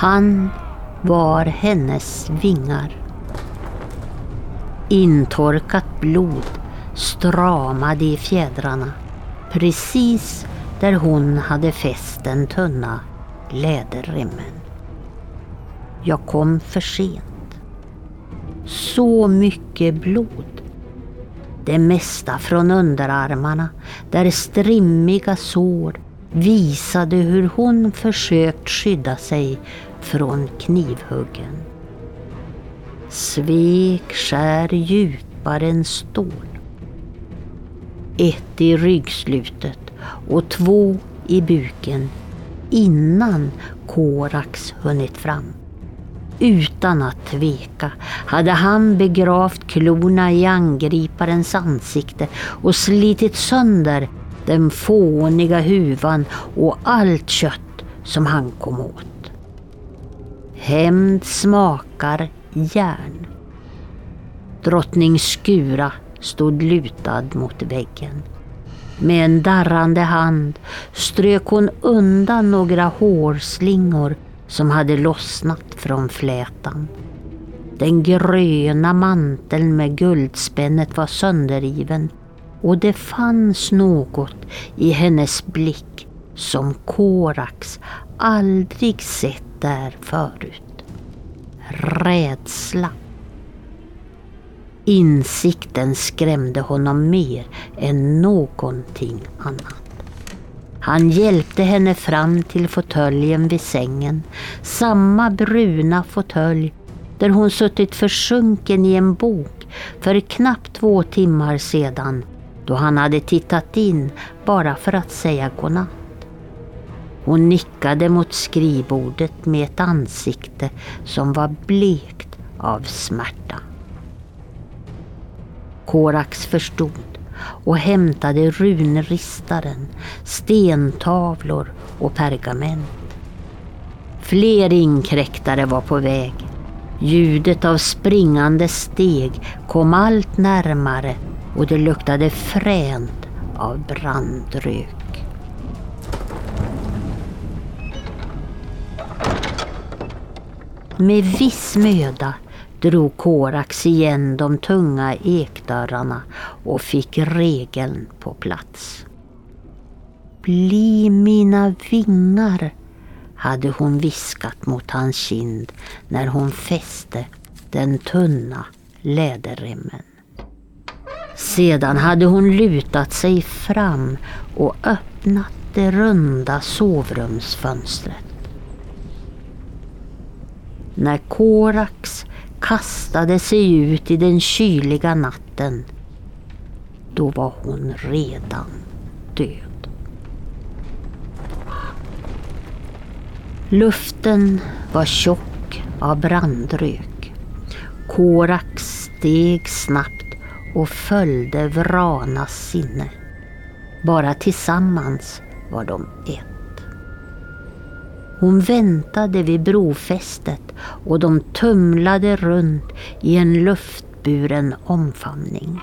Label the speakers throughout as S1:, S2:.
S1: Han var hennes vingar. Intorkat blod stramade i fjädrarna precis där hon hade fäst den tunna läderremmen. Jag kom för sent. Så mycket blod. Det mesta från underarmarna där strimmiga sår visade hur hon försökt skydda sig från knivhuggen. Svek skär djupare än stål. Ett i ryggslutet och två i buken innan Korax hunnit fram. Utan att tveka hade han begravt klorna i angriparens ansikte och slitit sönder den fåniga huvan och allt kött som han kom åt. Hämnd smakar järn. Drottning Skura stod lutad mot väggen. Med en darrande hand strök hon undan några hårslingor som hade lossnat från flätan. Den gröna manteln med guldspännet var sönderriven och det fanns något i hennes blick som Korax aldrig sett där förut. Rädsla. Insikten skrämde honom mer än någonting annat. Han hjälpte henne fram till fåtöljen vid sängen. Samma bruna fåtölj där hon suttit försjunken i en bok för knappt två timmar sedan då han hade tittat in bara för att säga godnatt. Hon nickade mot skrivbordet med ett ansikte som var blekt av smärta. Korax förstod och hämtade runristaren, stentavlor och pergament. Fler inkräktare var på väg. Ljudet av springande steg kom allt närmare och det luktade fränt av brandrök. Med viss möda drog Korax igen de tunga ekdörrarna och fick regeln på plats. Bli mina vingar, hade hon viskat mot hans kind när hon fäste den tunna läderremmen. Sedan hade hon lutat sig fram och öppnat det runda sovrumsfönstret. När Korax kastade sig ut i den kyliga natten, då var hon redan död. Luften var tjock av brandrök. Korax steg snabbt och följde Vranas sinne. Bara tillsammans var de ett. Hon väntade vid brofästet och de tumlade runt i en luftburen omfamning.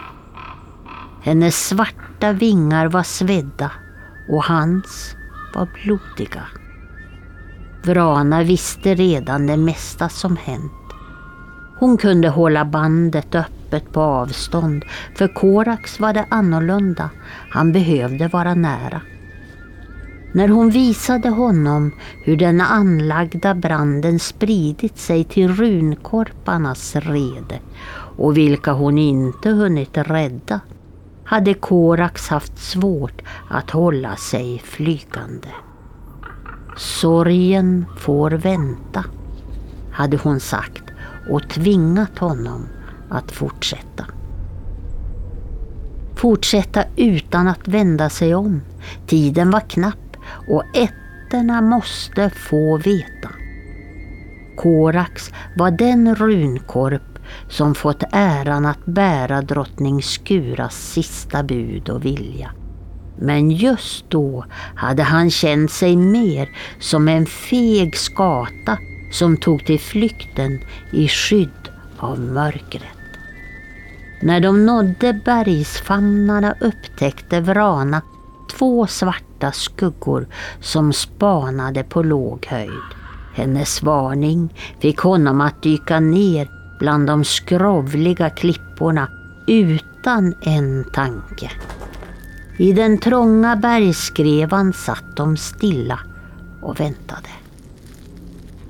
S1: Hennes svarta vingar var svedda och hans var blodiga. Vrana visste redan det mesta som hänt. Hon kunde hålla bandet öppet på avstånd. För Korax var det annorlunda. Han behövde vara nära. När hon visade honom hur den anlagda branden spridit sig till runkorparnas rede och vilka hon inte hunnit rädda hade Korax haft svårt att hålla sig flygande. Sorgen får vänta, hade hon sagt och tvingat honom att fortsätta. Fortsätta utan att vända sig om. Tiden var knapp och ätterna måste få veta. Korax var den runkorp som fått äran att bära drottning Skuras sista bud och vilja. Men just då hade han känt sig mer som en feg skata som tog till flykten i skydd av mörkret. När de nådde bergsfamnarna upptäckte Vrana två svarta skuggor som spanade på låg höjd. Hennes varning fick honom att dyka ner bland de skrovliga klipporna utan en tanke. I den trånga bergskrevan satt de stilla och väntade.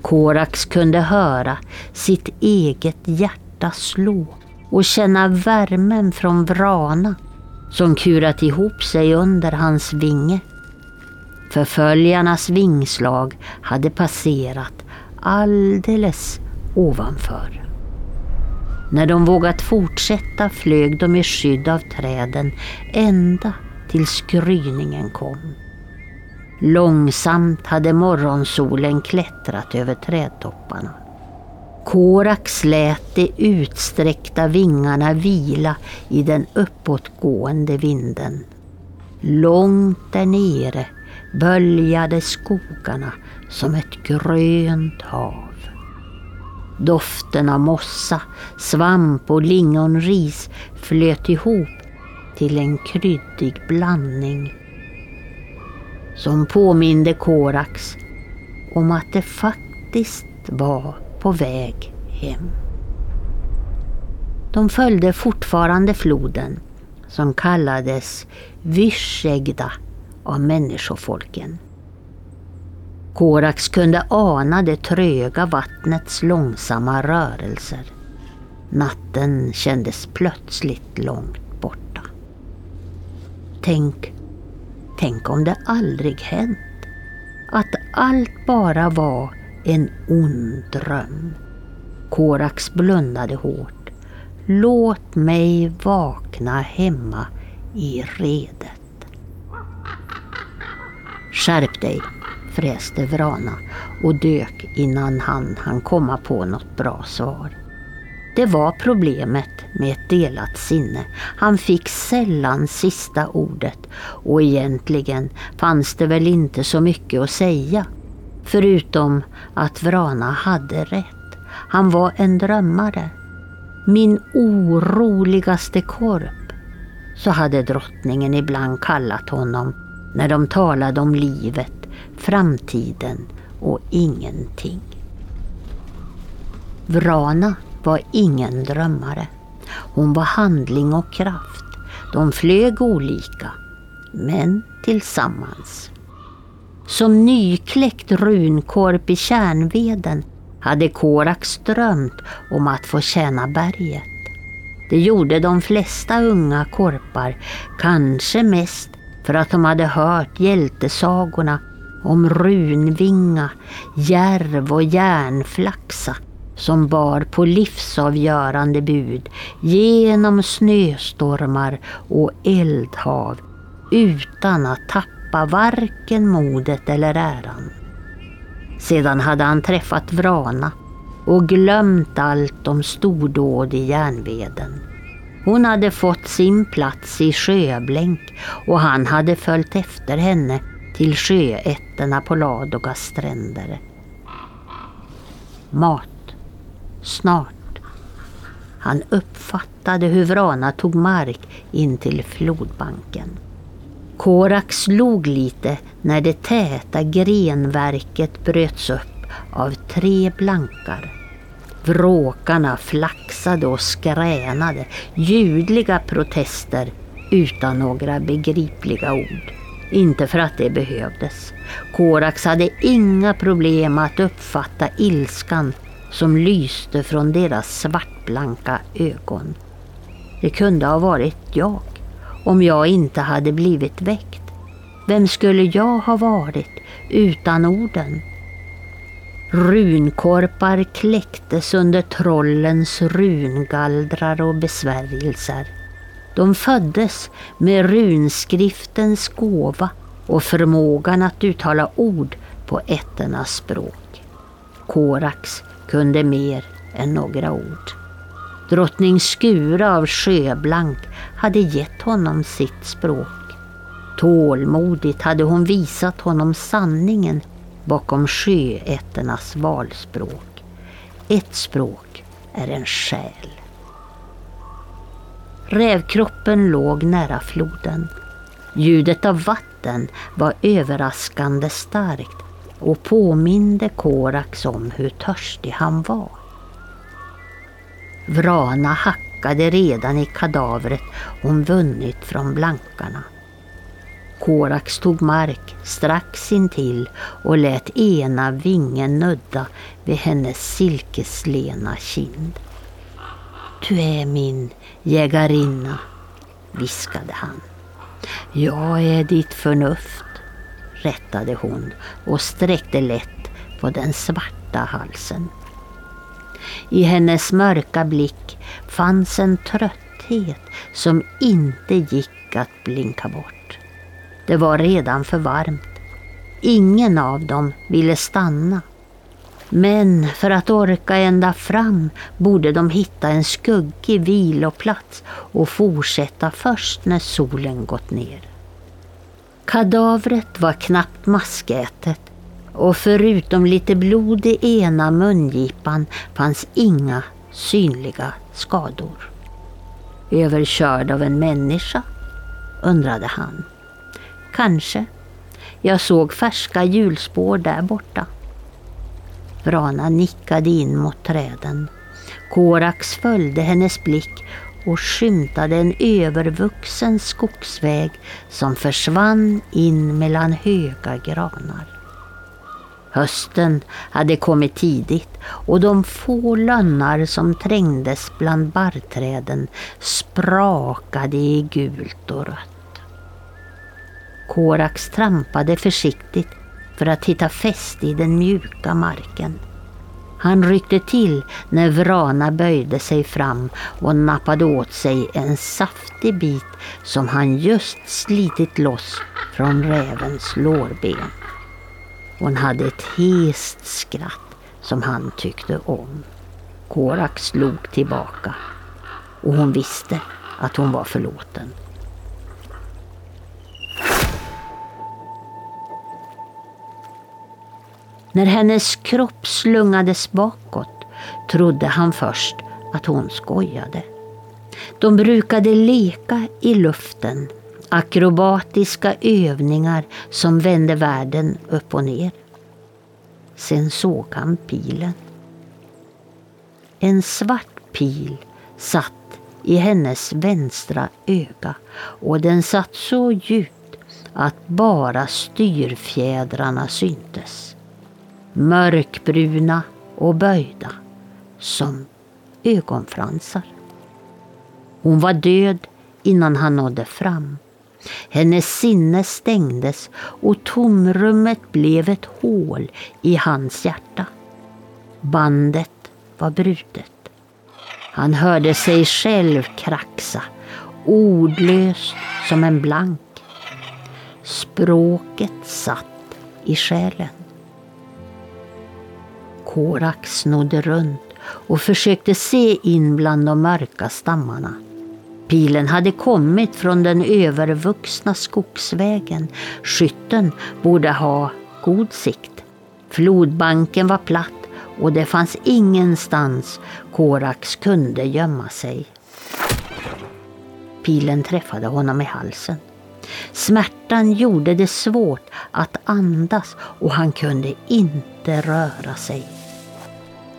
S1: Korax kunde höra sitt eget hjärta slå och känna värmen från Vrana som kurat ihop sig under hans vinge. Förföljarnas vingslag hade passerat alldeles ovanför. När de vågat fortsätta flög de i skydd av träden ända tills gryningen kom. Långsamt hade morgonsolen klättrat över trädtopparna. Korax lät de utsträckta vingarna vila i den uppåtgående vinden. Långt där nere böljade skogarna som ett grönt hav. Doften av mossa, svamp och lingonris flöt ihop till en kryddig blandning som påminde Korax om att det faktiskt var på väg hem. De följde fortfarande floden som kallades Vyshegda av människofolken. Korax kunde ana det tröga vattnets långsamma rörelser. Natten kändes plötsligt långt borta. Tänk, tänk om det aldrig hänt. Att allt bara var en ond dröm. Korax blundade hårt. Låt mig vakna hemma i redet. Skärp dig, fräste Vrana och dök innan han hann komma på något bra svar. Det var problemet med ett delat sinne. Han fick sällan sista ordet och egentligen fanns det väl inte så mycket att säga. Förutom att Vrana hade rätt. Han var en drömmare. Min oroligaste korp. Så hade drottningen ibland kallat honom när de talade om livet, framtiden och ingenting. Vrana var ingen drömmare. Hon var handling och kraft. De flög olika, men tillsammans. Som nykläckt runkorp i kärnveden hade Korax drömt om att få tjäna berget. Det gjorde de flesta unga korpar, kanske mest för att de hade hört hjältesagorna om Runvinga, Järv och Järnflaxa som bar på livsavgörande bud genom snöstormar och eldhav utan att tappa varken modet eller äran. Sedan hade han träffat Vrana och glömt allt om stordåd i järnveden. Hon hade fått sin plats i sjöblänk och han hade följt efter henne till sjöätterna på Ladogas stränder. Mat. Snart. Han uppfattade hur Vrana tog mark in till flodbanken. Korax slog lite när det täta grenverket bröts upp av tre blankar. Vråkarna flaxade och skränade, ljudliga protester utan några begripliga ord. Inte för att det behövdes. Korax hade inga problem att uppfatta ilskan som lyste från deras svartblanka ögon. Det kunde ha varit jag om jag inte hade blivit väckt. Vem skulle jag ha varit utan orden? Runkorpar kläcktes under trollens rungallrar och besvärjelser. De föddes med runskriftens gåva och förmågan att uttala ord på ätternas språk. Korax kunde mer än några ord. Drottning Skura av Sjöblank hade gett honom sitt språk. Tålmodigt hade hon visat honom sanningen bakom sjöätternas valspråk. Ett språk är en själ. Rävkroppen låg nära floden. Ljudet av vatten var överraskande starkt och påminde Korax om hur törstig han var. Vrana hackade redan i kadavret hon vunnit från blankarna. Korax tog mark strax intill och lät ena vingen nudda vid hennes silkeslena kind. Du är min jägarinna, viskade han. Jag är ditt förnuft, rättade hon och sträckte lätt på den svarta halsen. I hennes mörka blick fanns en trötthet som inte gick att blinka bort. Det var redan för varmt. Ingen av dem ville stanna. Men för att orka ända fram borde de hitta en skuggig viloplats och fortsätta först när solen gått ner. Kadavret var knappt maskätet och förutom lite blod i ena mungipan fanns inga synliga skador. Överkörd av en människa? undrade han. Kanske. Jag såg färska hjulspår där borta. Vrana nickade in mot träden. Korax följde hennes blick och skymtade en övervuxen skogsväg som försvann in mellan höga granar. Hösten hade kommit tidigt och de få lönnar som trängdes bland barrträden sprakade i gult och rött. Korax trampade försiktigt för att hitta fäste i den mjuka marken. Han ryckte till när Vrana böjde sig fram och nappade åt sig en saftig bit som han just slitit loss från rävens lårben. Hon hade ett hest skratt som han tyckte om. Korak slog tillbaka och hon visste att hon var förlåten. När hennes kropp slungades bakåt trodde han först att hon skojade. De brukade leka i luften, akrobatiska övningar som vände världen upp och ner. Sen såg han pilen. En svart pil satt i hennes vänstra öga och den satt så djupt att bara styrfjädrarna syntes mörkbruna och böjda som ögonfransar. Hon var död innan han nådde fram. Hennes sinne stängdes och tomrummet blev ett hål i hans hjärta. Bandet var brutet. Han hörde sig själv kraxa, ordlös som en blank. Språket satt i själen. Korak snodde runt och försökte se in bland de mörka stammarna. Pilen hade kommit från den övervuxna skogsvägen. Skytten borde ha god sikt. Flodbanken var platt och det fanns ingenstans Korax kunde gömma sig. Pilen träffade honom i halsen. Smärtan gjorde det svårt att andas och han kunde inte röra sig.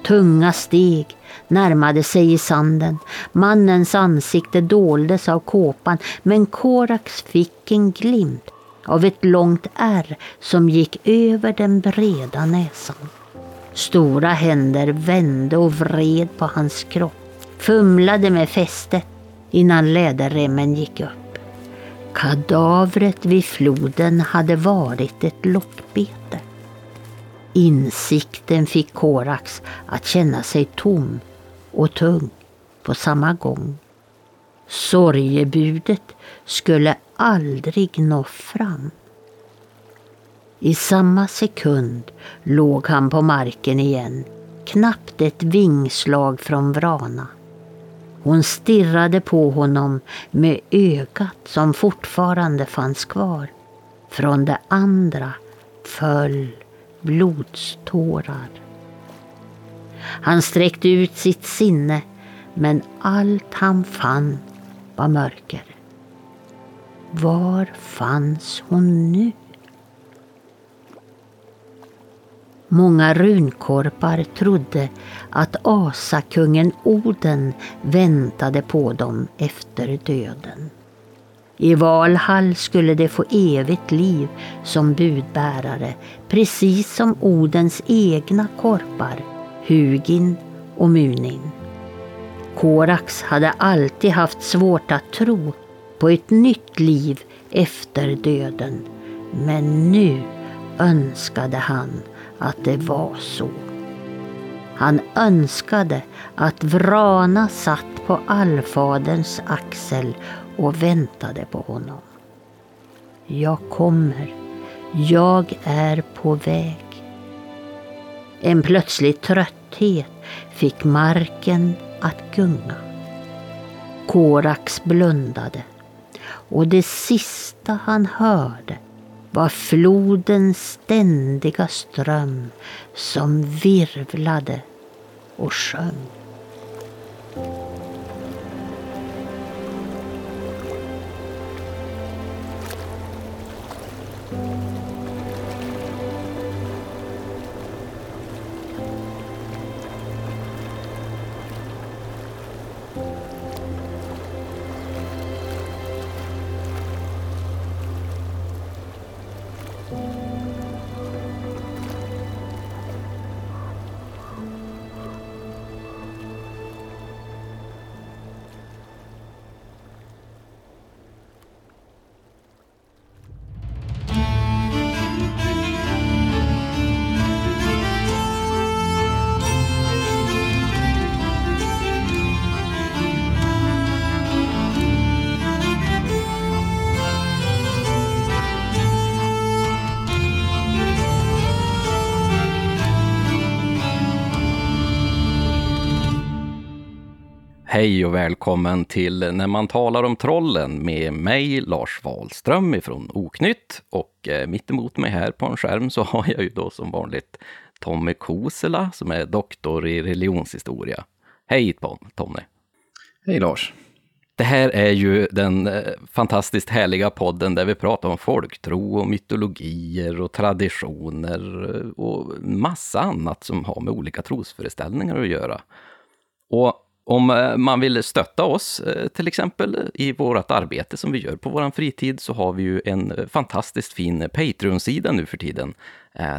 S1: Tunga steg närmade sig i sanden. Mannens ansikte doldes av kåpan men Korax fick en glimt av ett långt ärr som gick över den breda näsan. Stora händer vände och vred på hans kropp, fumlade med fästet innan läderremmen gick upp. Kadavret vid floden hade varit ett lockbete. Insikten fick Korax att känna sig tom och tung på samma gång. Sorgebudet skulle aldrig nå fram. I samma sekund låg han på marken igen, knappt ett vingslag från Vrana. Hon stirrade på honom med ögat som fortfarande fanns kvar. Från det andra föll blodstårar. Han sträckte ut sitt sinne men allt han fann var mörker. Var fanns hon nu? Många runkorpar trodde att asakungen Oden väntade på dem efter döden. I Valhall skulle de få evigt liv som budbärare, precis som Odens egna korpar, Hugin och Munin. Korax hade alltid haft svårt att tro på ett nytt liv efter döden, men nu önskade han att det var så. Han önskade att Vrana satt på allfaderns axel och väntade på honom. Jag kommer. Jag är på väg. En plötslig trötthet fick marken att gunga. Korax blundade och det sista han hörde var flodens ständiga ström som virvlade och sjöng.
S2: Hej och välkommen till När man talar om trollen med mig, Lars Wahlström ifrån Oknytt. Och eh, mitt emot mig här på en skärm så har jag ju då som vanligt Tommy Kosela som är doktor i religionshistoria. Hej Tommy!
S3: Hej Lars!
S2: Det här är ju den eh, fantastiskt härliga podden där vi pratar om folktro och mytologier och traditioner eh, och massa annat som har med olika trosföreställningar att göra. Och om eh, man vill stötta oss, eh, till exempel i vårt arbete som vi gör på vår fritid, så har vi ju en eh, fantastiskt fin Patreon-sida nu för tiden,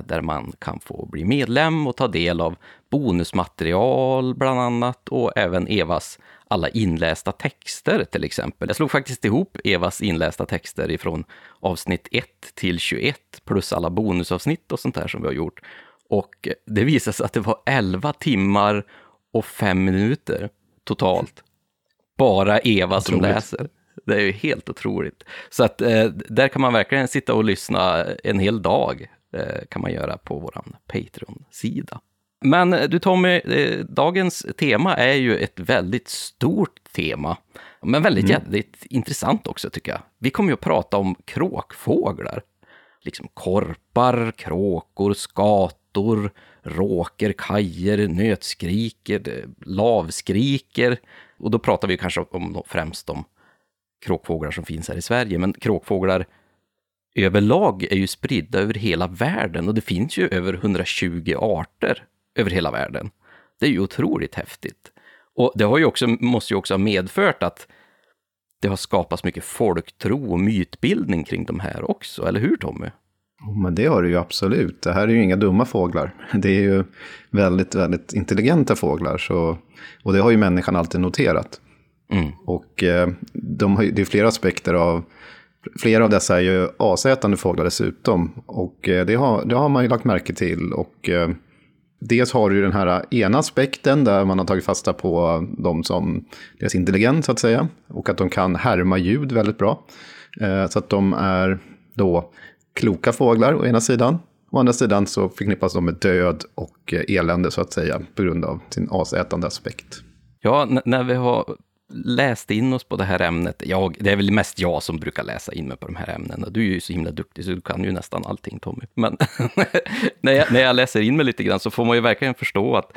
S2: där man kan få bli medlem och ta del av bonusmaterial bland annat, och även Evas alla inlästa texter till exempel. Jag slog faktiskt ihop Evas inlästa texter ifrån avsnitt 1 till 21, plus alla bonusavsnitt och sånt där som vi har gjort. Och det visade sig att det var 11 timmar och 5 minuter totalt. Bara Eva otroligt. som läser. Det är ju helt otroligt. Så att eh, där kan man verkligen sitta och lyssna en hel dag, eh, kan man göra på vår Patreon-sida. Men eh, du Tommy, eh, dagens tema är ju ett väldigt stort tema, men väldigt mm. jävligt intressant också tycker jag. Vi kommer ju att prata om kråkfåglar. Liksom korpar, kråkor, skator, råker, kajer, nötskriker, lavskriker. Och då pratar vi kanske om främst om kråkfåglar som finns här i Sverige, men kråkfåglar överlag är ju spridda över hela världen och det finns ju över 120 arter över hela världen. Det är ju otroligt häftigt. Och det har ju också, måste ju också ha medfört att det har skapats mycket folktro och mytbildning kring de här också, eller hur Tommy?
S3: Men det har det ju absolut. Det här är ju inga dumma fåglar. Det är ju väldigt, väldigt intelligenta fåglar. Så, och det har ju människan alltid noterat. Mm. Och eh, de har, det är flera aspekter av... Flera av dessa är ju asätande fåglar dessutom. Och eh, det, har, det har man ju lagt märke till. Och eh, dels har du ju den här ena aspekten där man har tagit fasta på dem som deras intelligens så att säga. Och att de kan härma ljud väldigt bra. Så att de är då kloka fåglar å ena sidan. Å andra sidan så förknippas de med död och elände så att säga på grund av sin asätande aspekt.
S2: Ja, när vi har läst in oss på det här ämnet, jag, det är väl mest jag som brukar läsa in mig på de här ämnena. Du är ju så himla duktig så du kan ju nästan allting Tommy. Men när, jag, när jag läser in mig lite grann så får man ju verkligen förstå att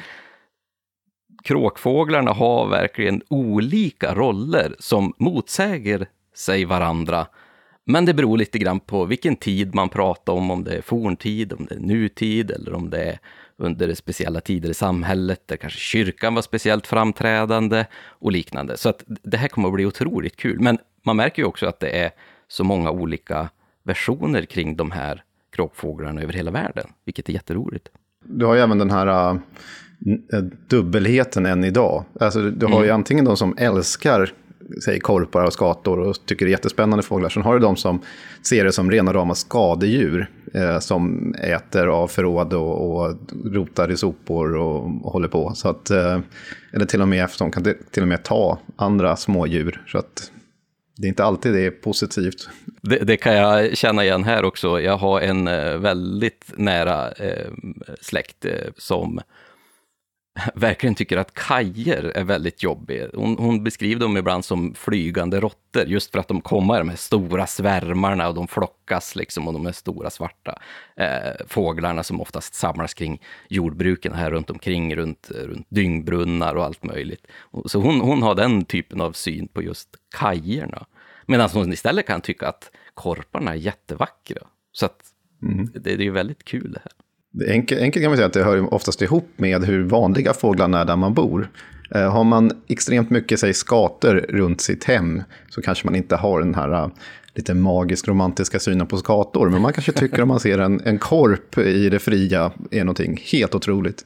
S2: kråkfåglarna har verkligen olika roller som motsäger sig varandra men det beror lite grann på vilken tid man pratar om, om det är forntid, om det är nutid eller om det är under speciella tider i samhället, där kanske kyrkan var speciellt framträdande och liknande. Så att det här kommer att bli otroligt kul. Men man märker ju också att det är så många olika versioner kring de här kråkfåglarna över hela världen, vilket är jätteroligt.
S3: Du har ju även den här uh, dubbelheten än idag. Alltså, du har mm. ju antingen de som älskar säg, korpar och skator och tycker det är jättespännande fåglar. Sen har du de som ser det som rena rama skadedjur eh, som äter av förråd och, och rotar i sopor och, och håller på. Så att, eh, eller till och med, de kan till och med ta andra smådjur. Så att det är inte alltid det är positivt.
S2: Det, det, kan jag känna igen här också. Jag har en eh, väldigt nära eh, släkt eh, som verkligen tycker att kajer är väldigt jobbiga. Hon, hon beskriver dem ibland som flygande råttor, just för att de kommer i de här stora svärmarna och de flockas liksom och de är stora svarta eh, fåglarna som oftast samlas kring jordbruken här runt omkring, runt, runt dyngbrunnar och allt möjligt. Så hon, hon har den typen av syn på just kajerna. Medan hon istället kan tycka att korparna är jättevackra. Så att mm. det, det är ju väldigt kul det här.
S3: Enkelt, enkelt kan man säga att det hör oftast ihop med hur vanliga fåglarna är där man bor. Eh, har man extremt mycket säg, skater runt sitt hem så kanske man inte har den här eh, lite magiskt romantiska synen på skator. Men man kanske tycker om man ser en, en korp i det fria är någonting helt otroligt.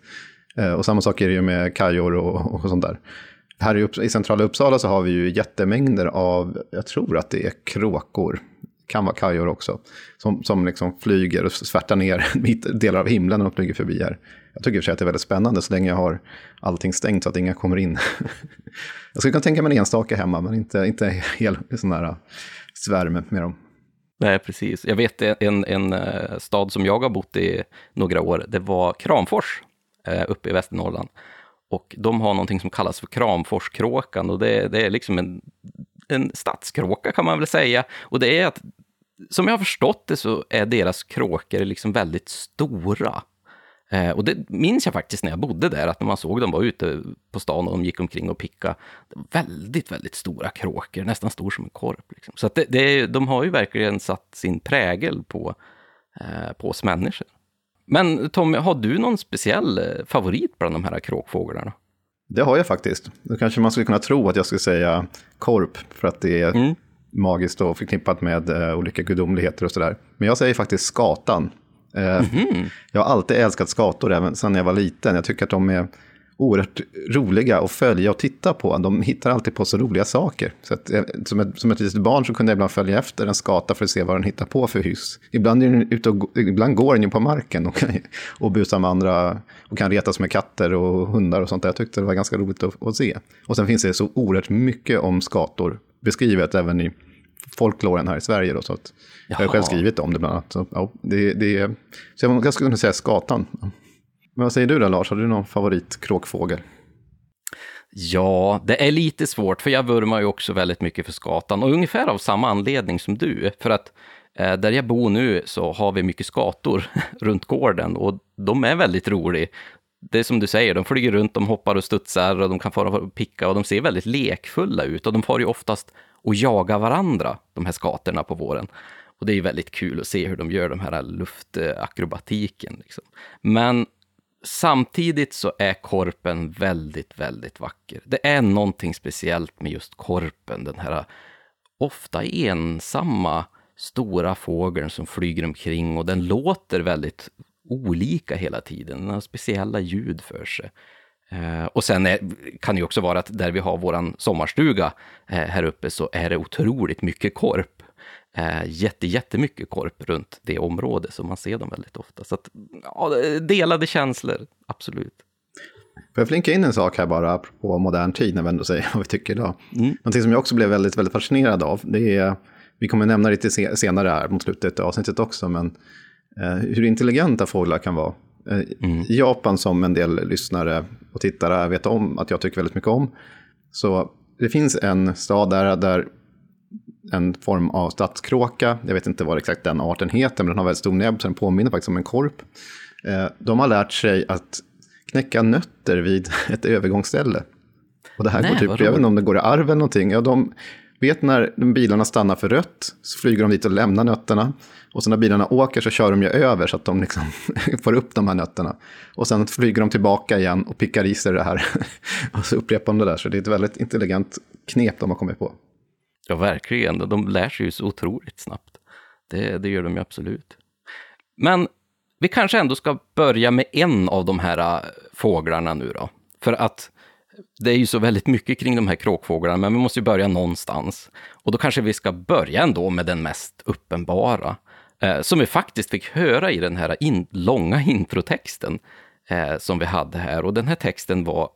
S3: Eh, och samma sak är det ju med kajor och, och sånt där. Här i, i centrala Uppsala så har vi ju jättemängder av, jag tror att det är kråkor kan vara kajor också, som, som liksom flyger och svärtar ner delar av himlen när de flyger förbi här. Jag tycker i och för sig att det är väldigt spännande så länge jag har allting stängt så att inga kommer in. jag skulle kunna tänka mig en enstaka hemma, men inte, inte hel sån här äh, svärm med dem.
S2: Nej, precis. Jag vet en, en äh, stad som jag har bott i några år, det var Kramfors äh, uppe i Västernorrland. Och de har någonting som kallas för Kramforskråkan och det, det är liksom en, en stadskråka kan man väl säga. Och det är att som jag har förstått det så är deras kråkor liksom väldigt stora. Eh, och det minns jag faktiskt när jag bodde där, att när man såg dem var ute på stan och de gick omkring och picka väldigt, väldigt stora kråkor, nästan stor som en korp. Liksom. Så det, det, de har ju verkligen satt sin prägel på, eh, på oss människor. Men Tommy, har du någon speciell eh, favorit bland de här kråkfåglarna?
S3: Det har jag faktiskt. Då kanske man skulle kunna tro att jag skulle säga korp, för att det är mm magiskt och förknippat med uh, olika gudomligheter och sådär. Men jag säger faktiskt skatan. Uh, mm -hmm. Jag har alltid älskat skator, även sedan jag var liten. Jag tycker att de är oerhört roliga att följa och titta på. De hittar alltid på så roliga saker. Så att, eh, som, ett, som ett litet barn så kunde jag ibland följa efter en skata för att se vad den hittar på för hyss. Ibland, är den ute och, ibland går den ju på marken och, och busar med andra och kan retas med katter och hundar och sånt där. Jag tyckte det var ganska roligt att, att se. Och sen finns det så oerhört mycket om skator beskrivet även i folkloren här i Sverige. Då, så att jag har själv skrivit om det bland annat. Så, ja, det, det, så jag skulle kunna säga skatan. Men vad säger du då Lars, har du någon favoritkråkfågel?
S2: Ja, det är lite svårt, för jag vurmar ju också väldigt mycket för skatan. Och ungefär av samma anledning som du. För att eh, där jag bor nu så har vi mycket skator runt gården och de är väldigt roliga. Det är som du säger, de flyger runt, de hoppar och studsar och de kan fara och picka och de ser väldigt lekfulla ut. Och de far ju oftast och jagar varandra, de här skatorna på våren. Och det är väldigt kul att se hur de gör de här luftakrobatiken. Liksom. Men samtidigt så är korpen väldigt, väldigt vacker. Det är någonting speciellt med just korpen, den här ofta ensamma stora fågeln som flyger omkring och den låter väldigt olika hela tiden. Den har speciella ljud för sig. Eh, och sen är, kan det ju också vara att där vi har våran sommarstuga eh, här uppe så är det otroligt mycket korp. Eh, jätte, jättemycket korp runt det området, så man ser dem väldigt ofta. Så att, ja, delade känslor, absolut.
S3: Får jag flinka in en sak här bara på modern tid när vi ändå säger vad vi tycker idag. Mm. Någonting som jag också blev väldigt, väldigt fascinerad av, det är, vi kommer nämna lite senare här mot slutet av avsnittet också, men hur intelligenta fåglar kan vara. Eh, mm. Japan som en del lyssnare och tittare vet om att jag tycker väldigt mycket om. Så det finns en stad där, där en form av stadskråka, jag vet inte vad exakt den arten heter, men den har väldigt stor näbb så den påminner faktiskt om en korp. Eh, de har lärt sig att knäcka nötter vid ett övergångsställe. Och det här Nej, går typ, jag vet inte om det går i arv eller någonting. Ja, de, vet när bilarna stannar för rött så flyger de dit och lämnar nötterna. Och sen när bilarna åker så kör de ju över så att de liksom får upp de här nötterna. Och sen flyger de tillbaka igen och pickar i sig det här. och så upprepar de det där. Så det är ett väldigt intelligent knep de har kommit på.
S2: Ja, verkligen. De lär sig ju så otroligt snabbt. Det, det gör de ju absolut. Men vi kanske ändå ska börja med en av de här äh, fåglarna nu då. För att det är ju så väldigt mycket kring de här kråkfåglarna, men vi måste ju börja någonstans. Och då kanske vi ska börja ändå med den mest uppenbara, eh, som vi faktiskt fick höra i den här in långa introtexten eh, som vi hade här. Och den här texten var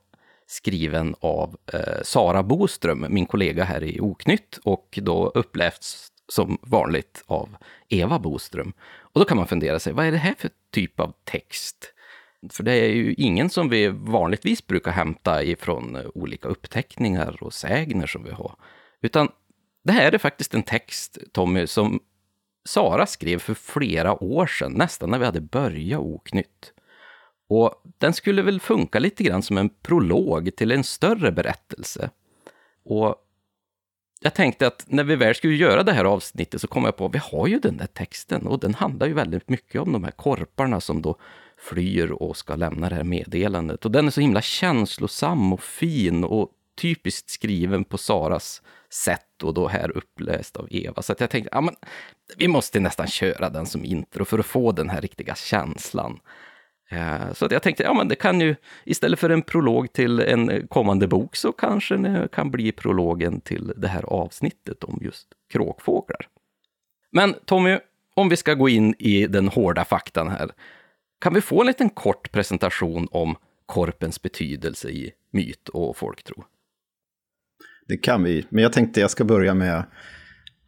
S2: skriven av eh, Sara Boström, min kollega här i Oknytt, och då upplevts som vanligt av Eva Boström. Och då kan man fundera sig, vad är det här för typ av text? För det är ju ingen som vi vanligtvis brukar hämta ifrån eh, olika uppteckningar och sägner som vi har. Utan det här är faktiskt en text, Tommy, som Sara skrev för flera år sedan, nästan när vi hade börjat Oknytt. Och den skulle väl funka lite grann som en prolog till en större berättelse. Och jag tänkte att när vi väl skulle göra det här avsnittet så kom jag på att vi har ju den där texten och den handlar ju väldigt mycket om de här korparna som då flyr och ska lämna det här meddelandet. Och den är så himla känslosam och fin och typiskt skriven på Saras sätt och då här uppläst av Eva. Så att jag tänkte, ja men vi måste nästan köra den som intro för att få den här riktiga känslan. Eh, så att jag tänkte, ja men det kan ju, istället för en prolog till en kommande bok så kanske det kan bli prologen till det här avsnittet om just kråkfåglar. Men Tommy, om vi ska gå in i den hårda faktan här, kan vi få en liten kort presentation om korpens betydelse i myt och folktro?
S3: Det kan vi, men jag tänkte jag ska börja med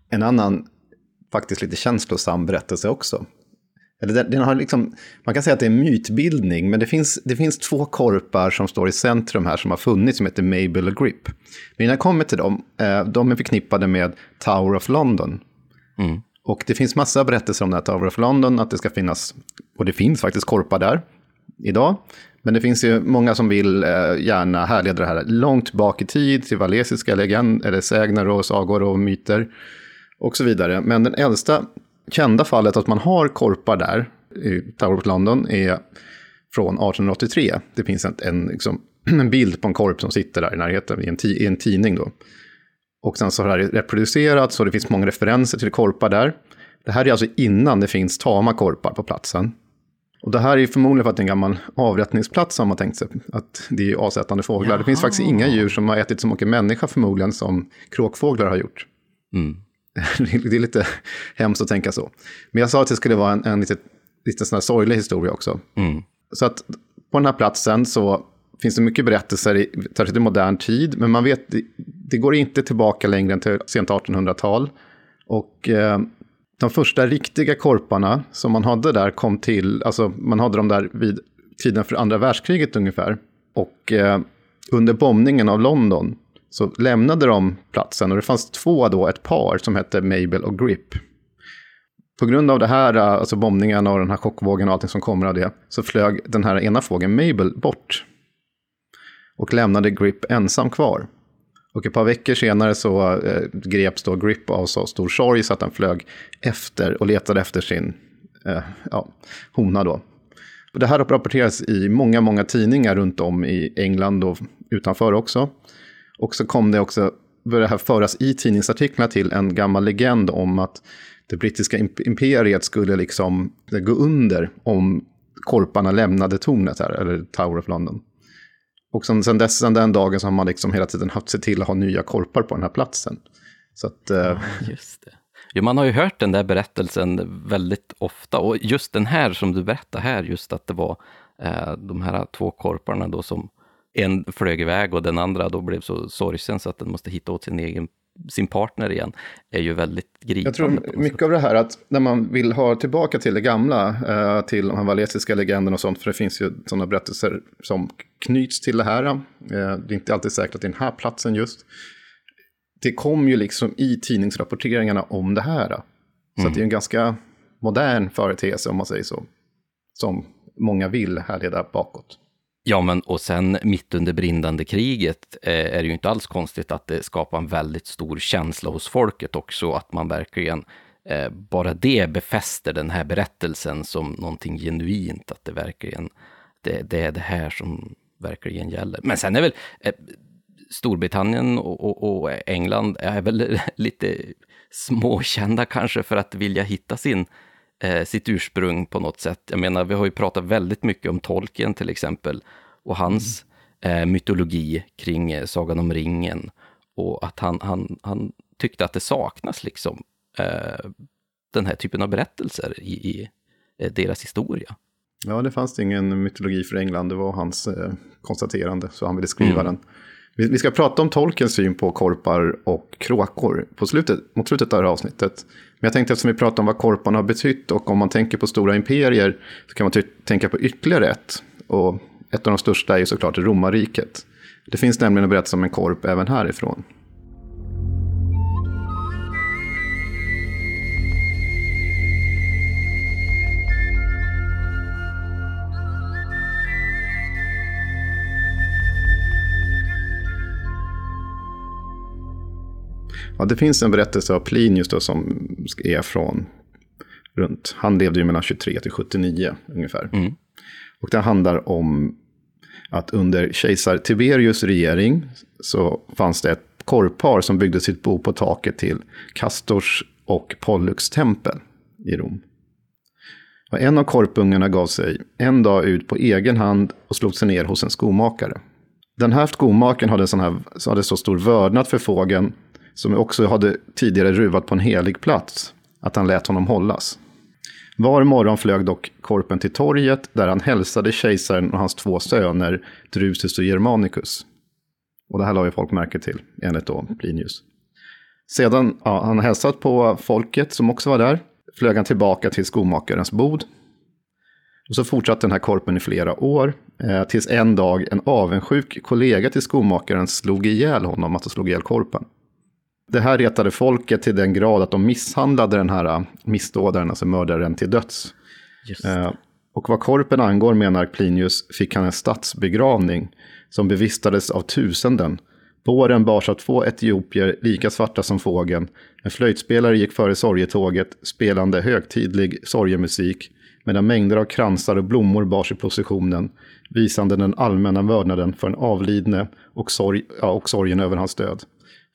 S3: en annan, faktiskt lite känslosam berättelse också. Eller den, den, har liksom, man kan säga att det är mytbildning, men det finns, det finns två korpar som står i centrum här som har funnits som heter Mabel och Grip. Men innan jag kommer till dem, eh, de är förknippade med Tower of London. Mm. Och det finns massa berättelser om det här Tower of London, att det ska finnas, och det finns faktiskt korpar där idag. Men det finns ju många som vill eh, gärna härleda det här långt bak i tid till valesiska legend, eller sägner och sagor och myter och så vidare. Men den äldsta kända fallet att man har korpar där, i Tower of London, är från 1883. Det finns en, en, liksom, en bild på en korp som sitter där i närheten i en, i en tidning. Då. Och sen så har det reproducerats och det finns många referenser till korpar där. Det här är alltså innan det finns tama korpar på platsen. Och det här är förmodligen för att det är en gammal avrättningsplats har man tänkt sig. Att det är avsättande fåglar. Jaha. Det finns faktiskt inga djur som har ätit så mycket människa förmodligen som kråkfåglar har gjort. Mm. det är lite hemskt att tänka så. Men jag sa att det skulle vara en, en lite, lite sån sorglig historia också. Mm. Så att på den här platsen så finns det mycket berättelser, särskilt i modern tid, men man vet, det, det går inte tillbaka längre än till sent 1800-tal. Och eh, de första riktiga korparna som man hade där kom till, alltså man hade dem där vid tiden för andra världskriget ungefär. Och eh, under bombningen av London så lämnade de platsen och det fanns två då, ett par som hette Mabel och Grip. På grund av det här, eh, alltså bombningarna och den här chockvågen och allting som kommer av det, så flög den här ena fågeln Mabel bort. Och lämnade Grip ensam kvar. Och ett par veckor senare så eh, greps då Grip av så stor sorg så att han flög efter och letade efter sin eh, ja, hona då. Och det här rapporteras i många, många tidningar runt om i England och utanför också. Och så kom det också, började här föras i tidningsartiklarna till en gammal legend om att det brittiska imperiet skulle liksom gå under om korparna lämnade tornet här, eller Tower of London. Och sen, sen, dess, sen den dagen så har man liksom hela tiden haft sig till att ha nya korpar på den här platsen. Så att,
S2: eh, Ja, just det. Jo, man har ju hört den där berättelsen väldigt ofta. Och just den här som du berättar här, just att det var eh, de här två korparna då som en flög iväg och den andra då blev så sorgsen så att den måste hitta åt sin egen sin partner igen, är ju väldigt gripande.
S3: Jag tror mycket av det här att när man vill ha tillbaka till det gamla, eh, till de här valesiska legenderna och sånt, för det finns ju sådana berättelser som knyts till det här. Eh, det är inte alltid säkert att det är den här platsen just. Det kom ju liksom i tidningsrapporteringarna om det här. Så mm. det är en ganska modern företeelse om man säger så. Som många vill härleda bakåt.
S2: Ja, men och sen mitt under brinnande kriget eh, är det ju inte alls konstigt att det skapar en väldigt stor känsla hos folket också, att man verkligen eh, bara det befäster den här berättelsen som någonting genuint, att det verkligen det, det är det här som verkligen gäller. Men sen är väl eh, Storbritannien och, och, och, England är väl lite småkända kanske för att vilja hitta sin, eh, sitt ursprung på något sätt. Jag menar, vi har ju pratat väldigt mycket om Tolkien till exempel och hans mm. eh, mytologi kring eh, Sagan om ringen och att han, han, han tyckte att det saknas liksom eh, den här typen av berättelser i, i eh, deras historia.
S3: Ja, det fanns ingen mytologi för England, det var hans eh, konstaterande, så han ville skriva mm. den. Vi, vi, ska prata om Tolkiens syn på korpar och kråkor på slutet, mot slutet av det här avsnittet. Men jag tänkte eftersom vi pratar om vad korparna har betytt och om man tänker på stora imperier så kan man tänka på ytterligare ett. Och ett av de största är ju såklart romarriket. Det finns nämligen en berättelse om en korp även härifrån. Ja, det finns en berättelse av Plinius då, som är från runt, han levde ju mellan 23 till 79 ungefär. Mm. Och det handlar om att under kejsar Tiberius regering så fanns det ett korpar som byggde sitt bo på taket till Castors och Pollux tempel i Rom. Och en av korpungarna gav sig en dag ut på egen hand och slog sig ner hos en skomakare. Den här skomakaren hade, sån här, hade så stor vördnad för fågeln som också hade tidigare ruvat på en helig plats, att han lät honom hållas. Var morgon flög dock korpen till torget där han hälsade kejsaren och hans två söner, Drusus och Germanicus. Och det här la ju folk märke till, enligt då Plinius. Sedan ja, han hälsat på folket som också var där, flög han tillbaka till skomakarens bod. Och så fortsatte den här korpen i flera år, eh, tills en dag en avundsjuk kollega till skomakaren slog ihjäl honom, alltså slog ihjäl korpen. Det här retade folket till den grad att de misshandlade den här äh, missdådaren, alltså mördaren, till döds. Eh, och vad korpen angår menar Plinius fick han en statsbegravning som bevistades av tusenden. Båren bars av två etiopier, lika svarta som fågeln. En flöjtspelare gick före sorgetåget, spelande högtidlig sorgemusik, medan mängder av kransar och blommor bars i processionen, visande den allmänna vördnaden för en avlidne och, sorg, ja, och sorgen över hans död.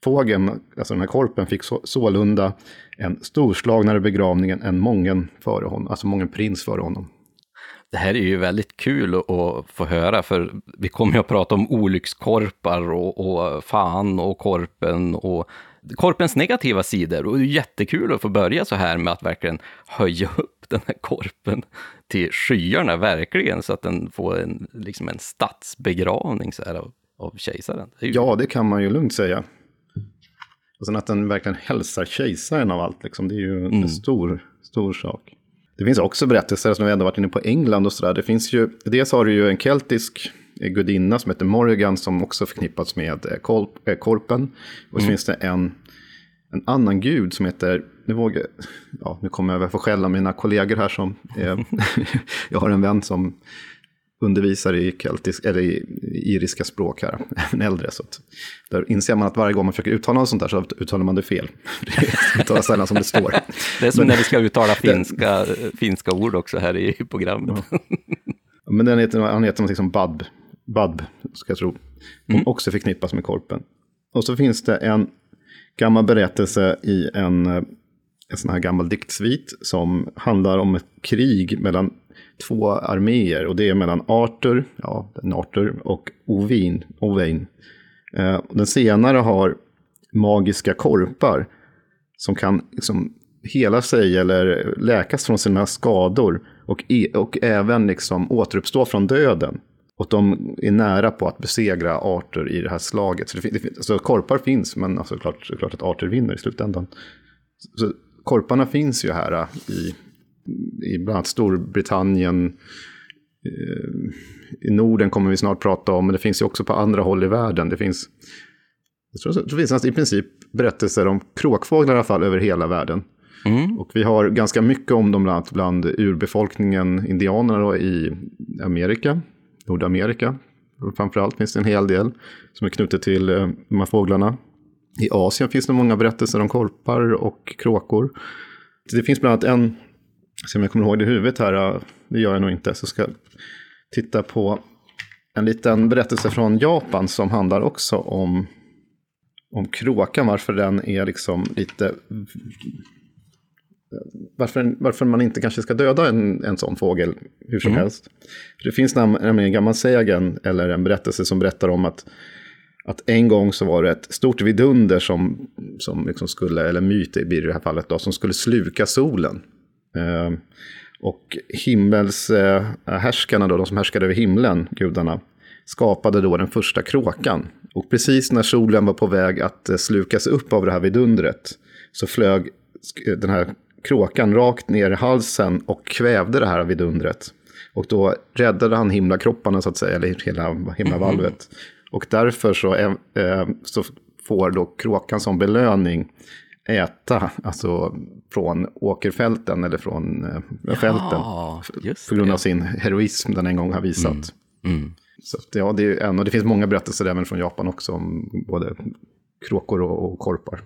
S3: Fågeln, alltså den här korpen, fick så, sålunda en storslagnare begravning än mången före honom, alltså mången prins före honom.
S2: Det här är ju väldigt kul att få höra, för vi kommer ju att prata om olyckskorpar och, och fan och korpen och korpens negativa sidor. Och det är jättekul att få börja så här med att verkligen höja upp den här korpen till skyarna, verkligen, så att den får en, liksom en statsbegravning så här av, av kejsaren.
S3: Det ju... Ja, det kan man ju lugnt säga. Och sen att den verkligen hälsar kejsaren av allt, liksom, det är ju mm. en stor, stor sak. Det finns också berättelser som vi ändå varit inne på England och sådär. Det finns ju, dels har du ju en keltisk gudinna som heter Morrigan som också förknippats med eh, korp, äh, korpen. Och så mm. finns det en, en annan gud som heter, nu, vågar, ja, nu kommer jag väl få skälla mina kollegor här som, eh, jag har en vän som undervisar i, keltisk, eller i iriska språk här, även äldre. Så att, där inser man att varje gång man försöker uttala något sånt där så uttalar man det fel. Det uttalas sällan som det står.
S2: Det är som Men, när vi ska uttala finska, finska ord också här i programmet.
S3: Ja. Men den heter, han heter någonting som Bad, Bad, ska jag tro. Mm. Också förknippas med korpen. Och så finns det en gammal berättelse i en, en sån här gammal diktsvit som handlar om ett krig mellan två arméer och det är mellan Arthur, ja, Arthur och Ovin, Owain. Eh, den senare har magiska korpar som kan liksom hela sig eller läkas från sina skador och, e, och även liksom återuppstå från döden. Och de är nära på att besegra Arthur i det här slaget. Så det, det, alltså, korpar finns, men alltså, klart, att Arthur vinner i slutändan. Så korparna finns ju här eh, i i bland annat Storbritannien. Eh, I Norden kommer vi snart prata om, men det finns ju också på andra håll i världen. Det finns, jag tror det finns i princip berättelser om kråkfåglar i alla fall över hela världen. Mm. Och vi har ganska mycket om dem bland, bland urbefolkningen, indianerna i Amerika. Nordamerika. Framförallt finns det en hel del som är knutet till eh, de här fåglarna. I Asien finns det många berättelser om korpar och kråkor. Det finns bland annat en, som jag kommer ihåg det i huvudet här, det gör jag nog inte, så ska jag titta på en liten berättelse från Japan som handlar också om, om kråkan, varför den är liksom lite... Varför, varför man inte kanske ska döda en, en sån fågel hur som mm. helst. Det finns nämligen en gammal sägen eller en berättelse som berättar om att att en gång så var det ett stort vidunder som, som liksom skulle, eller myt blir det i det här fallet då, som skulle sluka solen. Eh, och himmelshärskarna, eh, då, de som härskade över himlen, gudarna, skapade då den första kråkan. Och precis när solen var på väg att eh, slukas upp av det här vidundret så flög den här kråkan rakt ner i halsen och kvävde det här vidundret. Och då räddade han himlakropparna så att säga, eller hela himlavalvet. Mm. Och därför så, är, eh, så får då kråkan som belöning äta alltså från åkerfälten eller från eh, fälten. Ja, på grund av sin heroism den en gång har visat. Mm. Mm. Så ja, det är en, och det finns många berättelser även från Japan också om både kråkor och, och korpar.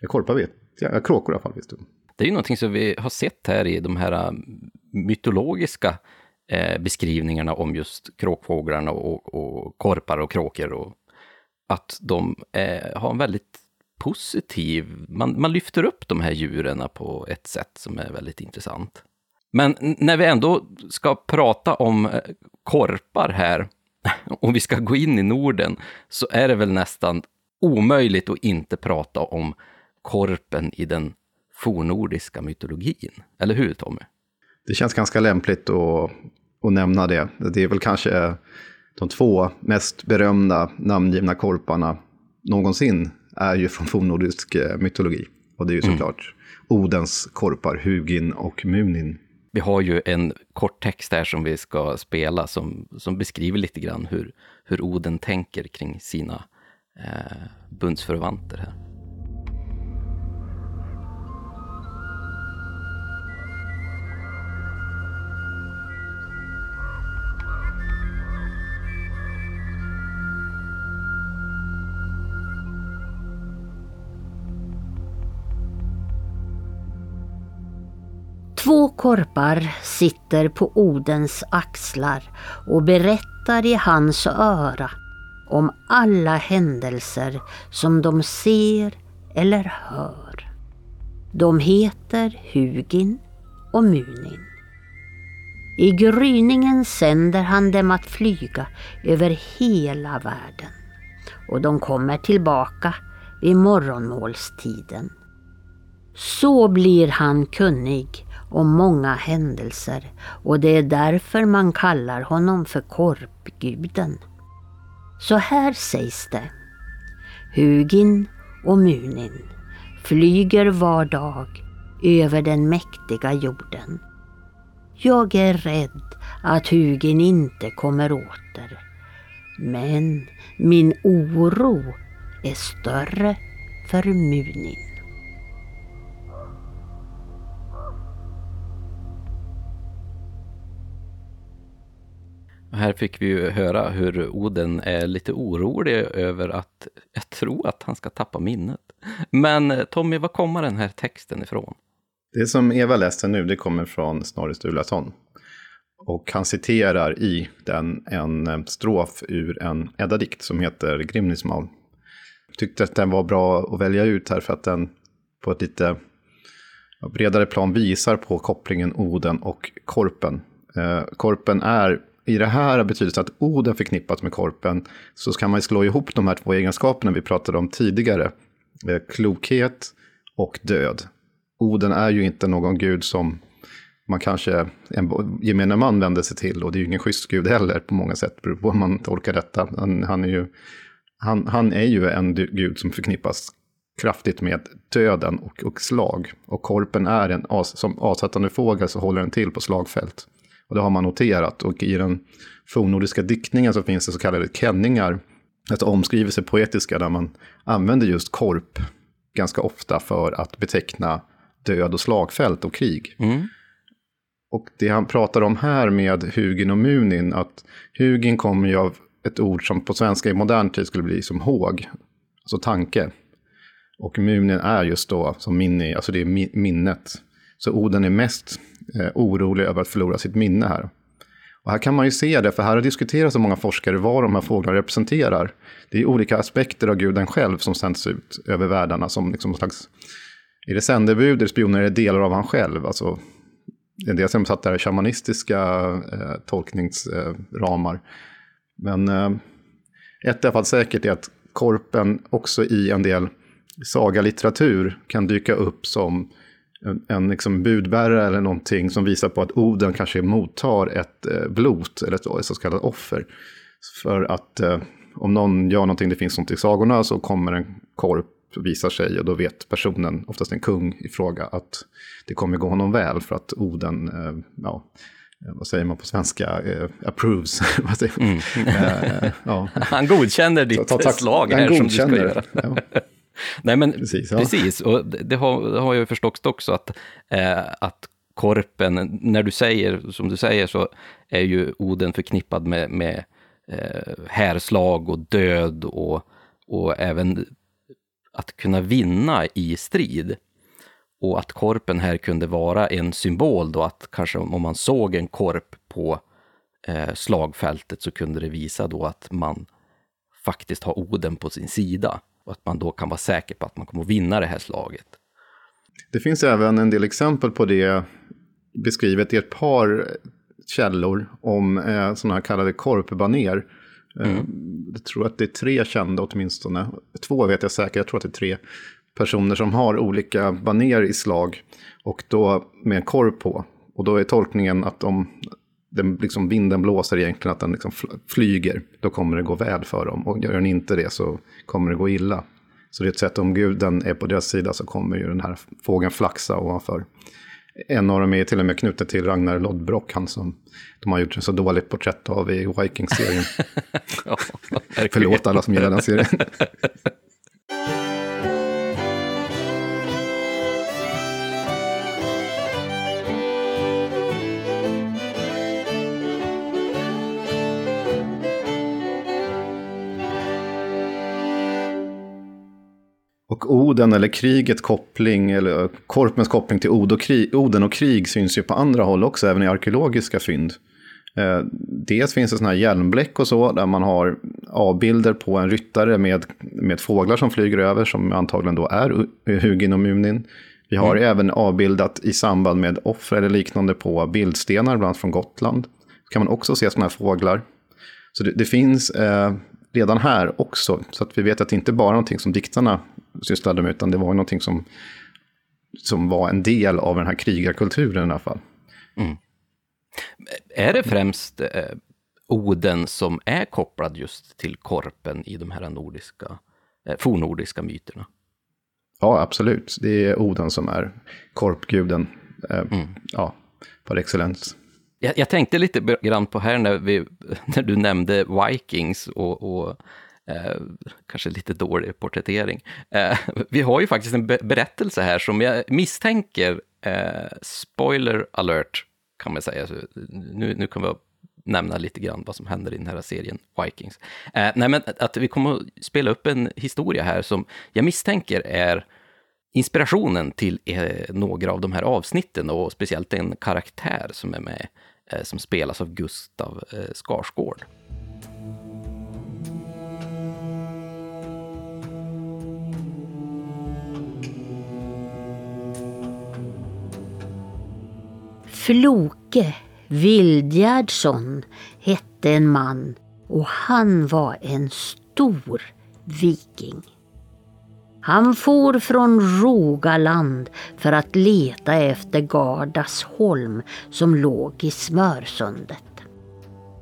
S3: Ja, korpar vet jag, ja, kråkor i alla fall visst du.
S2: Det är ju någonting som vi har sett här i de här äh, mytologiska eh, beskrivningarna om just kråkfåglarna och, och korpar och kråkor. Och att de eh, har en väldigt positiv, man, man lyfter upp de här djuren på ett sätt som är väldigt intressant. Men när vi ändå ska prata om eh, korpar här, och vi ska gå in i Norden, så är det väl nästan omöjligt att inte prata om korpen i den fornordiska mytologin. Eller hur, Tommy?
S3: Det känns ganska lämpligt att, att nämna det. Det är väl kanske de två mest berömda namngivna korparna någonsin är ju från fornnordisk eh, mytologi. Och det är ju såklart mm. Odens korpar, Hugin och Munin.
S2: Vi har ju en kort text här som vi ska spela som, som beskriver lite grann hur, hur Oden tänker kring sina eh, bundsförvanter här.
S1: Två korpar sitter på Odens axlar och berättar i hans öra om alla händelser som de ser eller hör. De heter Hugin och Munin. I gryningen sänder han dem att flyga över hela världen och de kommer tillbaka vid morgonmålstiden. Så blir han kunnig om många händelser och det är därför man kallar honom för korpguden. Så här sägs det. Hugin och Munin flyger var dag över den mäktiga jorden. Jag är rädd att Hugin inte kommer åter. Men min oro är större för Munin.
S2: Här fick vi ju höra hur Oden är lite orolig över att, jag tror att han ska tappa minnet. Men Tommy, var kommer den här texten ifrån?
S3: Det som Eva läste nu, det kommer från Snorre Sturlason. Och han citerar i den en eh, strof ur en Edda-dikt som heter Grimnismal. Jag tyckte att den var bra att välja ut här för att den på ett lite bredare plan visar på kopplingen Oden och Korpen. Eh, korpen är i det här betydelsen att Oden förknippas med korpen så kan man slå ihop de här två egenskaperna vi pratade om tidigare. Eh, klokhet och död. Oden är ju inte någon gud som man kanske, en gemene man vänder sig till. Och det är ju ingen schysst gud heller på många sätt, beroende på hur man tolkar detta. Han, han, är ju, han, han är ju en gud som förknippas kraftigt med döden och, och slag. Och korpen är en, as, som avsättande fågel så håller den till på slagfält. Och det har man noterat. Och i den fornnordiska diktningen så finns det så kallade kenningar. Alltså omskrivelser poetiska där man använder just korp ganska ofta för att beteckna död och slagfält och krig. Mm. Och det han pratar om här med Hugin och Munin, att Hugin kommer ju av ett ord som på svenska i modern tid skulle bli som håg, alltså tanke. Och Munin är just då som minne, alltså det är minnet. Så Oden är mest Eh, orolig över att förlora sitt minne här. Och här kan man ju se det, för här har diskuterats av många forskare vad de här fåglarna representerar. Det är olika aspekter av guden själv som sänds ut över världarna som liksom någon slags... Är det sändebud, är det spioner, är det delar av han själv? Alltså, det är det som satt där i shamanistiska eh, tolkningsramar. Eh, Men eh, ett är i alla fall säkert är att korpen också i en del sagalitteratur kan dyka upp som en, liksom budbärare eller någonting som visar på att Oden kanske mottar ett eh, blot eller ett, så kallat offer. För att eh, om någon gör någonting, det finns något i sagorna, så kommer en korp visar sig och då vet personen, oftast en kung i fråga, att det kommer gå honom väl för att Oden, eh, ja, eh, vad säger man på svenska, eh, approves. mm.
S2: eh, ja. Han godkänner ditt ta, ta, ta, slag här som du ska göra. Ja. Nej, men precis, ja. precis. och det har, det har jag förstått också att, eh, att korpen, när du säger, som du säger, så är ju Oden förknippad med, med eh, härslag och död och, och även att kunna vinna i strid. Och att korpen här kunde vara en symbol då att kanske om man såg en korp på eh, slagfältet så kunde det visa då att man faktiskt har Oden på sin sida. Och att man då kan vara säker på att man kommer att vinna det här slaget.
S3: Det finns även en del exempel på det beskrivet i ett par källor om eh, sådana här kallade korpbaner. Eh, mm. Jag tror att det är tre kända åtminstone. Två vet jag säkert, jag tror att det är tre personer som har olika baner i slag. Och då med en korp på. Och då är tolkningen att om den, liksom, vinden blåser egentligen, att den liksom flyger, då kommer det gå väl för dem. Och gör den inte det så kommer det gå illa. Så det är ett sätt, om guden är på deras sida så kommer ju den här fågeln flaxa ovanför. En av dem är till och med knuten till Ragnar Lodbrok, han som de har gjort en så dåligt porträtt av i Vikings-serien. ja, Förlåt alla som gillar den serien. Och Oden eller krigets koppling, eller Korpens koppling till Od och krig, Oden och krig syns ju på andra håll också, även i arkeologiska fynd. Eh, dels finns det sådana här hjälmbläck och så, där man har avbilder på en ryttare med, med fåglar som flyger över, som antagligen då är Hugin och Munin. Vi har mm. även avbildat i samband med offer eller liknande på bildstenar, bland annat från Gotland. Så kan man också se sådana här fåglar. Så det, det finns eh, redan här också, så att vi vet att det inte bara är någonting som diktarna sysslade med, utan det var någonting som, som var en del av den här krigarkulturen i alla fall. Mm.
S2: Är det främst eh, Oden som är kopplad just till korpen i de här nordiska, eh, fornordiska myterna?
S3: Ja, absolut. Det är Oden som är korpguden, eh, mm. ja, par excellens.
S2: Jag, jag, tänkte lite grann på här när, vi, när du nämnde Vikings och, och Eh, kanske lite dålig porträttering. Eh, vi har ju faktiskt en be berättelse här som jag misstänker, eh, spoiler alert kan man säga, så nu, nu kan vi nämna lite grann vad som händer i den här serien Vikings. Eh, nej, men att vi kommer att spela upp en historia här som jag misstänker är inspirationen till eh, några av de här avsnitten och speciellt en karaktär som är med, eh, Eh, som spelas av Gustav eh, Skarsgård.
S1: Floke Vildgärdsson hette en man och han var en stor viking. Han for från Rogaland för att leta efter Gardasholm som låg i Smörsundet.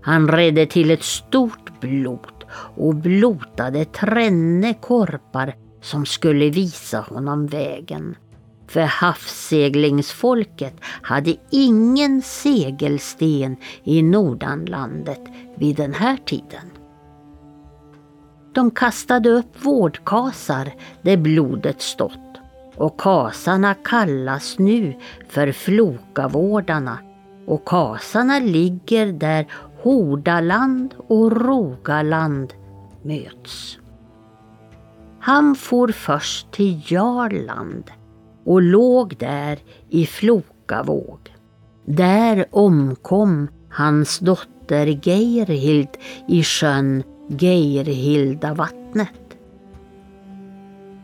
S1: Han redde till ett stort blot och blotade tränne korpar som skulle visa honom vägen för havsseglingsfolket hade ingen segelsten i Nordanlandet vid den här tiden. De kastade upp vårdkasar där blodet stått och kasarna kallas nu för Flokavårdarna och kasarna ligger där Hordaland och Rogaland möts. Han for först till Jarland och låg där i Flokavåg. Där omkom hans dotter Geirhild i sjön Geirhilda vattnet.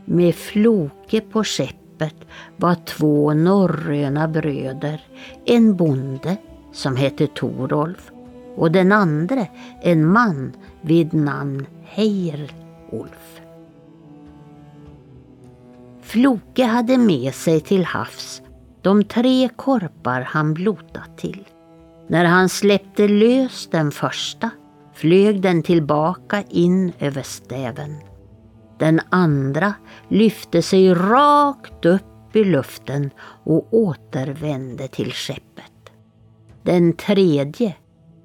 S1: Med Floke på skeppet var två norröna bröder, en bonde som hette Torolf och den andra en man vid namn Heirolf. Floke hade med sig till havs de tre korpar han blotat till. När han släppte lös den första flög den tillbaka in över stäven. Den andra lyfte sig rakt upp i luften och återvände till skeppet. Den tredje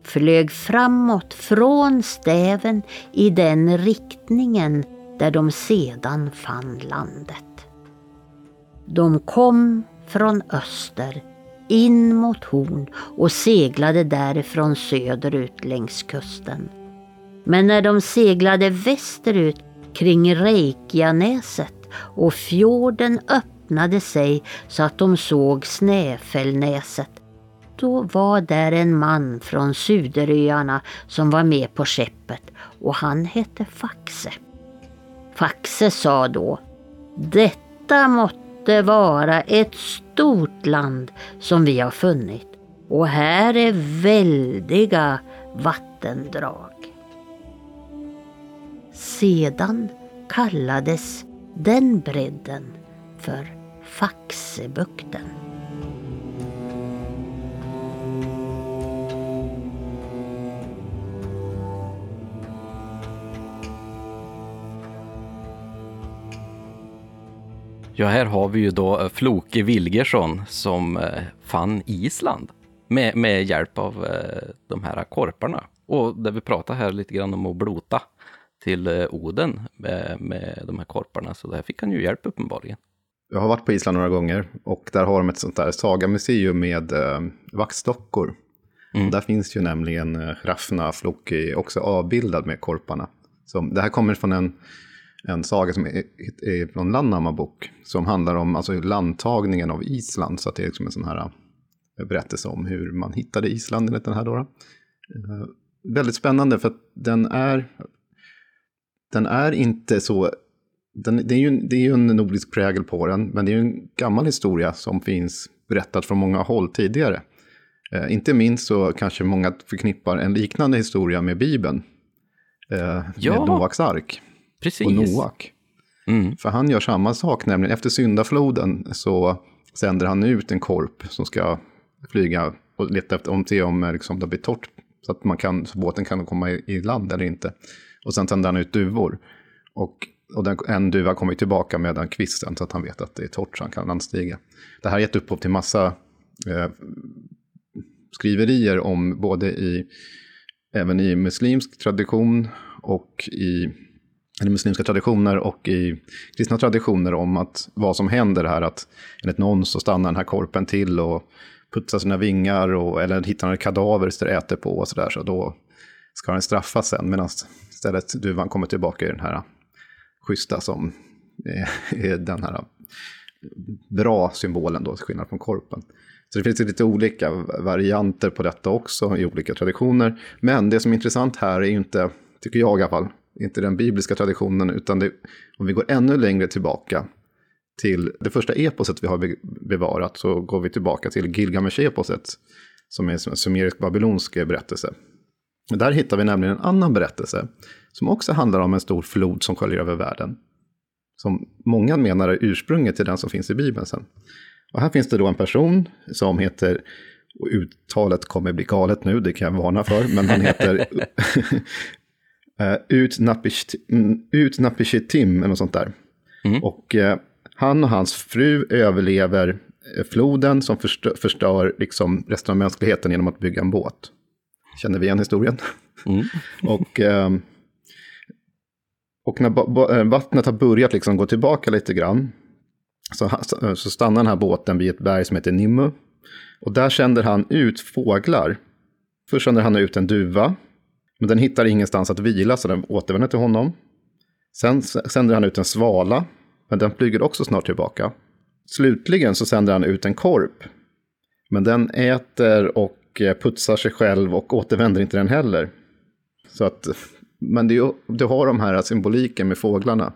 S1: flög framåt från stäven i den riktningen där de sedan fann landet. De kom från öster in mot Horn och seglade därifrån söderut längs kusten. Men när de seglade västerut kring Reykjanäset och fjorden öppnade sig så att de såg Snäfällnäset, då var där en man från Suderöarna som var med på skeppet och han hette Faxe. Faxe sa då, detta måtte måtte vara ett stort land som vi har funnit och här är väldiga vattendrag. Sedan kallades den bredden för Faxebukten.
S2: Ja, här har vi ju då eh, Floke Wilgersson som eh, fann Island med, med hjälp av eh, de här korparna. Och där vi pratar här lite grann om att blota till Oden med, med de här korparna. Så där fick han ju hjälp uppenbarligen.
S3: Jag har varit på Island några gånger och där har de ett sånt där sagamuseum med eh, vaxdockor. Mm. Där finns ju nämligen eh, Hrafna Floki också avbildad med korparna. Så det här kommer från en en saga som är, är från Lannama bok. Som handlar om alltså, landtagningen av Island. Så att det är liksom en sån här eh, berättelse om hur man hittade Island enligt den här. Då. Uh, väldigt spännande för att den är, den är inte så... Den, det, är ju, det är ju en nordisk prägel på den, men det är ju en gammal historia som finns berättat från många håll tidigare. Uh, inte minst så kanske många förknippar en liknande historia med Bibeln. Uh, ja. Med Noaks ark.
S2: Precis.
S3: och Noak. Mm. För han gör samma sak, nämligen efter syndafloden så sänder han ut en korp som ska flyga och leta efter, om, se om liksom, det blir torrt så att man kan, så båten kan komma i, i land eller inte. Och sen sänder han ut duvor. Och, och den, en duva kommer tillbaka med den kvisten så att han vet att det är torrt så han kan landstiga. Det här har gett upphov till massa eh, skriverier om både i, även i muslimsk tradition och i eller muslimska traditioner och i kristna traditioner om att vad som händer här, att enligt någon så stannar den här korpen till och putsar sina vingar och, eller hittar några kadaver som det äter på och sådär, så då ska den straffas sen, medan istället duvan kommer tillbaka i den här schyssta som är den här bra symbolen då, till skillnad från korpen. Så det finns lite olika varianter på detta också i olika traditioner. Men det som är intressant här är ju inte, tycker jag i alla fall, inte den bibliska traditionen, utan det, om vi går ännu längre tillbaka till det första eposet vi har bevarat så går vi tillbaka till Gilgamesh-eposet som är en sumerisk-babylonsk berättelse. Där hittar vi nämligen en annan berättelse som också handlar om en stor flod som sköljer över världen. Som många menar är ursprunget till den som finns i Bibeln sen. Och här finns det då en person som heter, och uttalet kommer bli galet nu, det kan jag varna för, men han heter uh, Utnapishitim, eller något sånt där. Mm. Och uh, han och hans fru överlever uh, floden som förstör, förstör liksom resten av mänskligheten genom att bygga en båt. Känner vi igen historien? Mm. och, uh, och när vattnet har börjat liksom gå tillbaka lite grann så, så stannar den här båten vid ett berg som heter Nimmu. Och där sänder han ut fåglar. Först sänder han ut en duva, men den hittar ingenstans att vila så den återvänder till honom. Sen sänder han ut en svala, men den flyger också snart tillbaka. Slutligen så sänder han ut en korp, men den äter och eh, putsar sig själv och återvänder inte den heller. Så att, men det, du har de här symboliken med fåglarna.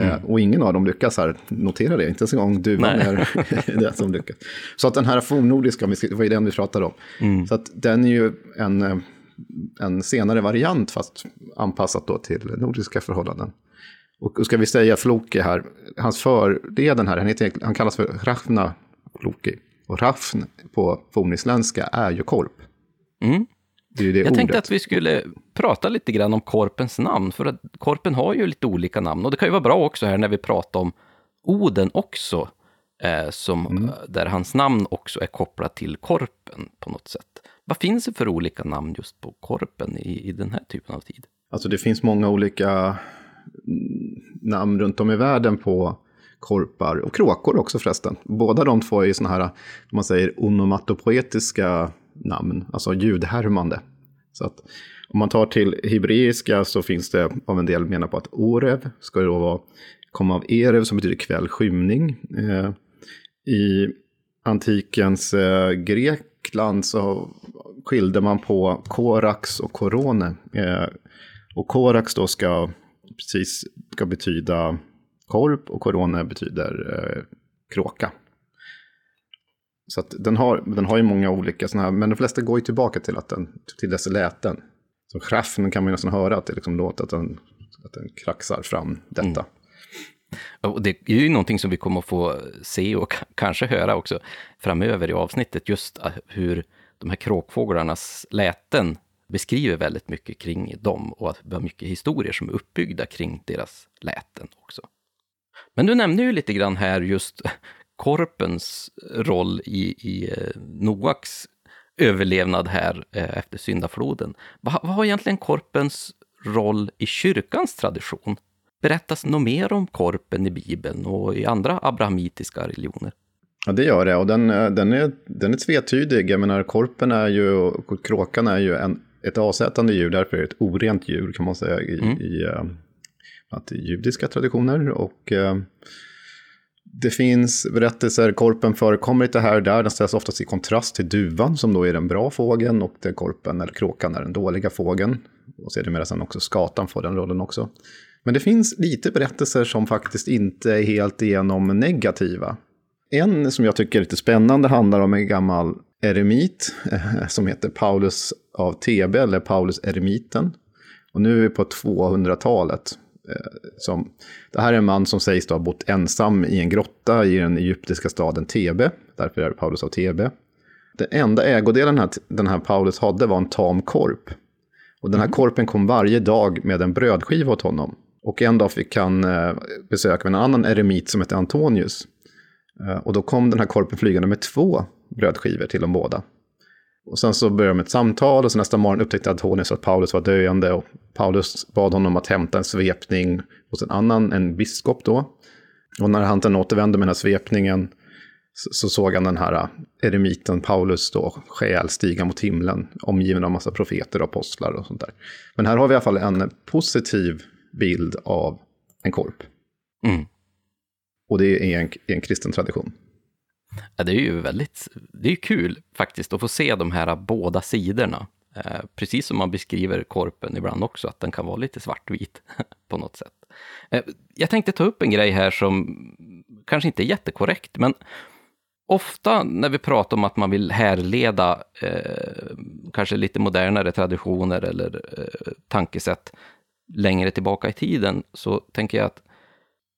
S3: Eh, mm. Och ingen av dem lyckas här, notera det, inte ens en gång duvan är det som lyckas. Så att den här fornnordiska, det var ju den vi pratade om. Mm. Så att den är ju en, eh, en senare variant, fast anpassat då till nordiska förhållanden. Och ska vi säga Floki här, hans förleden här, han, heter, han kallas för Rafna Floki. Och Rafn på fornisländska är ju korp.
S2: Mm. Det är det Jag ordet. tänkte att vi skulle prata lite grann om korpens namn, för att korpen har ju lite olika namn. Och det kan ju vara bra också här när vi pratar om Oden också, eh, som, mm. där hans namn också är kopplat till korpen på något sätt. Vad finns det för olika namn just på korpen i, i den här typen av tid?
S3: Alltså det finns många olika namn runt om i världen på korpar och kråkor också förresten. Båda de två är ju sådana här, man säger, onomatopoetiska namn, alltså ljudhärmande. Så att om man tar till hebreiska så finns det av en del menar på att orev ska då vara, komma av erev som betyder kväll, skymning. Eh, I antikens eh, Tyskland så skilde man på korax och korone. Eh, och korax då ska precis ska betyda korp och korone betyder eh, kråka. Så att den, har, den har ju många olika sådana här, men de flesta går ju tillbaka till, att den, till dess läten. Så schaffen kan man ju nästan höra att det liksom låter att den, att den kraxar fram detta. Mm.
S2: Och det är ju någonting som vi kommer att få se och kanske höra också framöver i avsnittet, just ah, hur de här kråkfåglarnas läten beskriver väldigt mycket kring dem och att vi har mycket historier som är uppbyggda kring deras läten också. Men du nämnde ju lite grann här just korpens roll i, i eh, Noaks överlevnad här eh, efter syndafloden. Vad, vad har egentligen korpens roll i kyrkans tradition? Berättas något mer om korpen i Bibeln och i andra abrahamitiska religioner?
S3: Ja, det gör det. Och den, eh, den, är, den är tvetydig. Jag menar, korpen är ju, och kråkan är ju en, ett avsättande djur, därför är det ett orent djur kan man säga i, mm. i, i, i judiska traditioner. Och det finns berättelser, korpen förekommer lite här och där. Den ställs oftast i kontrast till duvan som då är den bra fågeln och den korpen eller kråkan är den dåliga fågeln. Och sedermera sen också skatan får den rollen också. Men det finns lite berättelser som faktiskt inte är helt igenom negativa. En som jag tycker är lite spännande handlar om en gammal eremit eh, som heter Paulus av Thebe, eller Paulus eremiten. Och nu är vi på 200-talet. Eh, som, det här är en man som sägs då ha bott ensam i en grotta i den egyptiska staden Tebe. Därför är det Paulus av Tebe. Den enda ägodelen här, den här Paulus hade var en tam korp. Och den här mm. korpen kom varje dag med en brödskiva åt honom. Och en dag fick han eh, besök av en annan eremit som hette Antonius. Eh, och då kom den här korpen flygande med två brödskivor till dem båda. Och sen så började de ett samtal och så nästa morgon upptäckte Antonius att Paulus var döende. Och Paulus bad honom att hämta en svepning hos en annan, en biskop då. Och när han återvände med den här svepningen så, så såg han den här eh, eremiten Paulus då själ stiga mot himlen, omgiven av massa profeter och apostlar och sånt där. Men här har vi i alla fall en positiv bild av en korp. Mm. Och det är en, en kristen tradition.
S2: Ja, det är ju väldigt det är kul faktiskt att få se de här båda sidorna. Eh, precis som man beskriver korpen ibland också, att den kan vara lite svartvit på något sätt. Eh, jag tänkte ta upp en grej här som kanske inte är jättekorrekt, men ofta när vi pratar om att man vill härleda eh, kanske lite modernare traditioner eller eh, tankesätt längre tillbaka i tiden, så tänker jag att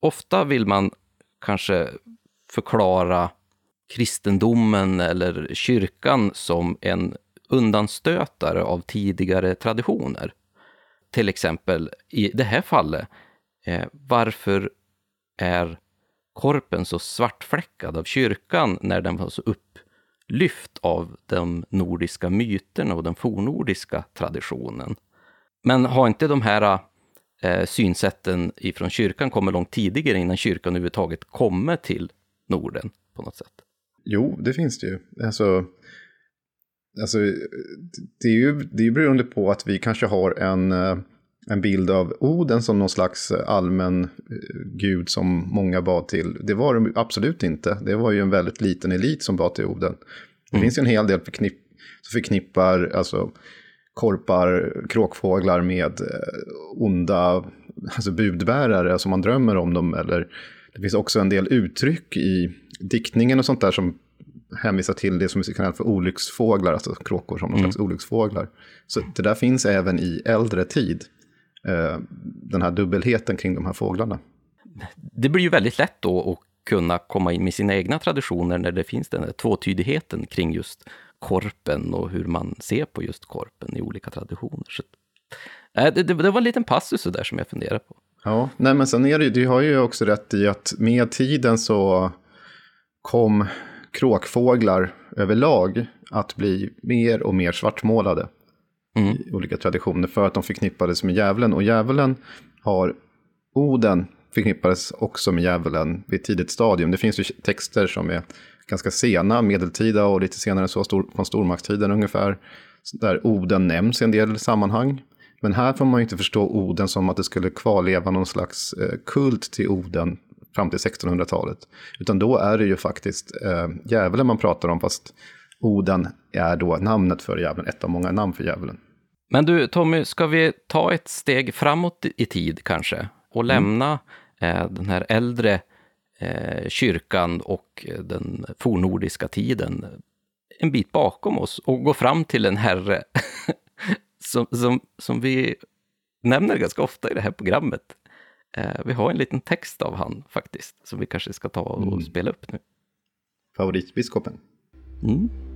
S2: ofta vill man kanske förklara kristendomen eller kyrkan som en undanstötare av tidigare traditioner. Till exempel i det här fallet, eh, varför är korpen så svartfläckad av kyrkan när den var så upplyft av de nordiska myterna och den fornordiska traditionen? Men har inte de här eh, synsätten ifrån kyrkan kommit långt tidigare innan kyrkan överhuvudtaget kommer till Norden på något sätt?
S3: Jo, det finns det ju. Alltså, alltså, det är ju det är beroende på att vi kanske har en, eh, en bild av Oden som någon slags allmän eh, gud som många bad till. Det var det absolut inte. Det var ju en väldigt liten elit som bad till Oden. Det mm. finns ju en hel del förknipp, som förknippar alltså, korpar, kråkfåglar med eh, onda alltså budbärare som man drömmer om dem. Eller det finns också en del uttryck i diktningen och sånt där som hänvisar till det som vi kallar för olycksfåglar, alltså kråkor som någon mm. slags olycksfåglar. Så det där finns även i äldre tid, eh, den här dubbelheten kring de här fåglarna.
S2: Det blir ju väldigt lätt då att kunna komma in med sina egna traditioner när det finns den här tvåtydigheten kring just korpen och hur man ser på just korpen i olika traditioner. Så, äh, det, det, var en liten passus där som jag funderar på.
S3: Ja, nej men sen är det du har ju också rätt i att med tiden så kom kråkfåglar överlag att bli mer och mer svartmålade mm. i olika traditioner för att de förknippades med djävulen. Och djävulen har, Oden förknippades också med djävulen vid ett tidigt stadium. Det finns ju texter som är ganska sena, medeltida och lite senare så stor, från stormaktstiden ungefär, där Oden nämns i en del sammanhang. Men här får man ju inte förstå Oden som att det skulle kvarleva någon slags eh, kult till Oden fram till 1600-talet. Utan då är det ju faktiskt eh, djävulen man pratar om, fast Oden är då namnet för djävulen, ett av många namn för djävulen.
S2: Men du Tommy, ska vi ta ett steg framåt i tid kanske och lämna mm. eh, den här äldre kyrkan och den fornordiska tiden en bit bakom oss och gå fram till en herre som, som, som vi nämner ganska ofta i det här programmet. Eh, vi har en liten text av han faktiskt, som vi kanske ska ta och mm. spela upp nu.
S3: Favoritbiskopen? Mm.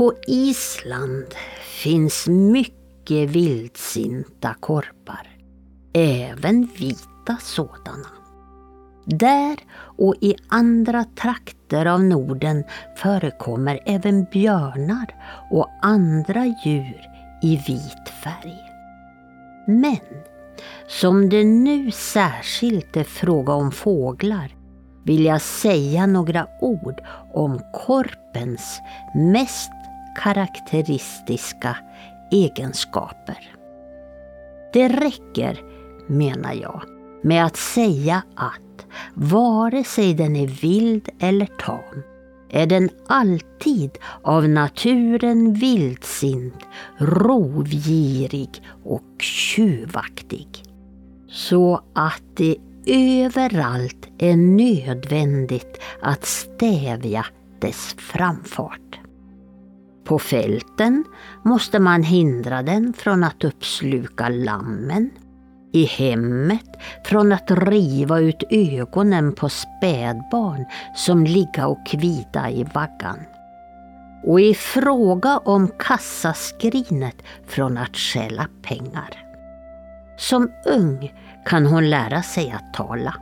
S1: På Island finns mycket vildsinta korpar. Även vita sådana. Där och i andra trakter av Norden förekommer även björnar och andra djur i vit färg. Men som det nu särskilt är fråga om fåglar vill jag säga några ord om korpens mest karaktäristiska egenskaper. Det räcker, menar jag, med att säga att vare sig den är vild eller tam är den alltid av naturen vildsint, rovgirig och tjuvaktig. Så att det överallt är nödvändigt att stävja dess framfart. På fälten måste man hindra den från att uppsluka lammen. I hemmet från att riva ut ögonen på spädbarn som ligga och kvida i vaggan. Och i fråga om kassaskrinet från att stjäla pengar. Som ung kan hon lära sig att tala.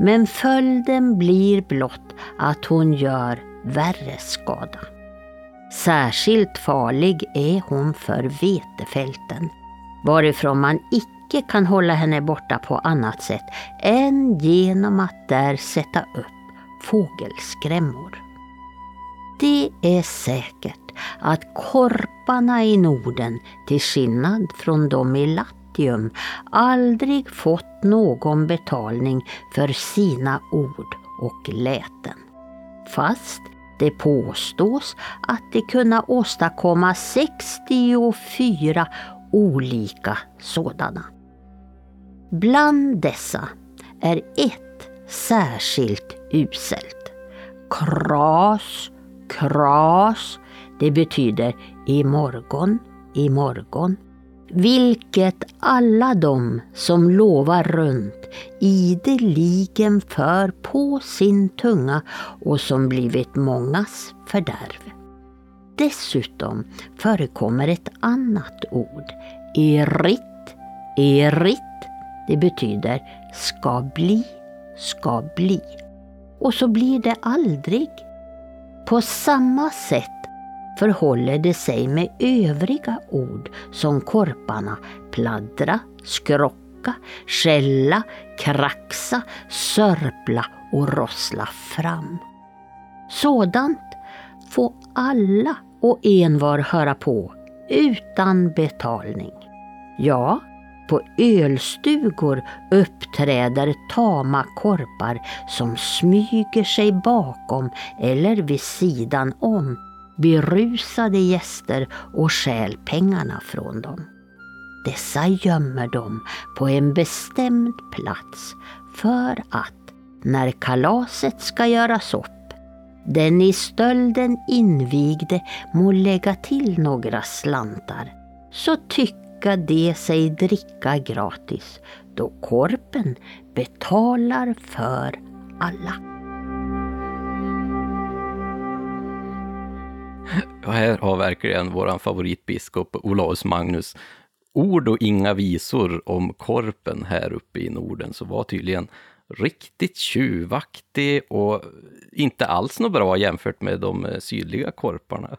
S1: Men följden blir blott att hon gör värre skada. Särskilt farlig är hon för vetefälten, varifrån man icke kan hålla henne borta på annat sätt än genom att där sätta upp fågelskrämmor. Det är säkert att korparna i Norden, till skillnad från de i Latium, aldrig fått någon betalning för sina ord och läten. Fast det påstås att de kunna åstadkomma 64 olika sådana. Bland dessa är ett särskilt uselt. Kras, kras, det betyder imorgon, imorgon vilket alla de som lovar runt ideligen för på sin tunga och som blivit mångas fördärv. Dessutom förekommer ett annat ord, erit, erit, det betyder ska bli ska bli. Och så blir det aldrig. På samma sätt förhåller det sig med övriga ord som korparna pladdra, skrocka, skälla, kraxa, sörpla och rossla fram. Sådant får alla och envar höra på utan betalning. Ja, på ölstugor uppträder tama korpar som smyger sig bakom eller vid sidan om berusade gäster och stjäl pengarna från dem. Dessa gömmer de på en bestämd plats för att när kalaset ska göras upp den i stölden invigde må lägga till några slantar så tycka de sig dricka gratis då korpen betalar för alla.
S2: Och här har verkligen vår favoritbiskop Olaus Magnus ord och inga visor om korpen här uppe i Norden, så var tydligen riktigt tjuvaktig och inte alls något bra jämfört med de eh, sydliga korparna.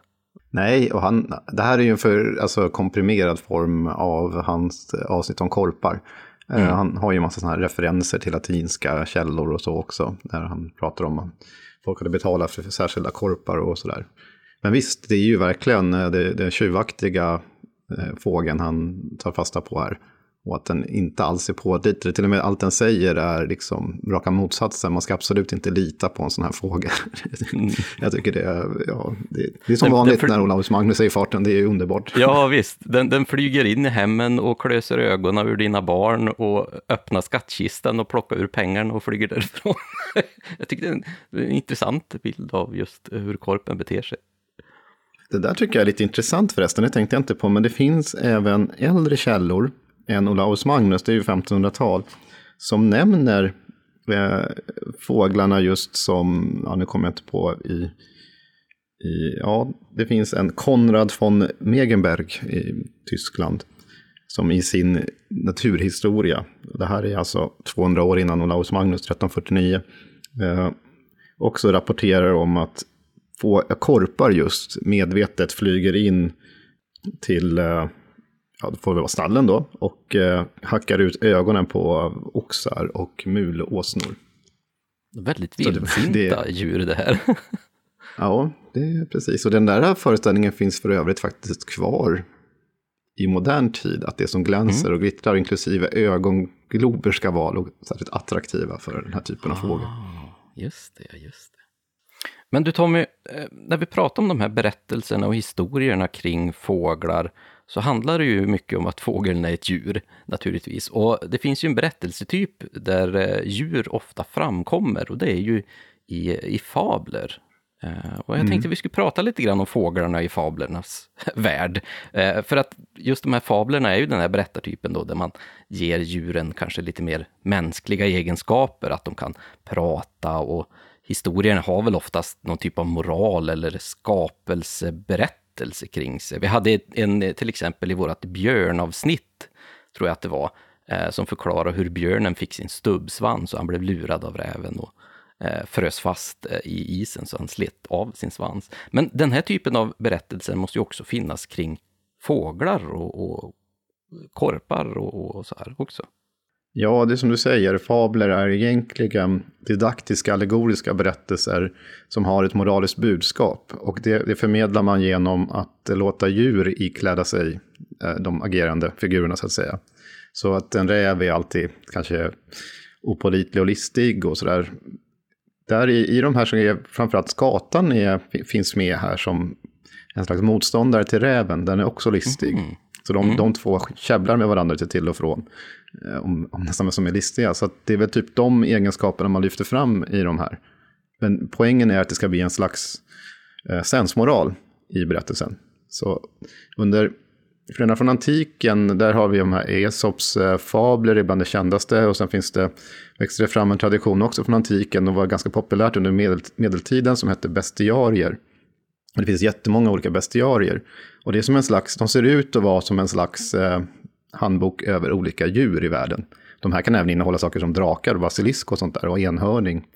S3: Nej, och han, det här är ju en för alltså, komprimerad form av hans avsnitt om korpar. Eh, mm. Han har ju en massa sådana här referenser till latinska källor och så också, när han pratar om att folk hade betalat för särskilda korpar och sådär. Men visst, det är ju verkligen eh, det, det tjuvaktiga fågeln han tar fasta på här. Och att den inte alls är pålitlig. Till och med allt den säger är liksom raka motsatsen. Man ska absolut inte lita på en sån här fågel. Mm. Jag tycker det är, ja, det, det är som den, vanligt den när Olaus Magnus är i farten. Det är underbart.
S2: Ja visst, den, den flyger in i hemmen och klöser ögonen ur dina barn och öppnar skattkistan och plockar ur pengarna och flyger därifrån. Jag tycker det är en, en intressant bild av just hur korpen beter sig.
S3: Det där tycker jag är lite intressant förresten, det tänkte jag inte på, men det finns även äldre källor. Än Olaus Magnus, det är ju 1500-tal, som nämner eh, fåglarna just som, ja nu kommer jag inte på i, i, ja det finns en Konrad von Megenberg i Tyskland, som i sin naturhistoria, det här är alltså 200 år innan Olaus Magnus, 1349, eh, också rapporterar om att få, korpar just medvetet flyger in till eh, ja, det får väl vara stallen då, och eh, hackar ut ögonen på oxar och mulåsnor.
S2: Väldigt vildsinta det, djur det här.
S3: ja, det är precis. Och den där föreställningen finns för övrigt faktiskt kvar i modern tid. Att det som glänser mm. och glittrar, inklusive ögonglober, ska vara särskilt attraktiva för den här typen av ah, fågel.
S2: Just det, just det. Men du Tommy, eh, när vi pratar om de här berättelserna och historierna kring fåglar, så handlar det ju mycket om att fågeln är ett djur, naturligtvis. Och det finns ju en berättelsetyp där eh, djur ofta framkommer och det är ju i, i fabler. Uh, och jag mm. tänkte vi skulle prata lite grann om fåglarna i fablernas värld. För att just de här fablerna är ju den här berättartypen då, där man ger djuren kanske lite mer mänskliga egenskaper, att de kan prata och historien har väl oftast någon typ av moral eller skapelseberättelse kring sig. Vi hade en, till exempel i vårt björnavsnitt, tror jag att det var, eh, som förklarar hur björnen fick sin stubbsvans och han blev lurad av räven och eh, frös fast eh, i isen så han slet av sin svans. Men den här typen av berättelser måste ju också finnas kring fåglar och, och korpar och, och så här också.
S3: Ja, det är som du säger, fabler är egentligen didaktiska, allegoriska berättelser som har ett moraliskt budskap. Och det, det förmedlar man genom att låta djur ikläda sig eh, de agerande figurerna, så att säga. Så att en räv är alltid kanske opolitlig och listig och sådär. Där i, i de här så är framförallt skatan är, finns med här som en slags motståndare till räven. Den är också listig. Mm. Så de, mm. de två käbblar med varandra lite till och från. Eh, om, om nästan vem som är listiga. Så det är väl typ de egenskaperna man lyfter fram i de här. Men poängen är att det ska bli en slags eh, sensmoral i berättelsen. Så under Redan från antiken, där har vi de här Esops eh, fabler, är bland det kändaste. Och sen finns det, växte det fram en tradition också från antiken och var ganska populärt under medel, medeltiden som hette bestiarier. Och Det finns jättemånga olika bestiarier. Och det är som en slags, de ser ut att vara som en slags eh, handbok över olika djur i världen. de här kan även innehålla saker som drakar, basilisk och sånt där, och enhörning.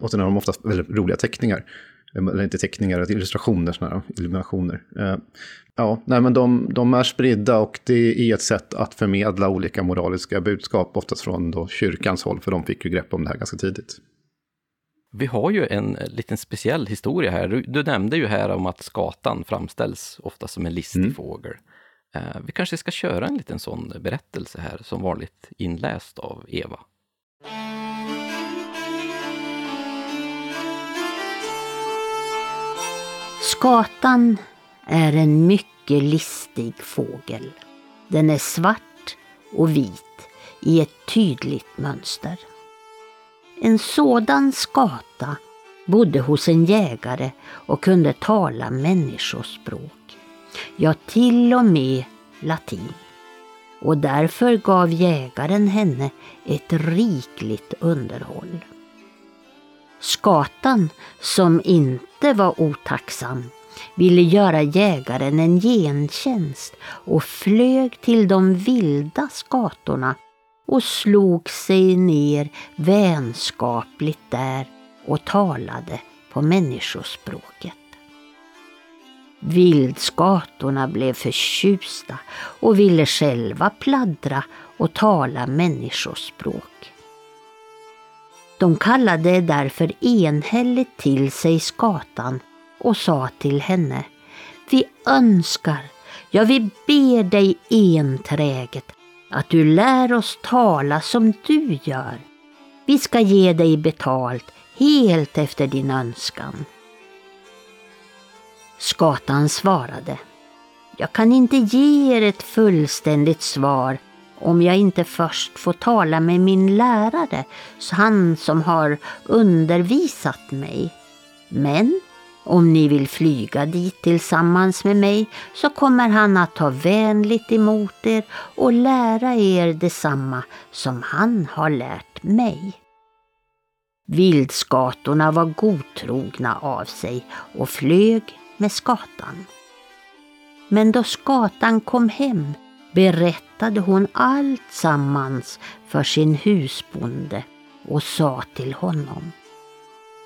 S3: Och sen har de oftast väldigt roliga teckningar. Eller inte teckningar, illustrationer, här illuminationer. Eh, ja, nej men de, de, är spridda och det är ett sätt att förmedla olika moraliska budskap, oftast från då kyrkans håll, för de fick ju grepp om det här ganska tidigt.
S2: Vi har ju en liten speciell historia här. Du, du nämnde ju här om att skatan framställs ofta som en listig mm. fågel. Eh, vi kanske ska köra en liten sån berättelse här, som vanligt inläst av Eva.
S1: Skatan är en mycket listig fågel. Den är svart och vit i ett tydligt mönster. En sådan skata bodde hos en jägare och kunde tala människospråk. Ja, till och med latin. Och därför gav jägaren henne ett rikligt underhåll. Skatan, som inte var otacksam, ville göra jägaren en gentjänst och flög till de vilda skatorna och slog sig ner vänskapligt där och talade på människospråket. Vildskatorna blev förtjusta och ville själva pladdra och tala människospråk. De kallade därför enhälligt till sig skatan och sa till henne Vi önskar, ja vi ber dig enträget att du lär oss tala som du gör. Vi ska ge dig betalt helt efter din önskan. Skatan svarade. Jag kan inte ge er ett fullständigt svar om jag inte först får tala med min lärare, han som har undervisat mig. Men om ni vill flyga dit tillsammans med mig så kommer han att ta vänligt emot er och lära er detsamma som han har lärt mig. Vildskatorna var godtrogna av sig och flög med skatan. Men då skatan kom hem berättade hon allt sammans för sin husbonde och sa till honom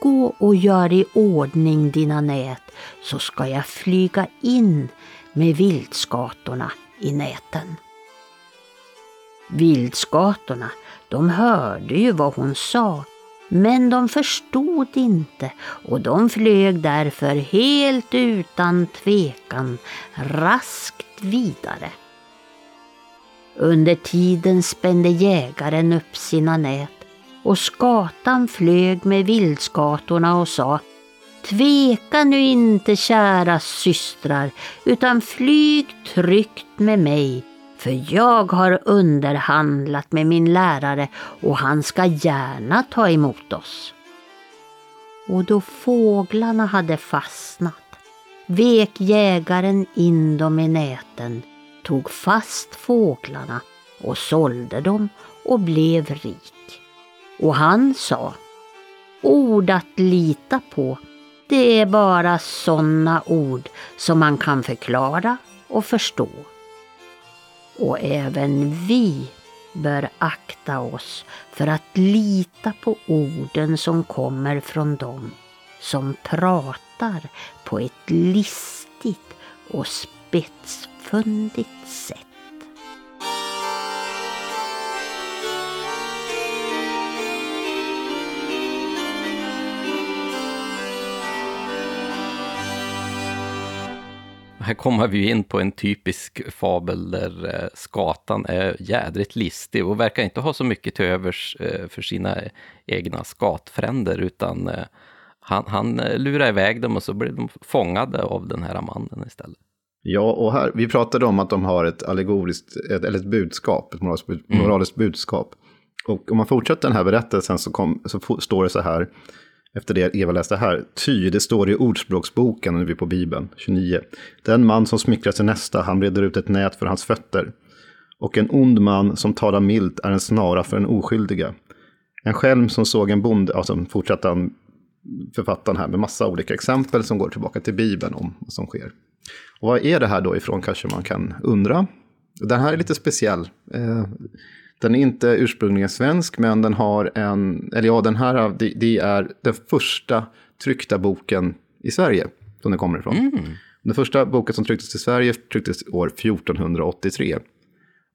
S1: Gå och gör i ordning dina nät så ska jag flyga in med vildskatorna i näten. Vildskatorna, de hörde ju vad hon sa men de förstod inte och de flög därför helt utan tvekan raskt vidare. Under tiden spände jägaren upp sina nät och skatan flög med vildskatorna och sa Tveka nu inte kära systrar utan flyg tryggt med mig för jag har underhandlat med min lärare och han ska gärna ta emot oss. Och då fåglarna hade fastnat vek jägaren in dem i näten, tog fast fåglarna och sålde dem och blev rik. Och han sa, ord att lita på, det är bara sådana ord som man kan förklara och förstå. Och även vi bör akta oss för att lita på orden som kommer från dem som pratar på ett listigt och spetsfundigt sätt.
S2: Här kommer vi in på en typisk fabel där eh, skatan är jädrigt listig och verkar inte ha så mycket till övers eh, för sina egna skatfränder, utan eh, han, han lurar iväg dem och så blir de fångade av den här mannen istället.
S3: Ja, och här, vi pratade om att de har ett allegoriskt, ett, eller ett budskap, ett moraliskt, moraliskt mm. budskap. Och om man fortsätter den här berättelsen så, kom, så står det så här, efter det Eva läste här. Ty, det står i Ordspråksboken, nu är vi på Bibeln, 29. Den man som smickrar sin nästa, han breder ut ett nät för hans fötter. Och en ond man som talar milt är en snara för en oskyldiga. En skälm som såg en bonde, alltså fortsätter han författaren här med massa olika exempel som går tillbaka till Bibeln om vad som sker. Och vad är det här då ifrån kanske man kan undra. Den här är lite speciell. Eh, den är inte ursprungligen svensk, men den har en, eller ja, den här, det, det är den första tryckta boken i Sverige som den kommer ifrån. Mm. Den första boken som trycktes i Sverige trycktes år 1483.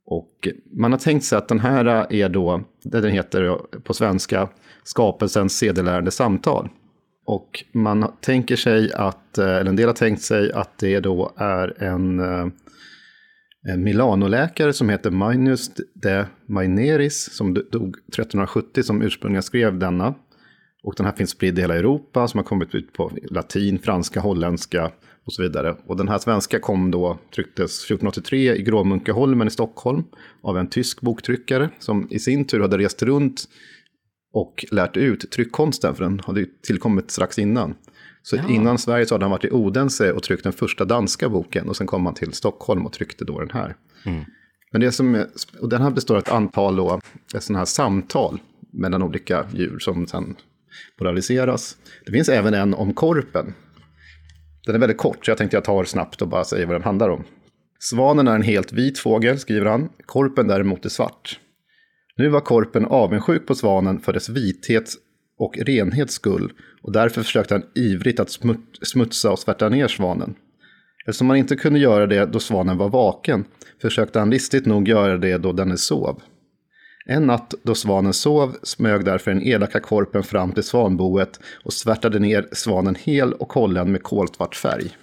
S3: Och man har tänkt sig att den här är då, det den heter på svenska, skapelsens sedelärande samtal. Och man tänker sig att, eh, eller en del har tänkt sig att det då är en, eh, en Milanoläkare som heter Magnus de Maineris som dog 1370 som ursprungligen skrev denna. Och den här finns spridd i hela Europa som har kommit ut på latin, franska, holländska och så vidare. Och den här svenska kom då, trycktes 1483 i Gråmunkeholmen i Stockholm av en tysk boktryckare som i sin tur hade rest runt och lärt ut tryckkonsten, för den hade ju tillkommit strax innan. Så ja. innan Sverige så hade han varit i Odense och tryckt den första danska boken och sen kom han till Stockholm och tryckte då den här. Mm. Men det som och den här består av ett antal då, sådana här samtal mellan olika djur som sen moraliseras. Det finns även en om korpen. Den är väldigt kort, så jag tänkte jag tar snabbt och bara säger vad den handlar om. Svanen är en helt vit fågel, skriver han. Korpen däremot är svart. Nu var korpen avundsjuk på svanen för dess vithet och renhets skull och därför försökte han ivrigt att smutsa och svärta ner svanen. Eftersom han inte kunde göra det då svanen var vaken försökte han listigt nog göra det då denne sov. En natt då svanen sov smög därför den elaka korpen fram till svanboet och svärtade ner svanen hel och hållen med kolsvart färg.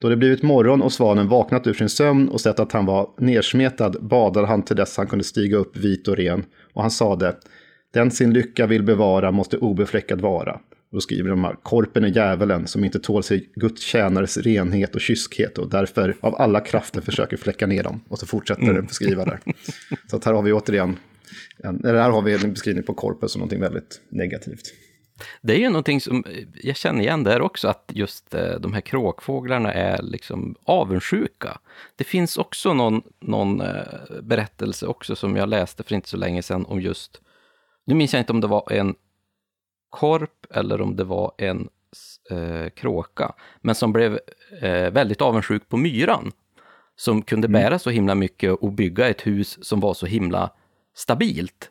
S3: Då det blivit morgon och svanen vaknat ur sin sömn och sett att han var nersmetad badade han till dess han kunde stiga upp vit och ren. Och han sade, den sin lycka vill bevara måste obefläckad vara. Då skriver de här, korpen är djävulen som inte tål sig Guds tjänares renhet och kyskhet och därför av alla krafter försöker fläcka ner dem. Och så fortsätter mm. den skriva där. Så att här har vi återigen, en, eller här har vi en beskrivning på korpen som någonting väldigt negativt.
S2: Det är ju någonting som jag känner igen där också, att just eh, de här kråkfåglarna är liksom avundsjuka. Det finns också någon, någon eh, berättelse också som jag läste för inte så länge sedan om just, nu minns jag inte om det var en korp eller om det var en eh, kråka, men som blev eh, väldigt avundsjuk på myran, som kunde mm. bära så himla mycket och bygga ett hus som var så himla stabilt.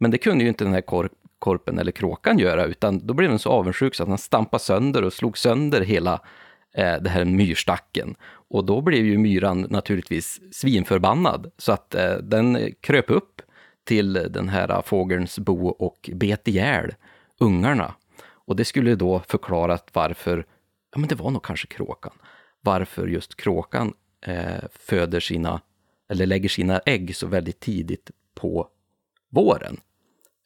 S2: Men det kunde ju inte den här korp korpen eller kråkan göra, utan då blev den så avundsjuk så att han stampade sönder och slog sönder hela eh, det här myrstacken. Och då blev ju myran naturligtvis svinförbannad, så att eh, den kröp upp till den här fågelns bo och bet ihjäl ungarna. Och det skulle då förklara varför, ja men det var nog kanske kråkan, varför just kråkan eh, föder sina, eller lägger sina ägg så väldigt tidigt på våren.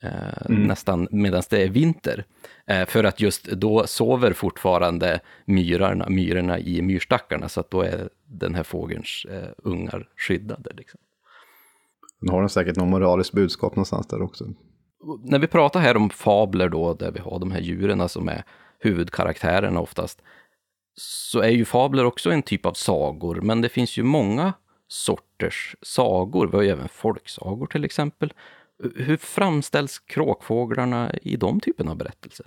S2: Eh, mm. nästan medan det är vinter. Eh, för att just då sover fortfarande myrarna, myrorna i myrstackarna, så att då är den här fågelns eh, ungar skyddade. Liksom.
S3: Den har den säkert något moraliskt budskap någonstans där också.
S2: När vi pratar här om fabler då, där vi har de här djuren som är huvudkaraktärerna oftast, så är ju fabler också en typ av sagor, men det finns ju många sorters sagor. Vi har ju även folksagor till exempel. Hur framställs kråkfåglarna i de typerna av berättelser?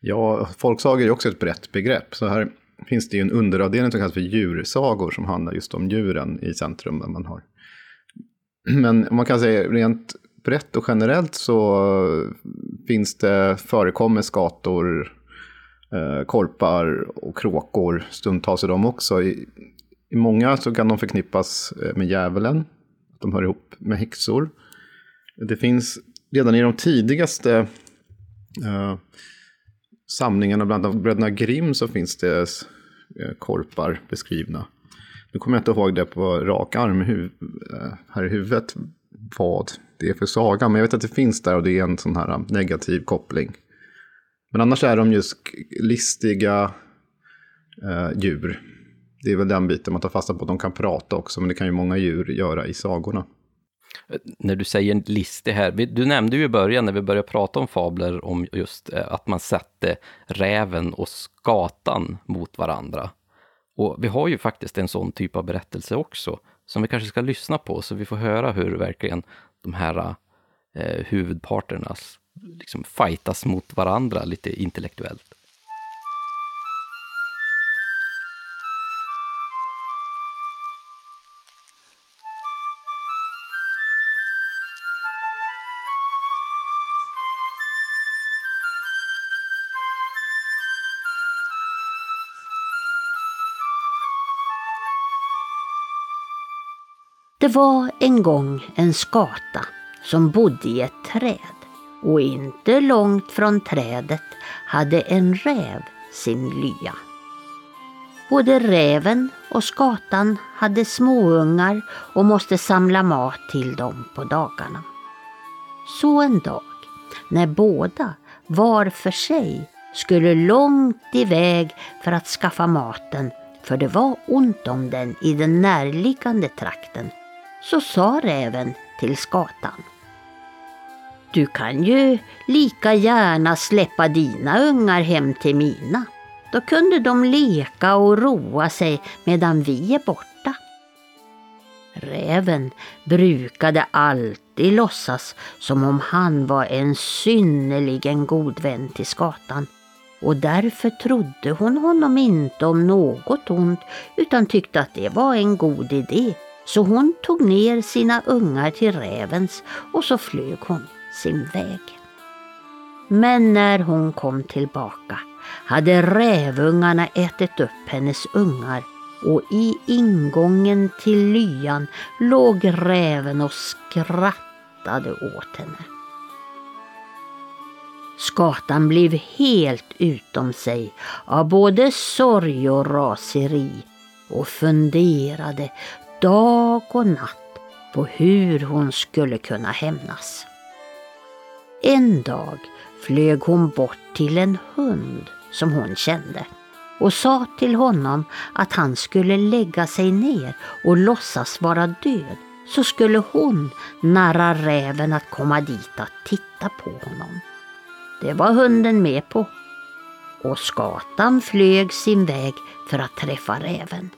S3: Ja, folksagor är också ett brett begrepp. Så här finns det ju en underavdelning som kallas för djursagor som handlar just om djuren i centrum. Där man har. Men om man kan säga rent brett och generellt så finns det, förekommer skator, eh, korpar och kråkor. Stundtals är de också. I, I många så kan de förknippas eh, med djävulen. De hör ihop med häxor. Det finns redan i de tidigaste eh, samlingarna, bland annat Bröderna Grimm, så finns det korpar beskrivna. Nu kommer jag inte ihåg det på rak arm eh, här i huvudet vad det är för saga, men jag vet att det finns där och det är en sån här eh, negativ koppling. Men annars är de just listiga eh, djur. Det är väl den biten man tar fasta på. De kan prata också, men det kan ju många djur göra i sagorna
S2: när du säger listig här, du nämnde ju i början när vi började prata om fabler om just att man sätter räven och skatan mot varandra. Och vi har ju faktiskt en sån typ av berättelse också, som vi kanske ska lyssna på, så vi får höra hur verkligen de här eh, huvudparterna liksom fightas mot varandra lite intellektuellt.
S1: Det var en gång en skata som bodde i ett träd och inte långt från trädet hade en räv sin lya. Både räven och skatan hade småungar och måste samla mat till dem på dagarna. Så en dag, när båda var för sig skulle långt iväg för att skaffa maten, för det var ont om den i den närliggande trakten, så sa räven till skatan. Du kan ju lika gärna släppa dina ungar hem till mina. Då kunde de leka och roa sig medan vi är borta. Räven brukade alltid låtsas som om han var en synnerligen god vän till skatan och därför trodde hon honom inte om något ont utan tyckte att det var en god idé. Så hon tog ner sina ungar till rävens och så flög hon sin väg. Men när hon kom tillbaka hade rävungarna ätit upp hennes ungar och i ingången till lyan låg räven och skrattade åt henne. Skatan blev helt utom sig av både sorg och raseri och funderade dag och natt på hur hon skulle kunna hämnas. En dag flög hon bort till en hund som hon kände och sa till honom att han skulle lägga sig ner och låtsas vara död så skulle hon narra räven att komma dit att titta på honom. Det var hunden med på och skatan flög sin väg för att träffa räven.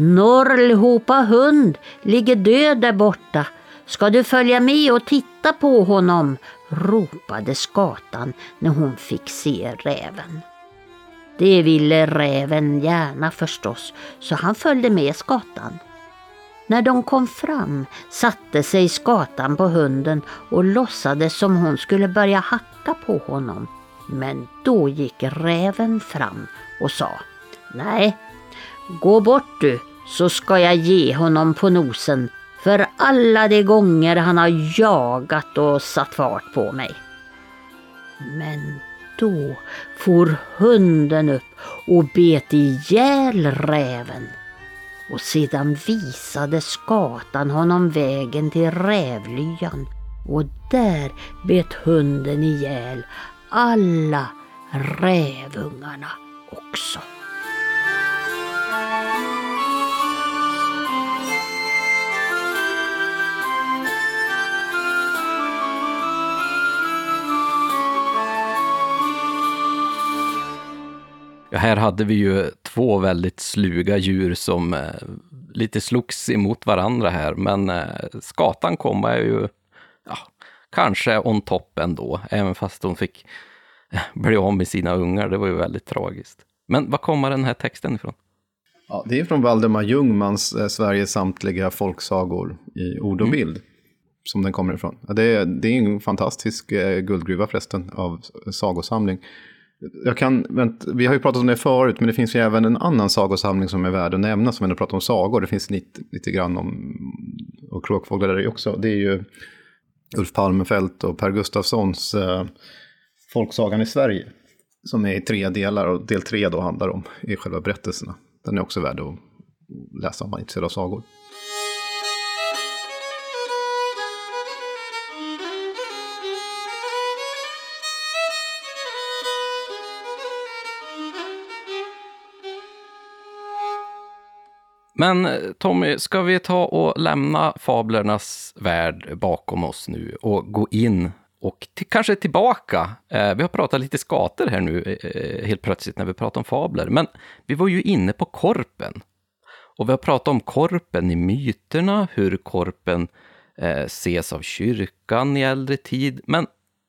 S1: Norrlhopa hund ligger död där borta. Ska du följa med och titta på honom? ropade skatan när hon fick se räven. Det ville räven gärna förstås, så han följde med skatan. När de kom fram satte sig skatan på hunden och låtsades som hon skulle börja hacka på honom. Men då gick räven fram och sa Nej, gå bort du så ska jag ge honom på nosen för alla de gånger han har jagat och satt fart på mig. Men då for hunden upp och bet ihjäl räven. Och sedan visade skatan honom vägen till rävlyan och där bet hunden ihjäl alla rävungarna också.
S2: Ja, här hade vi ju två väldigt sluga djur som eh, lite slogs emot varandra här, men eh, skatan kom ju ja, kanske on top ändå, även fast hon fick eh, bli av med sina ungar. Det var ju väldigt tragiskt. Men var kommer den här texten ifrån?
S3: Ja, det är från Valdemar Ljungmans eh, Sveriges samtliga folksagor i ord och mm. bild. Som den kommer ifrån. Ja, det, är, det är en fantastisk eh, guldgruva förresten av sagosamling. Jag kan, vänt, vi har ju pratat om det förut, men det finns ju även en annan sagosamling som är värd att nämna, som ändå pratar om sagor. Det finns lite, lite grann om och kråkfåglar där också. Det är ju Ulf Palmefelt och Per Gustafssons eh, Folksagan i Sverige. Som är i tre delar och del tre då handlar om i själva berättelserna. Den är också värd att läsa om man är intresserad av sagor.
S2: Men eh, Tommy, ska vi ta och lämna fablernas värld bakom oss nu och gå in och till, kanske tillbaka. Eh, vi har pratat lite skater här nu eh, eh, helt plötsligt när vi pratar om fabler, men vi var ju inne på korpen. Och vi har pratat om korpen i myterna, hur korpen eh, ses av kyrkan i äldre tid. Men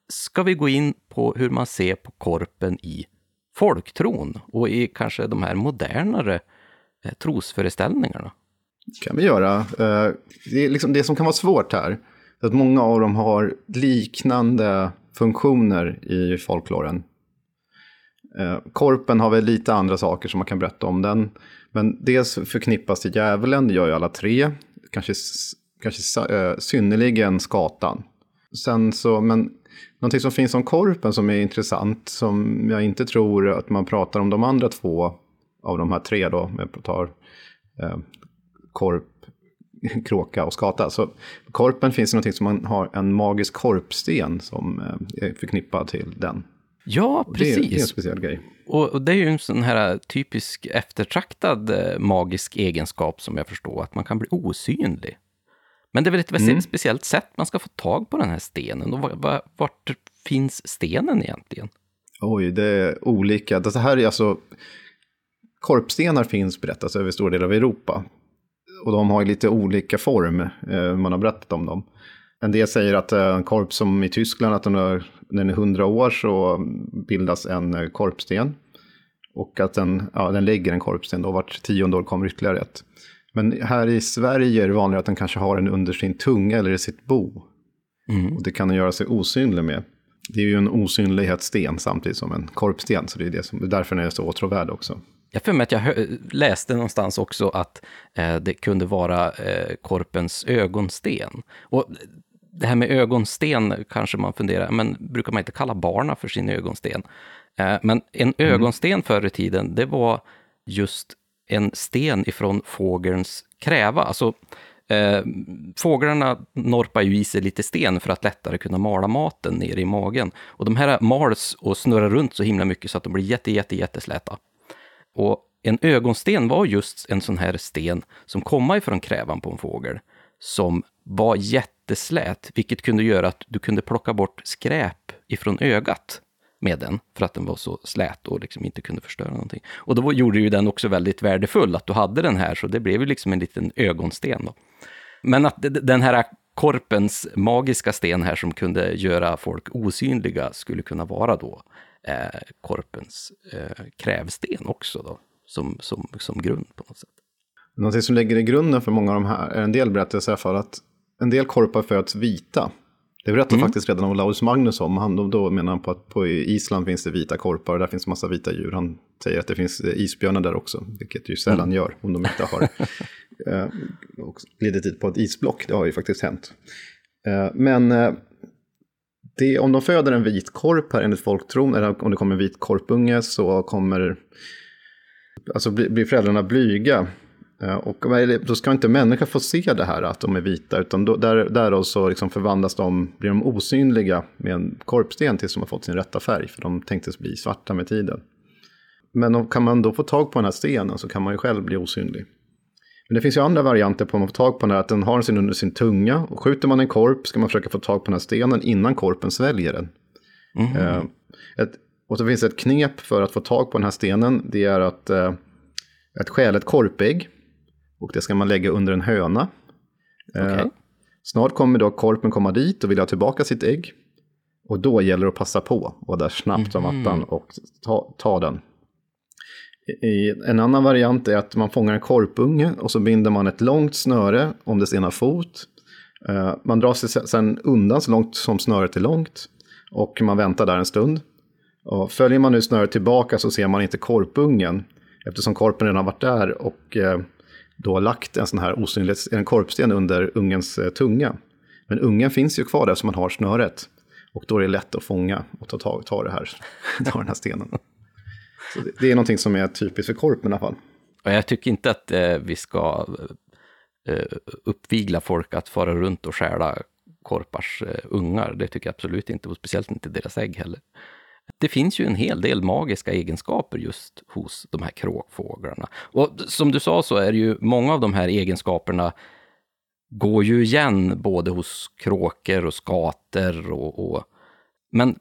S2: ska vi gå in på hur man ser på korpen i folktron och i kanske de här modernare Eh, trosföreställningarna?
S3: kan vi göra. Eh, det, är liksom det som kan vara svårt här, är att många av dem har liknande funktioner i folkloren. Eh, korpen har väl lite andra saker som man kan berätta om den. Men dels förknippas till djävulen, det gör ju alla tre. kanske, kanske eh, synnerligen skatan. Sen så, men någonting som finns om korpen som är intressant, som jag inte tror att man pratar om de andra två av de här tre då, om jag tar eh, korp, kråka och skata. Så korpen finns det någonting som man har en magisk korpsten som eh, är förknippad till den.
S2: Ja, precis. Det är,
S3: det är en speciell grej.
S2: Och, och, det är ju en sån här typisk eftertraktad eh, magisk egenskap som jag förstår, att man kan bli osynlig. Men det är väl ett mm. speciellt sätt man ska få tag på den här stenen. Och vart, vart finns stenen egentligen?
S3: Oj, det är olika. Det här är alltså... Korpstenar finns berättas över stora delar av Europa. Och de har lite olika form, eh, man har berättat om dem. En del säger att eh, en korp som i Tyskland, att den är, den är 100 år så bildas en eh, korpsten. Och att den, ja, den lägger en korpsten då, vart tionde år kommer ytterligare ett. Men här i Sverige är det vanligare att den kanske har den under sin tunga eller i sitt bo. Mm. Och det kan den göra sig osynlig med. Det är ju en osynlighetssten samtidigt som en korpsten, så det är, det som, det är därför den är så åtråvärd också.
S2: Jag för mig att jag läste någonstans också att eh, det kunde vara eh, korpens ögonsten. Och det här med ögonsten kanske man funderar, men brukar man inte kalla barna för sin ögonsten? Eh, men en mm. ögonsten förr i tiden, det var just en sten ifrån fågelns kräva. Alltså, eh, fåglarna norpar ju i sig lite sten för att lättare kunna mala maten ner i magen. Och de här mals och snurrar runt så himla mycket så att de blir jätte, jätte, jättesläta. Och en ögonsten var just en sån här sten som kom ifrån krävan på en fågel, som var jätteslät, vilket kunde göra att du kunde plocka bort skräp ifrån ögat med den, för att den var så slät och liksom inte kunde förstöra någonting. Och då gjorde ju den också väldigt värdefull, att du hade den här, så det blev ju liksom en liten ögonsten. Då. Men att den här korpens magiska sten här som kunde göra folk osynliga skulle kunna vara då eh, korpens eh, krävsten också då, som, som, som grund på något sätt.
S3: Någonting som lägger i grunden för många av de här är en del berättelser för att en del korpar föds vita. Det berättade mm. faktiskt redan Olaus Magnus om. Han, då, då menar han på att på Island finns det vita korpar och där finns massa vita djur. Han säger att det finns isbjörnar där också, vilket ju sällan mm. gör om de inte har eh, glidit dit på ett isblock. Det har ju faktiskt hänt. Eh, men eh, det, om de föder en vit korp här enligt folktron, eller om det kommer en vit korpunge så kommer alltså blir, blir föräldrarna blyga. Eh, och då ska inte människa få se det här att de är vita, utan då, där, därav så liksom förvandlas de, blir de osynliga med en korpsten tills de har fått sin rätta färg, för de tänktes bli svarta med tiden. Men om, kan man då få tag på den här stenen så kan man ju själv bli osynlig. Men det finns ju andra varianter på att man får tag på den här, att den har den under sin tunga. Och skjuter man en korp ska man försöka få tag på den här stenen innan korpen sväljer den. Mm. Eh, ett, och så finns det ett knep för att få tag på den här stenen. Det är att, eh, att stjäla ett korpägg. Och det ska man lägga under en höna. Eh, okay. Snart kommer då korpen komma dit och vill ha tillbaka sitt ägg. Och då gäller det att passa på och där snabbt som mm. attan och ta, ta den. I, en annan variant är att man fångar en korpunge och så binder man ett långt snöre om dess ena fot. Eh, man drar sig sedan undan så långt som snöret är långt och man väntar där en stund. Och följer man nu snöret tillbaka så ser man inte korpungen eftersom korpen redan har varit där och eh, då lagt en sån här osynlig en korpsten under ungens eh, tunga. Men ungen finns ju kvar där som man har snöret. Och då är det lätt att fånga och ta, ta, ta, det här, ta den här stenen. Så det, det är någonting som är typiskt för korpen i alla fall.
S2: Och jag tycker inte att eh, vi ska eh, uppvigla folk att fara runt och stjäla korpars eh, ungar. Det tycker jag absolut inte, och speciellt inte deras ägg heller. Det finns ju en hel del magiska egenskaper just hos de här kråkfåglarna. Och som du sa så är det ju många av de här egenskaperna går ju igen både hos kråkor och skater och, och men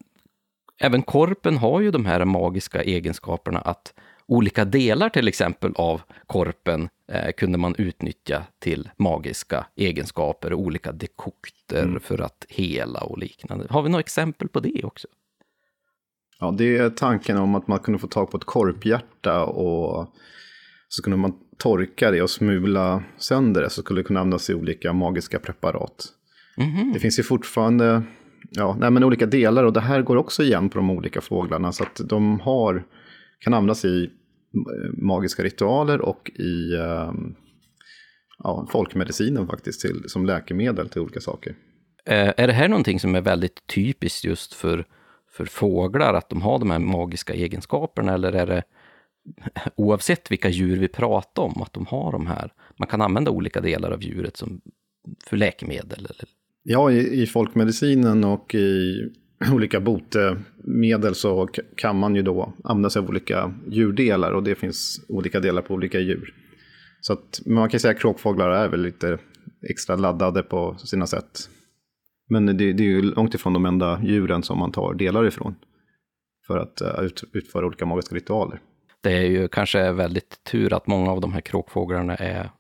S2: även korpen har ju de här magiska egenskaperna att olika delar till exempel av korpen eh, kunde man utnyttja till magiska egenskaper, olika dekokter mm. för att hela och liknande. Har vi några exempel på det också?
S3: Ja, det är tanken om att man kunde få tag på ett korphjärta och så kunde man torka det och smula sönder det så skulle det kunna användas i olika magiska preparat. Mm -hmm. Det finns ju fortfarande ja, nej, men olika delar och det här går också igen på de olika fåglarna. Så att de har, kan användas i magiska ritualer och i, ehm, ja, folkmedicinen faktiskt, till, som läkemedel till olika saker.
S2: Eh, är det här någonting som är väldigt typiskt just för, för fåglar, att de har de här magiska egenskaperna, eller är det oavsett vilka djur vi pratar om, att de har de här, man kan använda olika delar av djuret som för läkemedel? Eller?
S3: Ja, i, i folkmedicinen och i olika botemedel så kan man ju då använda sig av olika djurdelar och det finns olika delar på olika djur. Så att man kan säga att kråkfåglar är väl lite extra laddade på sina sätt. Men det, det är ju långt ifrån de enda djuren som man tar delar ifrån för att eh, ut, utföra olika magiska ritualer.
S2: Det är ju kanske väldigt tur att många av de här kråkfåglarna är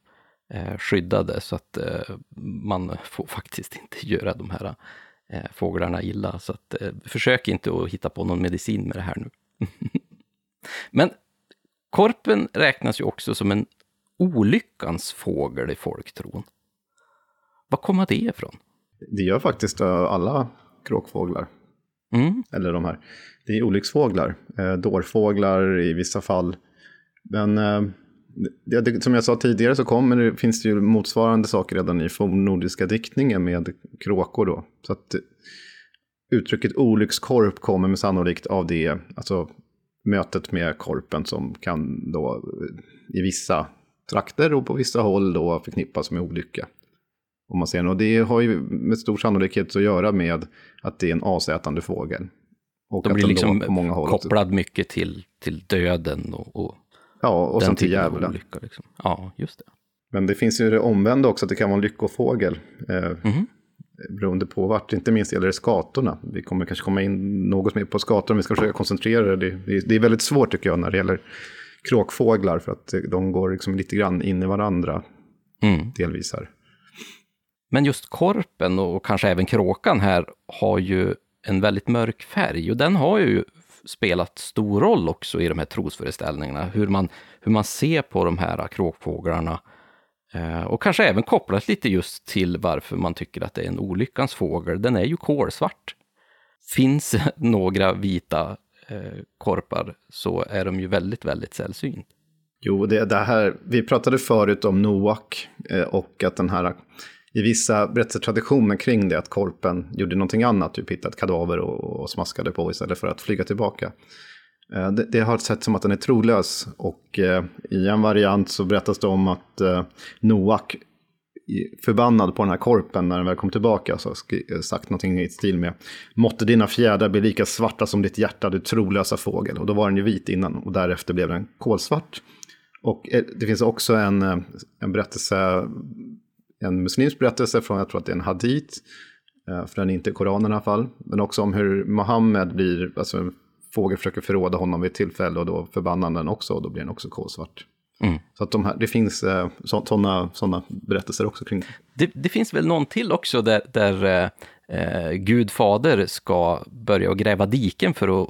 S2: skyddade så att eh, man får faktiskt inte göra de här eh, fåglarna illa. Så att, eh, försök inte att hitta på någon medicin med det här nu. Men korpen räknas ju också som en olyckans fågel i folktron. Var kommer det ifrån?
S3: Det gör faktiskt eh, alla kråkfåglar. Mm. Eller de här. Det är olycksfåglar, eh, dårfåglar i vissa fall. Men eh, det, det, som jag sa tidigare så kommer, finns det ju motsvarande saker redan i fornnordiska diktningen med kråkor då. Så att uttrycket olyckskorp kommer med sannolikt av det, alltså mötet med korpen som kan då i vissa trakter och på vissa håll då förknippas med olycka. Om man ser och det har ju med stor sannolikhet att göra med att det är en asätande fågel.
S2: Och De blir liksom kopplad mycket till, till döden och, och
S3: Ja, och sen till djävulen.
S2: liksom. Ja, just det.
S3: Men det finns ju det omvända också, att det kan vara en lyckofågel. Eh, mm. Beroende på vart, inte minst gäller det skatorna. Vi kommer kanske komma in något mer på skator, om vi ska försöka koncentrera det. Det, det är väldigt svårt tycker jag när det gäller kråkfåglar, för att de går liksom lite grann in i varandra. Mm. Delvis här.
S2: Men just korpen och kanske även kråkan här har ju en väldigt mörk färg och den har ju spelat stor roll också i de här trosföreställningarna. Hur man, hur man ser på de här kråkfåglarna. Eh, och kanske även kopplat lite just till varför man tycker att det är en olyckans fågel. Den är ju kolsvart. Finns några vita eh, korpar så är de ju väldigt, väldigt sällsynt.
S3: Jo, det, det här, vi pratade förut om Noak eh, och att den här i vissa berättelsetraditioner kring det att korpen gjorde någonting annat, typ hittade ett kadaver och, och smaskade på istället för att flyga tillbaka. Eh, det, det, har sett som att den är trolös och eh, i en variant så berättas det om att eh, Noak förbannad på den här korpen när den väl kom tillbaka så har eh, sagt någonting i stil med Måtte dina fjädrar bli lika svarta som ditt hjärta, du trolösa fågel. Och då var den ju vit innan och därefter blev den kolsvart. Och eh, det finns också en, eh, en berättelse en muslimsk berättelse från, jag tror att det är en hadith, eh, för den är inte Koranen i alla fall, men också om hur Mohammed blir, alltså en fågel försöker förråda honom vid ett tillfälle och då förbannar den också och då blir den också kolsvart. Mm. Så att de här, det finns eh, sådana såna berättelser också kring det.
S2: det. det. finns väl någon till också där, där eh, eh Gud fader ska börja gräva diken för att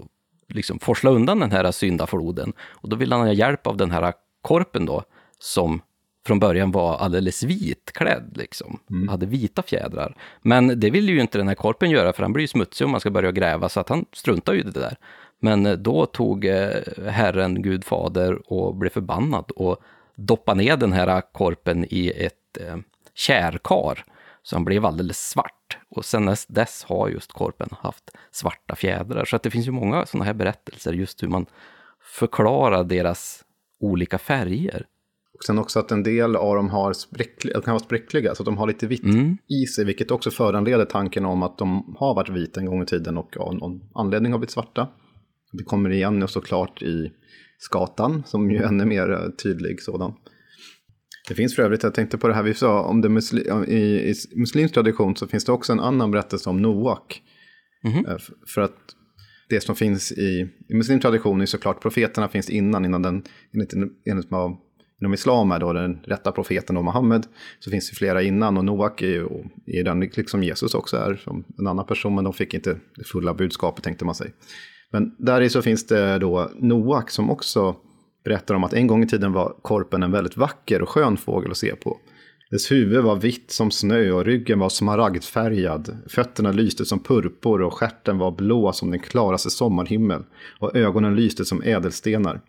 S2: liksom forsla undan den här syndafloden. Och då vill han ha hjälp av den här korpen då, som från början var alldeles vitklädd, liksom. Mm. Hade vita fjädrar. Men det vill ju inte den här korpen göra, för han blir ju smutsig om man ska börja gräva, så att han struntar ju i det där. Men eh, då tog eh, Herren, Gud fader, och blev förbannad och doppade ner den här korpen i ett eh, kärkar, så han blev alldeles svart. Och sen dess har just korpen haft svarta fjädrar. Så att det finns ju många sådana här berättelser, just hur man förklarar deras olika färger.
S3: Och sen också att en del av dem har spräckliga, kan vara spräckliga, så att de har lite vitt mm. i sig, vilket också föranleder tanken om att de har varit vita en gång i tiden och av någon anledning har blivit svarta. Det kommer igen såklart i skatan, som ju är ännu mer eh, tydlig sådan. Det finns för övrigt, jag tänkte på det här vi sa, om det musli, i, i muslimsk tradition så finns det också en annan berättelse om Noak. Mm. För att det som finns i, i muslimsk tradition är såklart profeterna finns innan, innan den, enligt, enligt inom islam är då den rätta profeten och Muhammed. Så finns det flera innan och Noak är ju är den liksom Jesus också är som en annan person. Men de fick inte det fulla budskapet tänkte man sig. Men där i så finns det då Noak som också berättar om att en gång i tiden var korpen en väldigt vacker och skön fågel att se på. Dess huvud var vitt som snö och ryggen var smaragdfärgad. Fötterna lyste som purpur och skärten var blå som den klaraste sommarhimmel. Och ögonen lyste som ädelstenar.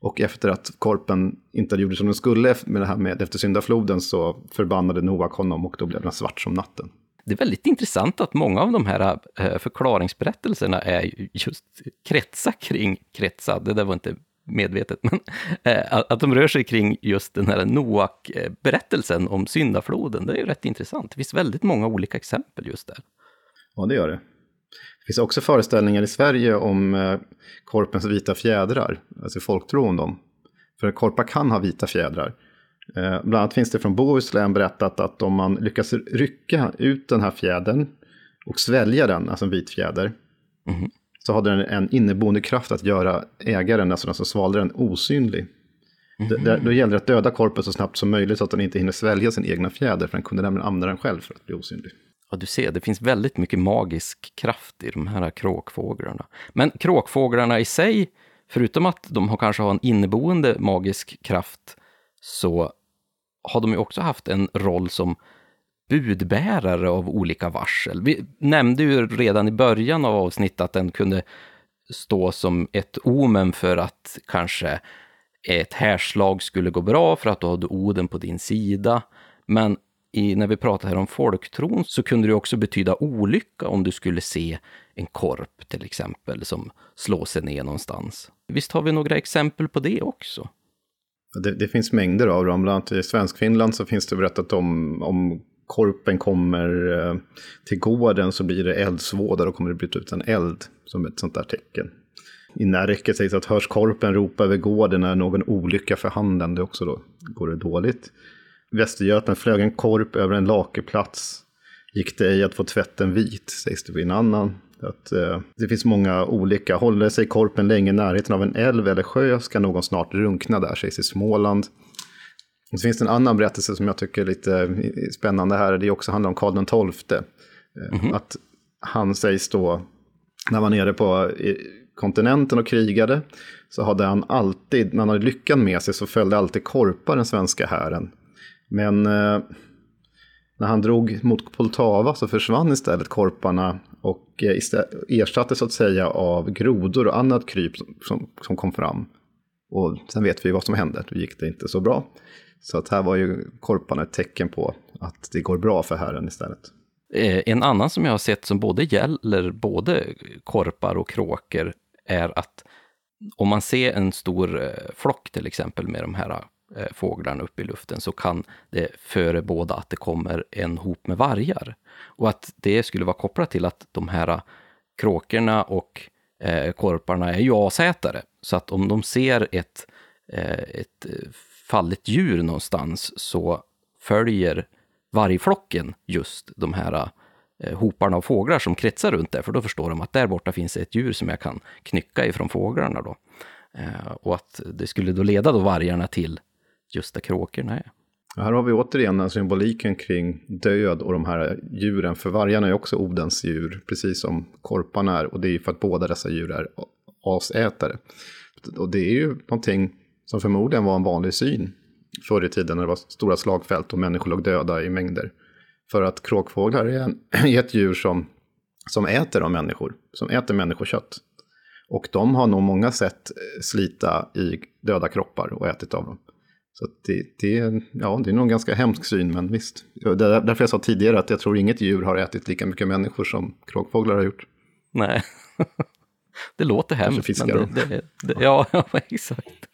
S3: Och efter att korpen inte gjorde som den skulle med det här med efter syndafloden så förbannade Noak honom och då blev den svart som natten.
S2: Det är väldigt intressant att många av de här eh, förklaringsberättelserna är just kretsar kring kretsar. Det där var inte medvetet, men eh, att de rör sig kring just den här Noak-berättelsen om syndafloden, det är ju rätt intressant. Det finns väldigt många olika exempel just där.
S3: Ja, det gör det. Det finns också föreställningar i Sverige om eh, korpens vita fjädrar, alltså folktro om dem. För korpar kan ha vita fjädrar. Eh, bland annat finns det från Bohuslän berättat att om man lyckas rycka ut den här fjädern och svälja den, alltså en vit fjäder, mm. så har den en inneboende kraft att göra ägaren, alltså den som svalde den, osynlig. Mm. Då, då gäller det att döda korpen så snabbt som möjligt så att den inte hinner svälja sin egna fjäder, för den kunde nämligen använda den själv för att bli osynlig.
S2: Ja, du ser, det finns väldigt mycket magisk kraft i de här kråkfåglarna. Men kråkfåglarna i sig, förutom att de har kanske har en inneboende magisk kraft, så har de ju också haft en roll som budbärare av olika varsel. Vi nämnde ju redan i början av avsnittet att den kunde stå som ett omen för att kanske ett härslag skulle gå bra för att du hade Oden på din sida. Men i, när vi pratar här om folktron så kunde det också betyda olycka om du skulle se en korp till exempel som slår sig ner någonstans. Visst har vi några exempel på det också?
S3: Det, det finns mängder av dem, bland annat i Svenskfinland så finns det berättat om, om korpen kommer eh, till gården så blir det eldsvåda, då kommer det bryta ut en eld som ett sånt där tecken. I Närke sägs att hörs korpen ropa över gården är någon olycka för handen, det också då går det dåligt. Västergötland flög en korp över en lakeplats. Gick det ej att få tvätten vit, sägs det vid en annan. Att, eh, det finns många olika. Håller sig korpen länge i närheten av en älv eller sjö ska någon snart runkna där, sägs i Småland. Och så finns det en annan berättelse som jag tycker är lite eh, spännande här. Det också handlar om Karl XII. Mm -hmm. Att han sägs då, när han var nere på kontinenten och krigade, så hade han alltid, när han hade lyckan med sig, så följde alltid korpar den svenska hären. Men eh, när han drog mot Poltava så försvann istället korparna och eh, ersattes så att säga av grodor och annat kryp som, som kom fram. Och sen vet vi vad som hände, då gick det inte så bra. Så att här var ju korparna ett tecken på att det går bra för Herren istället.
S2: Eh, en annan som jag har sett som både gäller både korpar och kråkor är att om man ser en stor eh, flock till exempel med de här Eh, fåglarna upp i luften så kan det förebåda att det kommer en hop med vargar. Och att det skulle vara kopplat till att de här kråkorna och eh, korparna är ju asätare. Så att om de ser ett, eh, ett fallet djur någonstans så följer vargflocken just de här hoparna av fåglar som kretsar runt där, för då förstår de att där borta finns ett djur som jag kan knycka ifrån fåglarna. Då. Och att det skulle då leda då vargarna till just där kråkorna är.
S3: Här har vi återigen symboliken kring död och de här djuren. För vargarna är också Odens djur, precis som korparna är. Och det är för att båda dessa djur är asätare. Och det är ju någonting som förmodligen var en vanlig syn förr i tiden när det var stora slagfält och människor låg döda i mängder. För att kråkfåglar är, en, ett djur som, som äter av människor, som äter människokött. Och de har nog många sätt eh, slita i döda kroppar och ätit av dem. Så det, det, ja, det är nog en ganska hemsk syn, men visst. Det är därför jag sa tidigare att jag tror inget djur har ätit lika mycket människor som kråkfåglar har gjort.
S2: Nej, det låter hemskt. Kanske
S3: fiskar
S2: det, det, det, Ja, exakt.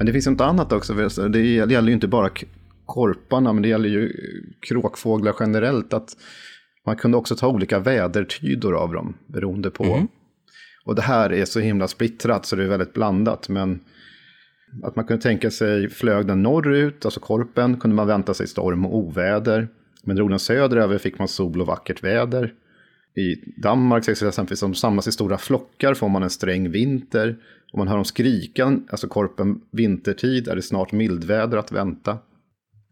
S3: Men det finns något annat också. Det gäller ju inte bara korparna, men det gäller ju kråkfåglar generellt. Att man kunde också ta olika vädertydor av dem, beroende på. Mm. Och det här är så himla splittrat så det är väldigt blandat. Men att man kunde tänka sig, flög den norrut, alltså korpen, kunde man vänta sig storm och oväder. Men drog den söderöver fick man sol och vackert väder. I Danmark sägs det exempelvis att de samlas i stora flockar får man en sträng vinter. Och man hör dem skrika, alltså korpen vintertid, är det snart mildväder att vänta.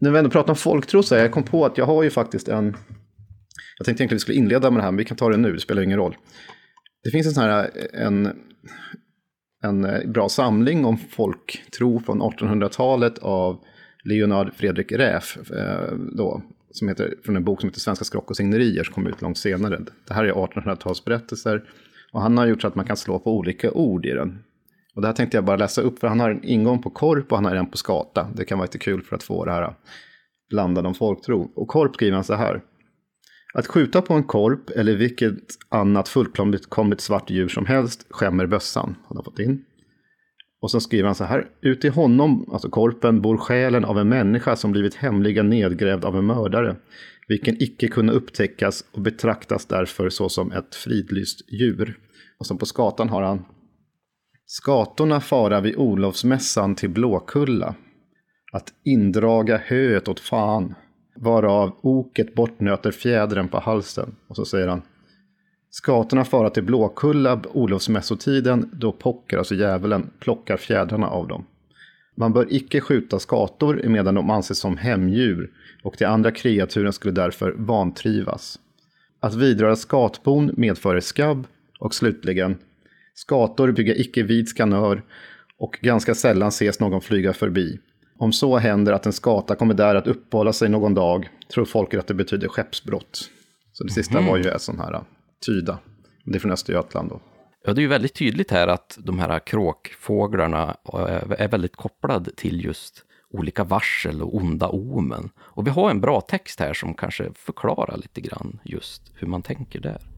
S3: När vi ändå pratar om folktro så jag kom på att jag har ju faktiskt en... Jag tänkte egentligen att vi skulle inleda med det här, men vi kan ta det nu, det spelar ingen roll. Det finns en sån här, en... en bra samling om folktro från 1800-talet av Leonard Fredrik Räf, eh, då, som heter, från en bok som heter Svenska skrock och signerier som kom ut långt senare. Det här är 1800-talsberättelser och han har gjort så att man kan slå på olika ord i den. Och det här tänkte jag bara läsa upp, för han har en ingång på korp och han har en på skata. Det kan vara lite kul för att få det här blandade om folktro. Och korp skriver han så här. Att skjuta på en korp eller vilket annat fullkomligt svart djur som helst skämmer bössan. Han Har fått in. Och så skriver han så här. Ut i honom, alltså korpen, bor själen av en människa som blivit hemligen nedgrävd av en mördare. Vilken icke kunna upptäckas och betraktas därför såsom ett fridlyst djur. Och så på skatan har han. Skatorna fara vid Olofsmässan till Blåkulla. Att indraga höet åt fan varav oket bortnöter fjädren på halsen. Och så säger han. Skatorna fara till Blåkulla Olofsmässotiden då Pocker, alltså djävulen, plockar fjädrarna av dem. Man bör icke skjuta skator medan de anses som hemdjur och de andra kreaturen skulle därför vantrivas. Att vidröra skatbon medför skabb och slutligen skator bygga icke vid skanör och ganska sällan ses någon flyga förbi. Om så händer att en skata kommer där att uppehålla sig någon dag tror folket att det betyder skeppsbrott. Så det sista mm. var ju en sån här tyda. Det är från Östergötland då.
S2: Ja, det är ju väldigt tydligt här att de här kråkfåglarna är väldigt kopplade till just olika varsel och onda omen. Och vi har en bra text här som kanske förklarar lite grann just hur man tänker där.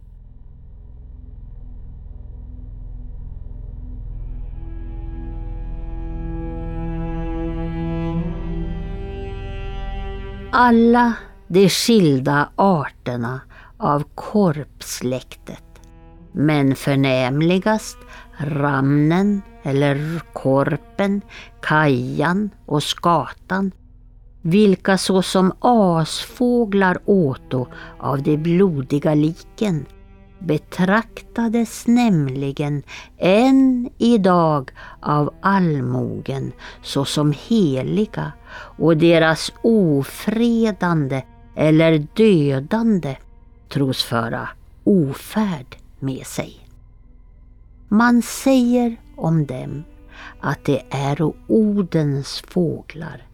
S1: alla de skilda arterna av korpsläktet. Men förnämligast ramnen eller korpen, kajan och skatan, vilka såsom asfåglar åto av de blodiga liken betraktades nämligen än idag av allmogen såsom heliga och deras ofredande eller dödande tros föra ofärd med sig. Man säger om dem att det är Odens fåglar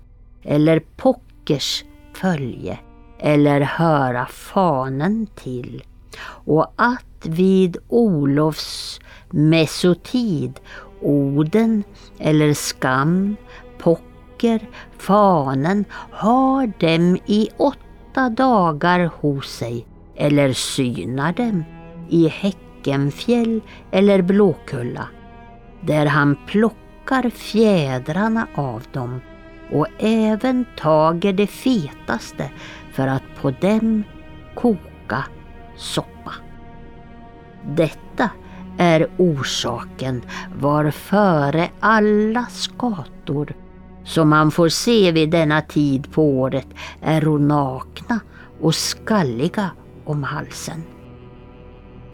S1: eller Pockers följe eller höra fanen till och att vid Olofs mesotid Oden eller Skam, Pocker, Fanen har dem i åtta dagar hos sig eller synar dem i Häckenfjäll eller Blåkulla där han plockar fjädrarna av dem och även tager det fetaste för att på dem koka soppa. Detta är orsaken var före alla skator som man får se vid denna tid på året är nakna och skalliga om halsen.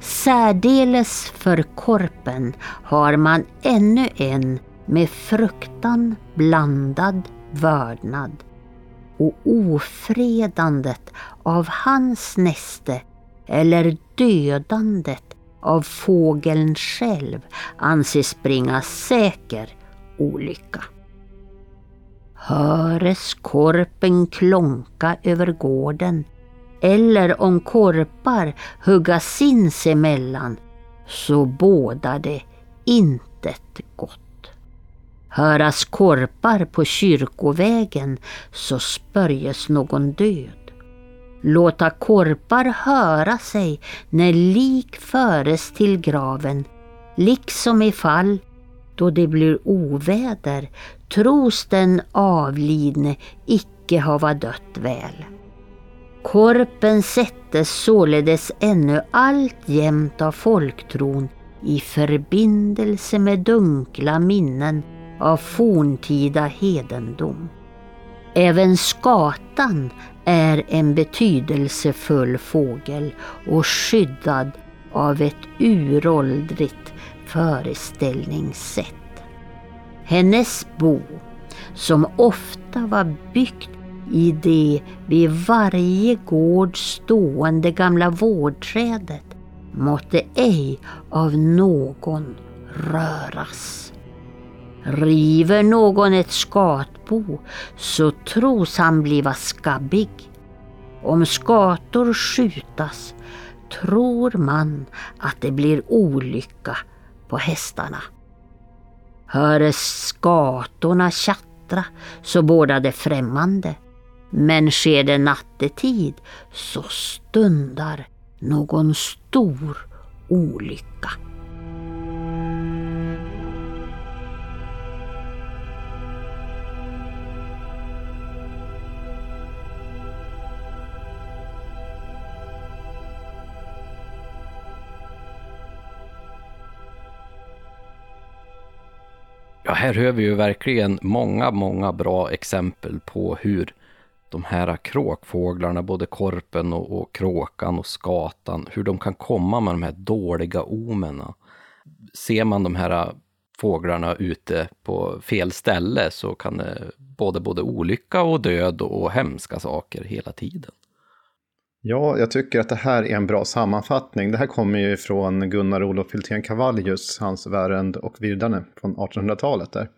S1: Särdeles för korpen har man ännu en med fruktan blandad vördnad och ofredandet av hans näste eller dödandet av fågeln själv anses bringa säker olycka. Höres korpen klonka över gården eller om korpar hugga sinsemellan så bådar det intet gott. Höras korpar på kyrkovägen så spörjes någon död låta korpar höra sig när lik föres till graven, liksom ifall då det blir oväder tros den avlidne icke hava dött väl. Korpen sättes således ännu alltjämt av folktron i förbindelse med dunkla minnen av forntida hedendom. Även skatan är en betydelsefull fågel och skyddad av ett uråldrigt föreställningssätt. Hennes bo, som ofta var byggt i det vid varje gård stående gamla vårdträdet, måtte ej av någon röras. River någon ett skatbo så tros han bliva skabbig. Om skator skjutas tror man att det blir olycka på hästarna. Höres skatorna tjattra så båda det främmande. Men sker det nattetid så stundar någon stor olycka.
S2: Ja, här hör vi ju verkligen många, många bra exempel på hur de här kråkfåglarna, både korpen och, och kråkan och skatan, hur de kan komma med de här dåliga omena. Ser man de här fåglarna ute på fel ställe så kan det både, både olycka och död och hemska saker hela tiden.
S3: Ja, jag tycker att det här är en bra sammanfattning. Det här kommer ju från Gunnar Olof Hultén Cavallius, hans Värend och Virdane från 1800-talet där.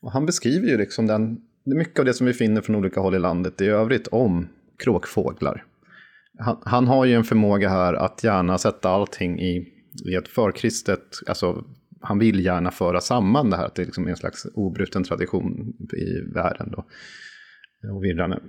S3: Och han beskriver ju liksom den, mycket av det som vi finner från olika håll i landet i övrigt om kråkfåglar. Han, han har ju en förmåga här att gärna sätta allting i, i ett förkristet, alltså han vill gärna föra samman det här, att det liksom är en slags obruten tradition i världen då, och virrande.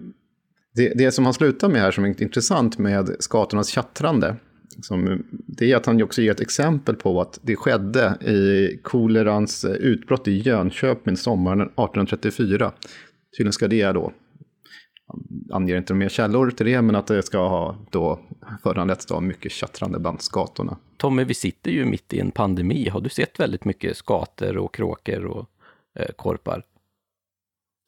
S3: Det, det som han slutar med här som är intressant med skatornas tjattrande, som, det är att han också ger ett exempel på att det skedde i kolerans eh, utbrott i Jönköping sommaren 1834. Tydligen ska det då, han anger inte mer källor till det, men att det ska ha då föranletts av mycket tjattrande bland skatorna.
S2: Tommy, vi sitter ju mitt i en pandemi. Har du sett väldigt mycket skator och kråkor och eh, korpar?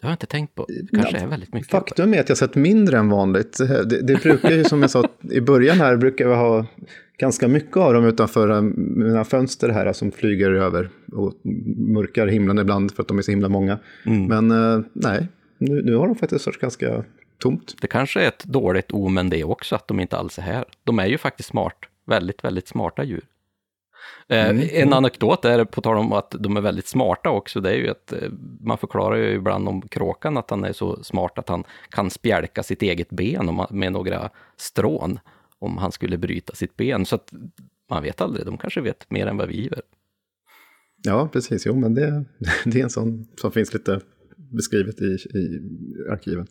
S2: Det har jag inte tänkt på. Det kanske ja, är väldigt mycket.
S3: Faktum är att jag sett mindre än vanligt. Det, det brukar ju, som jag sa i början här, brukar vi ha ganska mycket av dem utanför mina fönster här som flyger över och mörkar himlen ibland för att de är så himla många. Mm. Men uh, nej, nu, nu har de faktiskt varit ganska tomt.
S2: Det kanske är ett dåligt omen det också, att de inte alls är här. De är ju faktiskt smart, väldigt, väldigt smarta djur. Eh, mm. En anekdot är, på tal om att de är väldigt smarta också, det är ju att eh, man förklarar ju ibland om kråkan att han är så smart att han kan spjälka sitt eget ben med några strån om han skulle bryta sitt ben. Så att man vet aldrig, de kanske vet mer än vad vi gör.
S3: Ja, precis. Jo, men det, det är en sån som finns lite beskrivet i, i arkiven.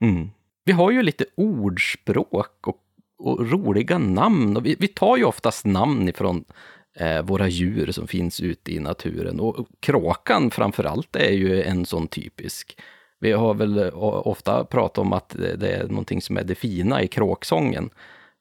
S2: Mm. Vi har ju lite ordspråk och, och roliga namn. Och vi, vi, tar ju oftast namn ifrån Eh, våra djur som finns ute i naturen. Och kråkan framför allt är ju en sån typisk. Vi har väl eh, ofta pratat om att det är någonting som är det fina i kråksången.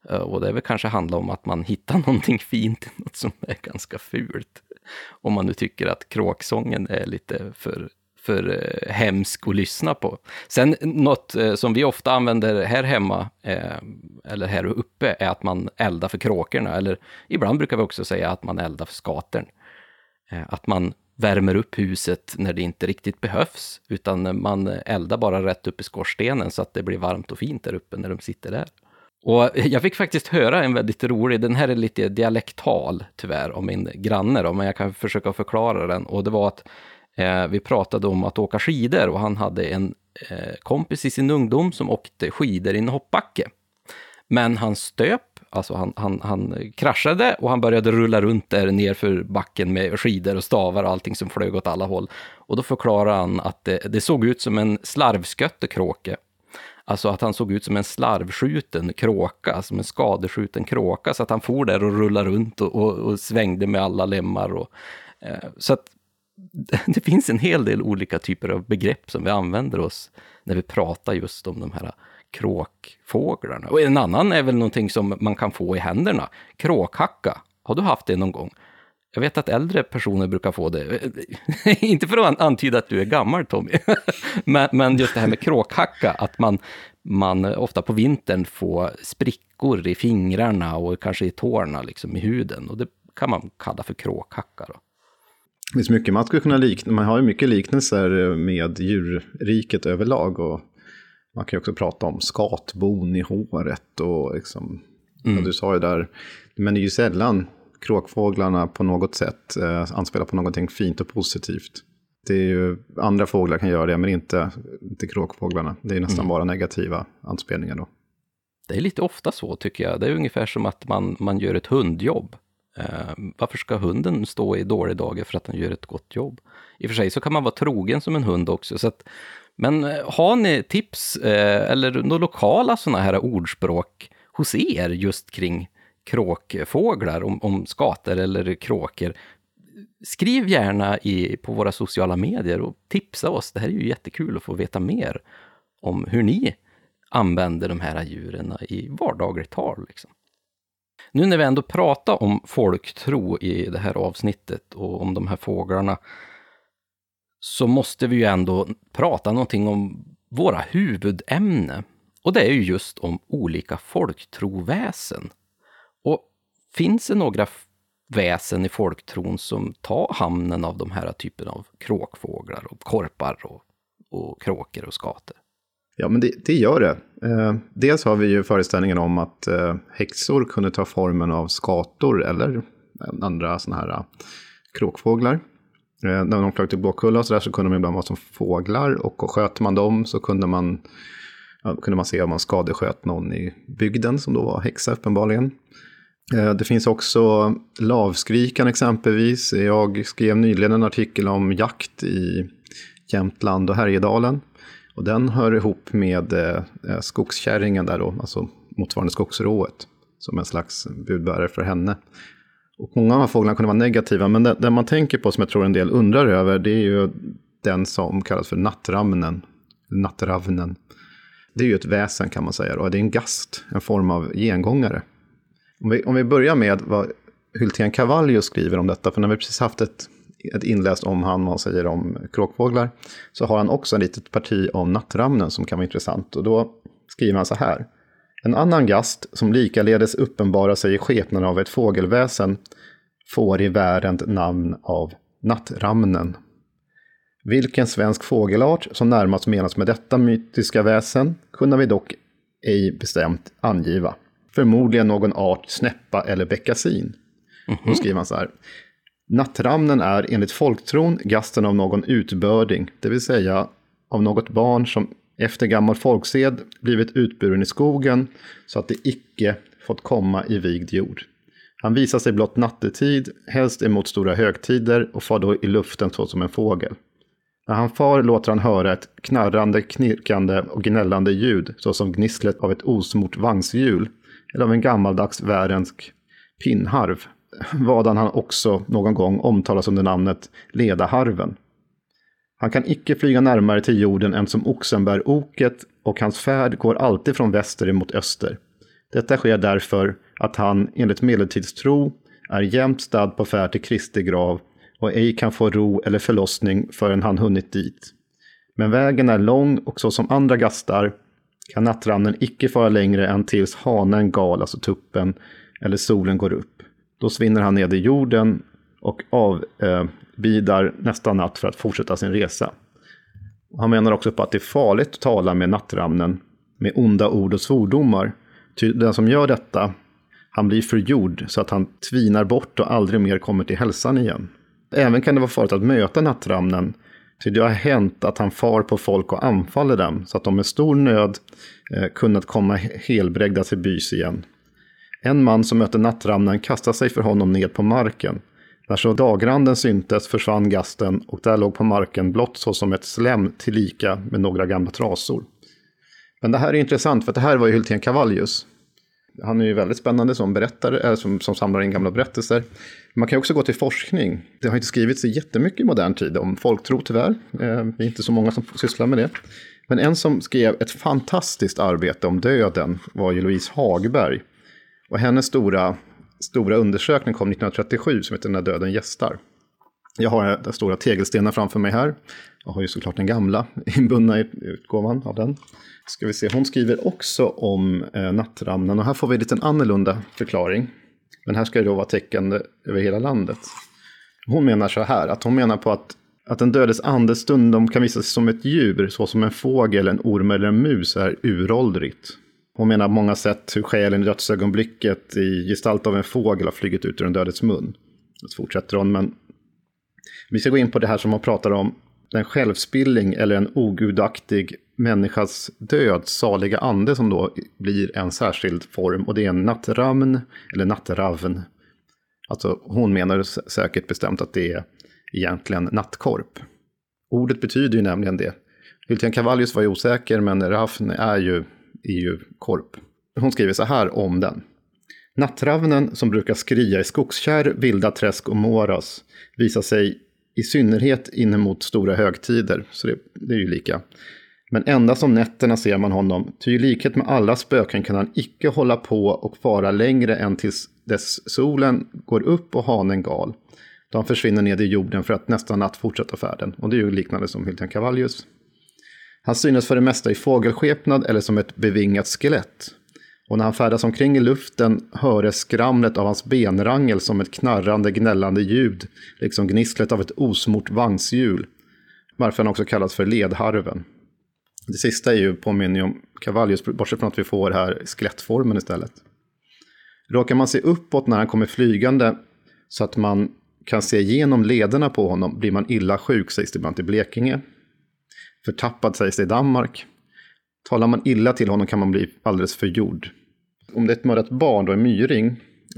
S2: Eh, och det väl kanske handlar om att man hittar någonting fint i något som är ganska fult. Om man nu tycker att kråksången är lite för för eh, hemsk att lyssna på. Sen något eh, som vi ofta använder här hemma, eh, eller här uppe, är att man eldar för kråkorna. Eller ibland brukar vi också säga att man eldar för skatern. Att man värmer upp huset när det inte riktigt behövs, utan man eldar bara rätt upp i skorstenen så att det blir varmt och fint där uppe när de sitter där. Och jag fick faktiskt höra en väldigt rolig, den här är lite dialektal tyvärr, av min granne då, men jag kan försöka förklara den. Och det var att Eh, vi pratade om att åka skidor och han hade en eh, kompis i sin ungdom som åkte skidor i en hoppbacke. Men han stöp, alltså han, han, han kraschade och han började rulla runt där nerför backen med skidor och stavar och allting som flög åt alla håll. Och då förklarade han att det, det såg ut som en slarvsköttekråke. Alltså att han såg ut som en slarvskjuten kråka, som en skadeskjuten kråka, så att han for där och rullade runt och, och, och svängde med alla lemmar. Och, eh, så att det finns en hel del olika typer av begrepp som vi använder oss när vi pratar just om de här kråkfåglarna. Och en annan är väl någonting som man kan få i händerna. Kråkhacka. Har du haft det någon gång? Jag vet att äldre personer brukar få det. Inte för att antyda att du är gammal Tommy, men, just det här med kråkhacka, att man, man ofta på vintern får sprickor i fingrarna och kanske i tårna, liksom i huden. Och det kan man kalla för kråkhacka. Då.
S3: Det finns mycket man skulle kunna likna, man har ju mycket liknelser med djurriket överlag. Och man kan ju också prata om skatbon i håret och liksom, mm. du sa ju där, men det är ju sällan kråkfåglarna på något sätt eh, anspelar på någonting fint och positivt. Det är ju, andra fåglar kan göra det, men inte, inte kråkfåglarna. Det är nästan mm. bara negativa anspelningar då.
S2: Det är lite ofta så tycker jag. Det är ungefär som att man, man gör ett hundjobb. Eh, varför ska hunden stå i dåliga dagar för att den gör ett gott jobb? I och för sig så kan man vara trogen som en hund också. Så att, men eh, har ni tips eh, eller några lokala sådana här ordspråk hos er just kring kråkfåglar, om, om skater eller kråkor? Skriv gärna i, på våra sociala medier och tipsa oss. Det här är ju jättekul att få veta mer om hur ni använder de här djuren i vardagligt tal. Liksom. Nu när vi ändå pratar om folktro i det här avsnittet och om de här fåglarna, så måste vi ju ändå prata någonting om våra huvudämne. Och det är ju just om olika folktroväsen. Och finns det några väsen i folktron som tar hamnen av de här typen av kråkfåglar och korpar och, och kråkor och skater?
S3: Ja, men det, det gör det. Eh, dels har vi ju föreställningen om att eh, häxor kunde ta formen av skator eller eh, andra sådana här eh, kråkfåglar. Eh, när de flög till Blåkulla och så, där, så kunde de ibland vara som fåglar och sköt man dem så kunde man, ja, kunde man se om man skadesköt någon i bygden som då var häxa uppenbarligen. Eh, det finns också lavskrikan exempelvis. Jag skrev nyligen en artikel om jakt i Jämtland och Härjedalen. Och den hör ihop med eh, eh, skogskärringen där då, alltså motsvarande skogsrået, som en slags budbärare för henne. Och många av de här fåglarna kunde vara negativa, men den, den, man tänker på som jag tror en del undrar över, det är ju den som kallas för nattramnen, nattravnen. Det är ju ett väsen kan man säga, och det är en gast, en form av gengångare. Om vi, om vi börjar med vad Hultén Cavallo skriver om detta, för när vi precis haft ett, ett inläst om han, vad säger om kråkfåglar, så har han också ett litet parti om nattramnen som kan vara intressant. Och då skriver han så här. En annan gast, som likaledes uppenbarar sig i skepnaden av ett fågelväsen, får i världen namn av nattramnen. Vilken svensk fågelart som närmast menas med detta mytiska väsen kunde vi dock ej bestämt angiva. Förmodligen någon art snäppa eller beckasin. Mm -hmm. Då skriver man så här. Nattramnen är enligt folktron gasten av någon utbörding, det vill säga av något barn som efter gammal folksed blivit utburen i skogen så att det icke fått komma i vigd jord. Han visar sig blott nattetid, helst emot stora högtider och far då i luften såsom en fågel. När han far låter han höra ett knarrande, knirkande och gnällande ljud såsom gnisslet av ett osmort vagnshjul eller av en gammaldags värensk pinnharv, vadan han också någon gång omtalas under namnet Ledaharven. Han kan icke flyga närmare till jorden än som oxen bär oket och hans färd går alltid från väster emot öster. Detta sker därför att han enligt medeltidstro är jämt stad på färd till Kristi grav och ej kan få ro eller förlossning förrän han hunnit dit. Men vägen är lång och så som andra gastar kan nattramnen icke fara längre än tills hanen gal, alltså tuppen, eller solen går upp. Då svinner han ned i jorden och avbidar eh, nästa natt för att fortsätta sin resa. Han menar också på att det är farligt att tala med nattramnen med onda ord och svordomar. Ty den som gör detta, han blir förgjord så att han tvinar bort och aldrig mer kommer till hälsan igen. Även kan det vara farligt att möta nattramnen, ty det har hänt att han far på folk och anfaller dem, så att de med stor nöd eh, kunnat komma helbrägda till bys igen. En man som mötte nattramnen kastade sig för honom ned på marken. När så dagranden syntes försvann gasten och där låg på marken blott såsom ett slem tillika med några gamla trasor. Men det här är intressant för det här var ju Hultén Cavallius. Han är ju väldigt spännande som berättare, äh, som, som samlar in gamla berättelser. Man kan också gå till forskning. Det har inte skrivits jättemycket i modern tid om folktro tyvärr. Eh, det är inte så många som sysslar med det. Men en som skrev ett fantastiskt arbete om döden var ju Louise Hagberg. Och hennes stora, stora undersökning kom 1937 som heter När döden gästar. Jag har den stora tegelstenen framför mig här. Jag har ju såklart den gamla inbundna i utgåvan av den. Ska vi se, hon skriver också om eh, nattramnen och här får vi en liten annorlunda förklaring. Men här ska det då vara tecken över hela landet. Hon menar så här, att hon menar på att, att den dödes ande stundom kan visa sig som ett djur, såsom en fågel, en orm eller en mus, är uråldrigt. Hon menar på många sätt hur själen i dödsögonblicket i gestalt av en fågel har flugit ut ur den dödes mun. Så fortsätter hon, men vi ska gå in på det här som hon pratar om, den självspilling eller en ogudaktig människas död, saliga ande som då blir en särskild form. Och det är en nattramn eller nattravn. Alltså hon menar säkert bestämt att det är egentligen nattkorp. Ordet betyder ju nämligen det. Hyltian Cavallius var ju osäker, men ravn är ju, är ju korp. Hon skriver så här om den. Nattravnen som brukar skria i skogskärr, vilda träsk och moras visar sig i synnerhet inemot stora högtider, så det, det är ju lika. Men endast om nätterna ser man honom, ty i likhet med alla spöken kan han icke hålla på och fara längre än tills dess solen går upp och hanen gal. Då han försvinner ned i jorden för att nästa natt fortsätta färden. Och det är ju liknande som Hylten-Cavallius. Han synes för det mesta i fågelskepnad eller som ett bevingat skelett. Och när han färdas omkring i luften höres skramlet av hans benrangel som ett knarrande, gnällande ljud, liksom gnisslet av ett osmort vagnshjul. Varför han också kallas för ledharven. Det sista är ju påminner om Cavallius, bortsett från att vi får här skelettformen istället. Råkar man se uppåt när han kommer flygande så att man kan se igenom lederna på honom blir man illa sjuk, sägs det ibland i Blekinge. Förtappad sägs det i Danmark. Talar man illa till honom kan man bli alldeles förgjord. Om det är ett mördat barn, då en myring,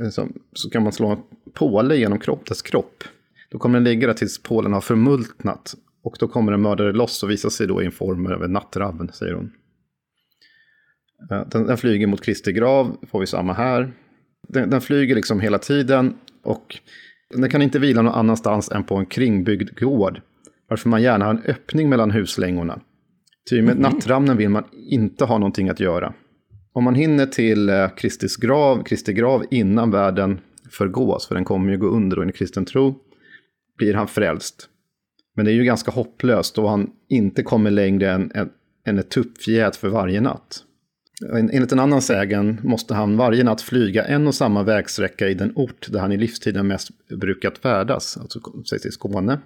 S3: eh, så, kan man slå en påle genom kropp, dess kropp. Då kommer den ligga där tills pålen har förmultnat. Och då kommer en mördare loss och visar sig då i en form av en nattraven, säger hon. Eh, den, den, flyger mot Kristi grav, får vi samma här. Den, den, flyger liksom hela tiden och den kan inte vila någon annanstans än på en kringbyggd gård. Varför man gärna har en öppning mellan huslängorna. Ty med mm. nattramnen vill man inte ha någonting att göra. Om man hinner till eh, Kristis grav, Kristi grav innan världen förgås, för den kommer ju gå under och i kristen tro, blir han frälst. Men det är ju ganska hopplöst då han inte kommer längre än, än, än ett tuppfjät för varje natt. Enligt en annan sägen måste han varje natt flyga en och samma vägsträcka i den ort där han i livstiden mest brukat färdas, alltså sägs i Skåne.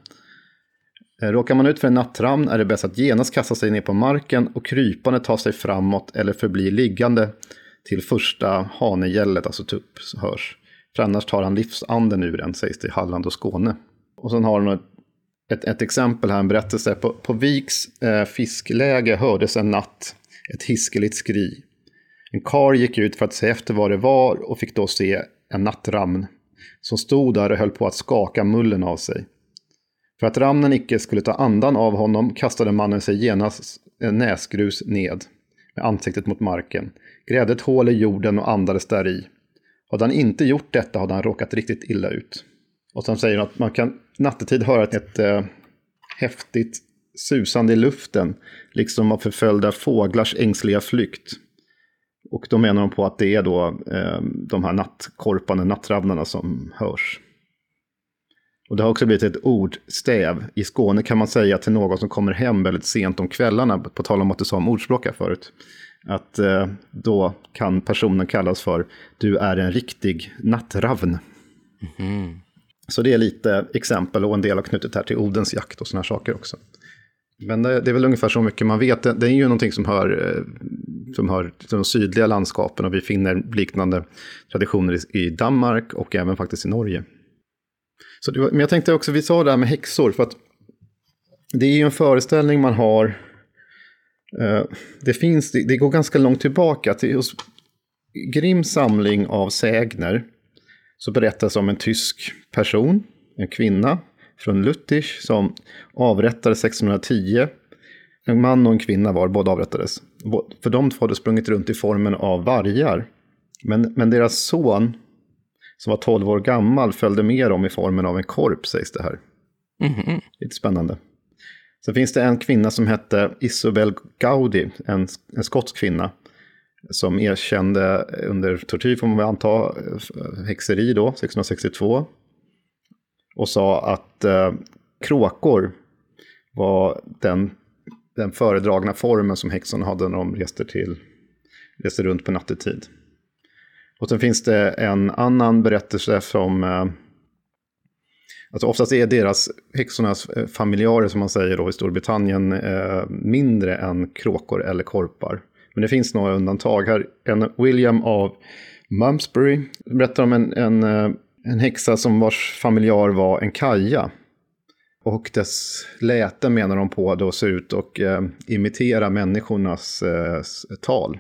S3: Eh, råkar man ut för en nattramn är det bäst att genast kasta sig ner på marken och krypande ta sig framåt eller förbli liggande till första hanegället, alltså tupp, hörs. För annars tar han livsanden ur en, sägs det i Halland och Skåne. Och sen har han ett, ett exempel här, en berättelse. På, på Viks eh, fiskläge hördes en natt ett hiskeligt skri. En kar gick ut för att se efter vad det var och fick då se en nattramn som stod där och höll på att skaka mullen av sig. För att ramnen icke skulle ta andan av honom kastade mannen sig genast en näsgrus ned med ansiktet mot marken, grävde ett hål i jorden och andades där i. Hade han inte gjort detta hade han råkat riktigt illa ut. Och sen säger han att man kan nattetid höra ett, ett äh, häftigt susande i luften, liksom av förföljda fåglars ängsliga flykt. Och då menar de på att det är då eh, de här nattkorparna, nattravnarna som hörs. Och det har också blivit ett ordstäv. I Skåne kan man säga till någon som kommer hem väldigt sent om kvällarna, på tal om att du sa om ordspråk här förut, att eh, då kan personen kallas för du är en riktig nattravn. Mm. Så det är lite exempel och en del har knutit här till Odens jakt och sådana saker också. Men det, det, är väl ungefär så mycket man vet. Det, det är ju någonting som hör, eh, som hör till de sydliga landskapen och vi finner liknande traditioner i, i Danmark och även faktiskt i Norge. Så det, men jag tänkte också, vi sa det här med häxor, för att det är ju en föreställning man har. Eh, det, finns, det, det går ganska långt tillbaka till hos Grimms samling av sägner. Så berättas om en tysk person, en kvinna, från Lüttich som avrättades 1610. En man och en kvinna var, båda avrättades. För de två hade sprungit runt i formen av vargar. Men, men deras son, som var 12 år gammal, följde med dem i formen av en korp, sägs det här. Mm -hmm. Lite spännande. Sen finns det en kvinna som hette Isobel Gaudi, en, en skotsk kvinna. Som erkände under tortyr, får man väl anta, häxeri då, 1662 och sa att eh, kråkor var den, den föredragna formen som häxorna hade när de reste, till, reste runt på nattetid. Och sen finns det en annan berättelse som... Eh, alltså oftast är deras, eh, häxornas eh, familjarer som man säger då i Storbritannien, mindre än kråkor eller korpar. Men det finns några undantag här. En William av Mumsbury berättar om en, en, en häxa som vars familjar var en kaja. Och dess läte menar de på då ser ut och eh, imitera människornas eh, tal.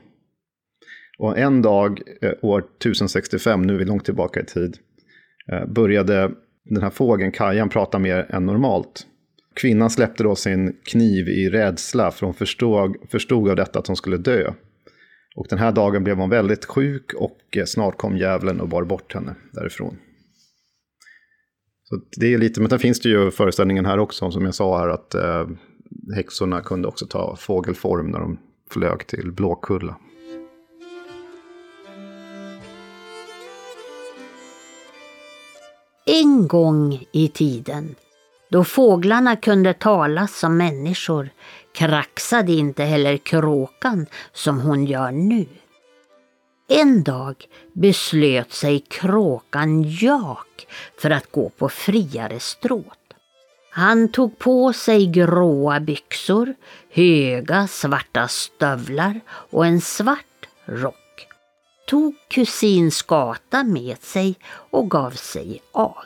S3: Och en dag, eh, år 1065, nu är vi långt tillbaka i tid, eh, började den här fågeln, kajan, prata mer än normalt. Kvinnan släppte då sin kniv i rädsla för hon förstod, förstod av detta att hon skulle dö. Och den här dagen blev hon väldigt sjuk och eh, snart kom djävulen och bar bort henne därifrån. Så det är lite, men sen finns det ju föreställningen här också, som jag sa här, att eh, häxorna kunde också ta fågelform när de flög till Blåkulla.
S1: En gång i tiden, då fåglarna kunde tala som människor, kraxade inte heller kråkan som hon gör nu. En dag beslöt sig kråkan Jak för att gå på friare stråt. Han tog på sig gråa byxor, höga svarta stövlar och en svart rock. Tog kusin Skata med sig och gav sig av.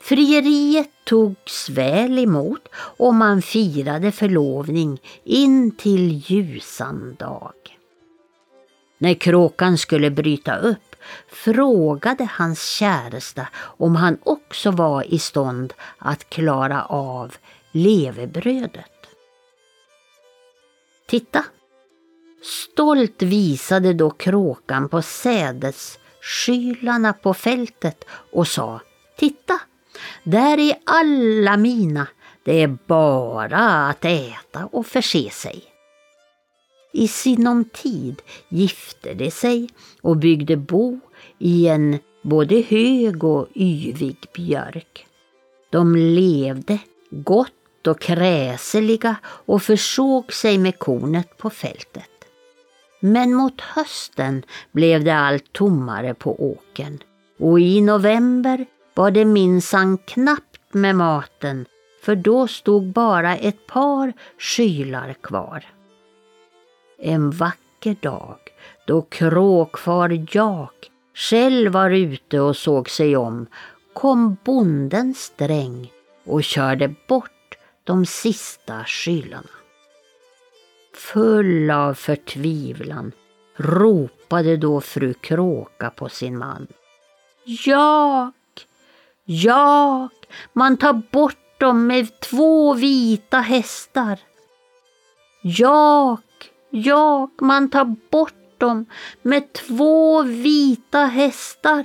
S1: Frieriet togs väl emot och man firade förlovning in till ljusan dag. När kråkan skulle bryta upp frågade hans käresta om han också var i stånd att klara av levebrödet. Titta! Stolt visade då kråkan på sädesskylarna på fältet och sa Titta! Där är alla mina. Det är bara att äta och förse sig. I sinom tid gifte de sig och byggde bo i en både hög och yvig björk. De levde gott och kräseliga och försåg sig med kornet på fältet. Men mot hösten blev det allt tommare på åken och i november var det minsann knappt med maten för då stod bara ett par skylar kvar. En vacker dag då kråkfar Jak själv var ute och såg sig om kom bonden Sträng och körde bort de sista skylarna. Full av förtvivlan ropade då fru Kråka på sin man. Jak! Jak! Man tar bort dem med två vita hästar. Jak! Jak, man tar bort dem med två vita hästar.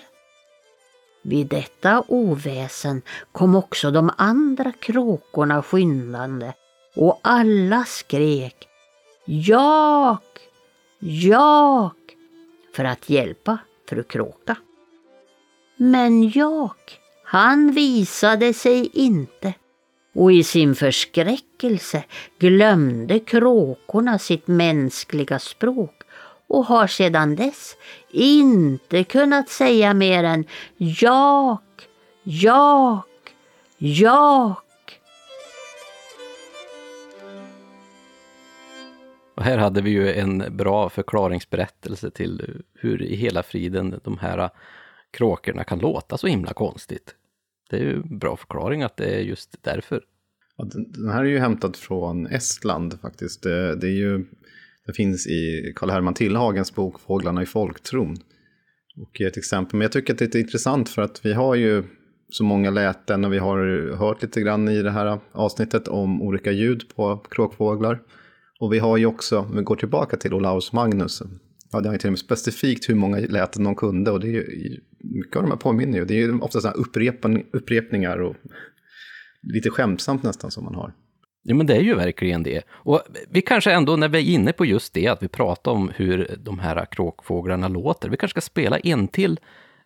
S1: Vid detta oväsen kom också de andra kråkorna skyndande och alla skrek Jak! Jak! för att hjälpa fru Kråka. Men Jak, han visade sig inte och i sin förskräckelse glömde kråkorna sitt mänskliga språk och har sedan dess inte kunnat säga mer än jak, jak, jak.
S2: Och här hade vi ju en bra förklaringsberättelse till hur i hela friden de här kråkorna kan låta så himla konstigt. Det är ju en bra förklaring att det är just därför.
S3: Ja, den här är ju hämtad från Estland faktiskt. Det, det, är ju, det finns i Karl Herman Tillhagens bok Fåglarna i folktron. Och ett exempel, men jag tycker att det är intressant för att vi har ju så många läten och vi har hört lite grann i det här avsnittet om olika ljud på kråkfåglar. Och vi har ju också, om vi går tillbaka till Olaus Magnus, ja, det har ju till och med specifikt hur många läten de kunde och det är ju, mycket av de här påminner ju, det är ju ofta sådana upprepan, upprepningar och lite skämtsamt nästan som man har.
S2: Ja, men det är ju verkligen det. Och vi kanske ändå, när vi är inne på just det, att vi pratar om hur de här kråkfåglarna låter, vi kanske ska spela en till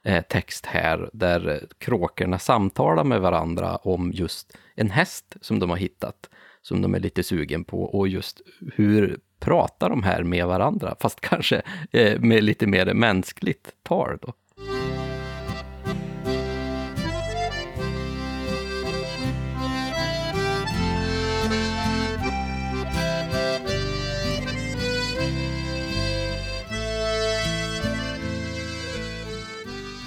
S2: eh, text här, där kråkorna samtalar med varandra om just en häst som de har hittat, som de är lite sugen på och just hur pratar de här med varandra, fast kanske eh, med lite mer mänskligt tal då.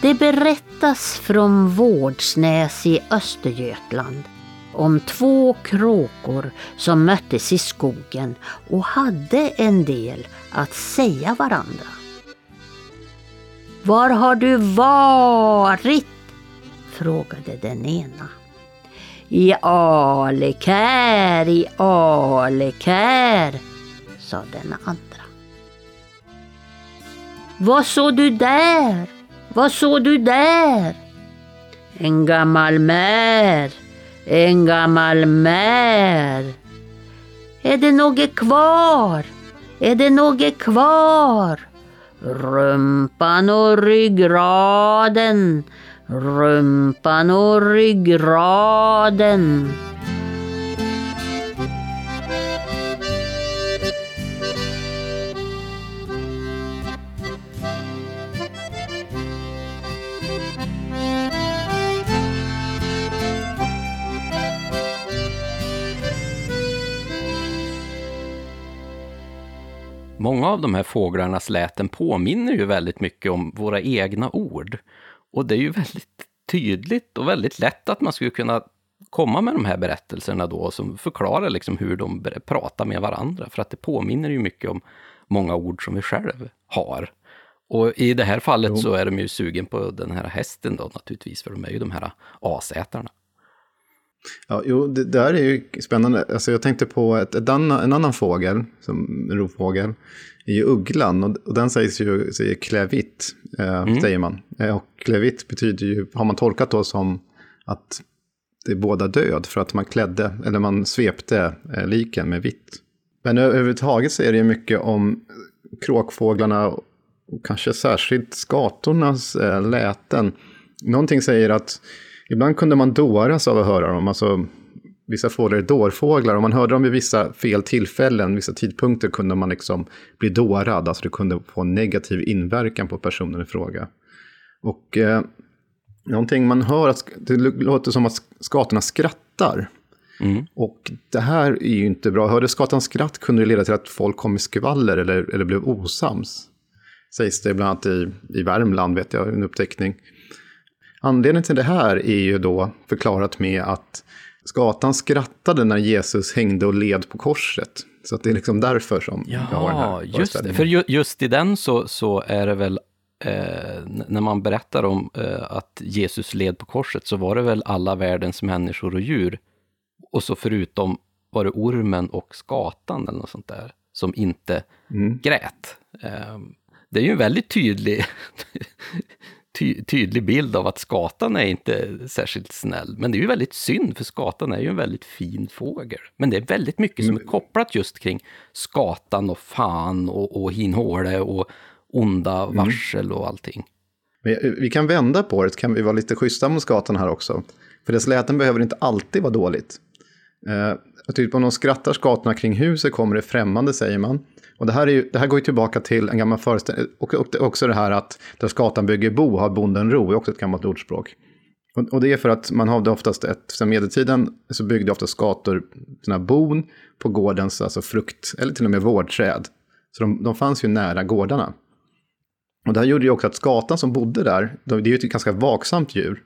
S1: Det berättas från Vårdsnäs i Östergötland om två kråkor som möttes i skogen och hade en del att säga varandra. Var har du varit? frågade den ena. I Alekär, i Alekär, sa den andra. Vad såg du där? Vad såg du där? En gammal mär, en gammal mär. Är det något kvar? Är det något kvar? Rumpan och ryggraden, rumpan och ryggraden.
S2: Många av de här fåglarnas läten påminner ju väldigt mycket om våra egna ord. Och det är ju väldigt tydligt och väldigt lätt att man skulle kunna komma med de här berättelserna då som förklarar liksom hur de pratar med varandra. För att det påminner ju mycket om många ord som vi själv har. Och i det här fallet jo. så är de ju sugen på den här hästen då naturligtvis, för de är ju de här asätarna.
S3: Ja, jo, det där är ju spännande. Alltså jag tänkte på ett, ett annan, en annan fågel, som en rovfågel, är ju ugglan. Och, och den sägs ju säger klävitt, eh, mm. säger man. Eh, och klävitt betyder ju, har man tolkat då som att det är båda död, för att man klädde, eller man svepte eh, liken med vitt. Men överhuvudtaget så är det ju mycket om kråkfåglarna, och kanske särskilt skatornas eh, läten. Någonting säger att Ibland kunde man dåras av att höra dem. Alltså, vissa fåglar är dårfåglar. Om man hörde dem vid vissa fel tillfällen, vissa tidpunkter, kunde man liksom bli dårad. Alltså det kunde få en negativ inverkan på personen i fråga. Och eh, någonting man hör, att det låter som att skatorna skrattar. Mm. Och det här är ju inte bra. Hörde skatans skratt kunde det leda till att folk kom i skvaller eller, eller blev osams. Sägs det bland annat i, i Värmland, vet jag, en uppteckning. Anledningen till det här är ju då förklarat med att skatan skrattade när Jesus hängde och led på korset. Så det är liksom därför som
S2: ja, jag har den här just det. För ju, just i den så, så är det väl, eh, när man berättar om eh, att Jesus led på korset, så var det väl alla världens människor och djur. Och så förutom var det ormen och skatan eller något sånt där, som inte mm. grät. Eh, det är ju en väldigt tydlig ty tydlig bild av att skatan är inte särskilt snäll. Men det är ju väldigt synd, för skatan är ju en väldigt fin fågel. Men det är väldigt mycket som är kopplat just kring skatan och fan och, och hinhåle och onda mm. varsel och allting.
S3: Men vi kan vända på det, kan vi vara lite schyssta mot skatan här också. För dess läten behöver inte alltid vara dåligt. Eh, typ om de skrattar skatorna kring huset kommer det främmande, säger man. Och det här, är ju, det här går ju tillbaka till en gammal föreställning, och också det här att där skatan bygger bo har bonden ro, är också ett gammalt ordspråk. Och, och det är för att man hade oftast, ett, sedan medeltiden så byggde ofta skator sina bon på gårdens alltså frukt, eller till och med vårdträd. Så de, de fanns ju nära gårdarna. Och det här gjorde ju också att skatan som bodde där, det är ju ett ganska vaksamt djur.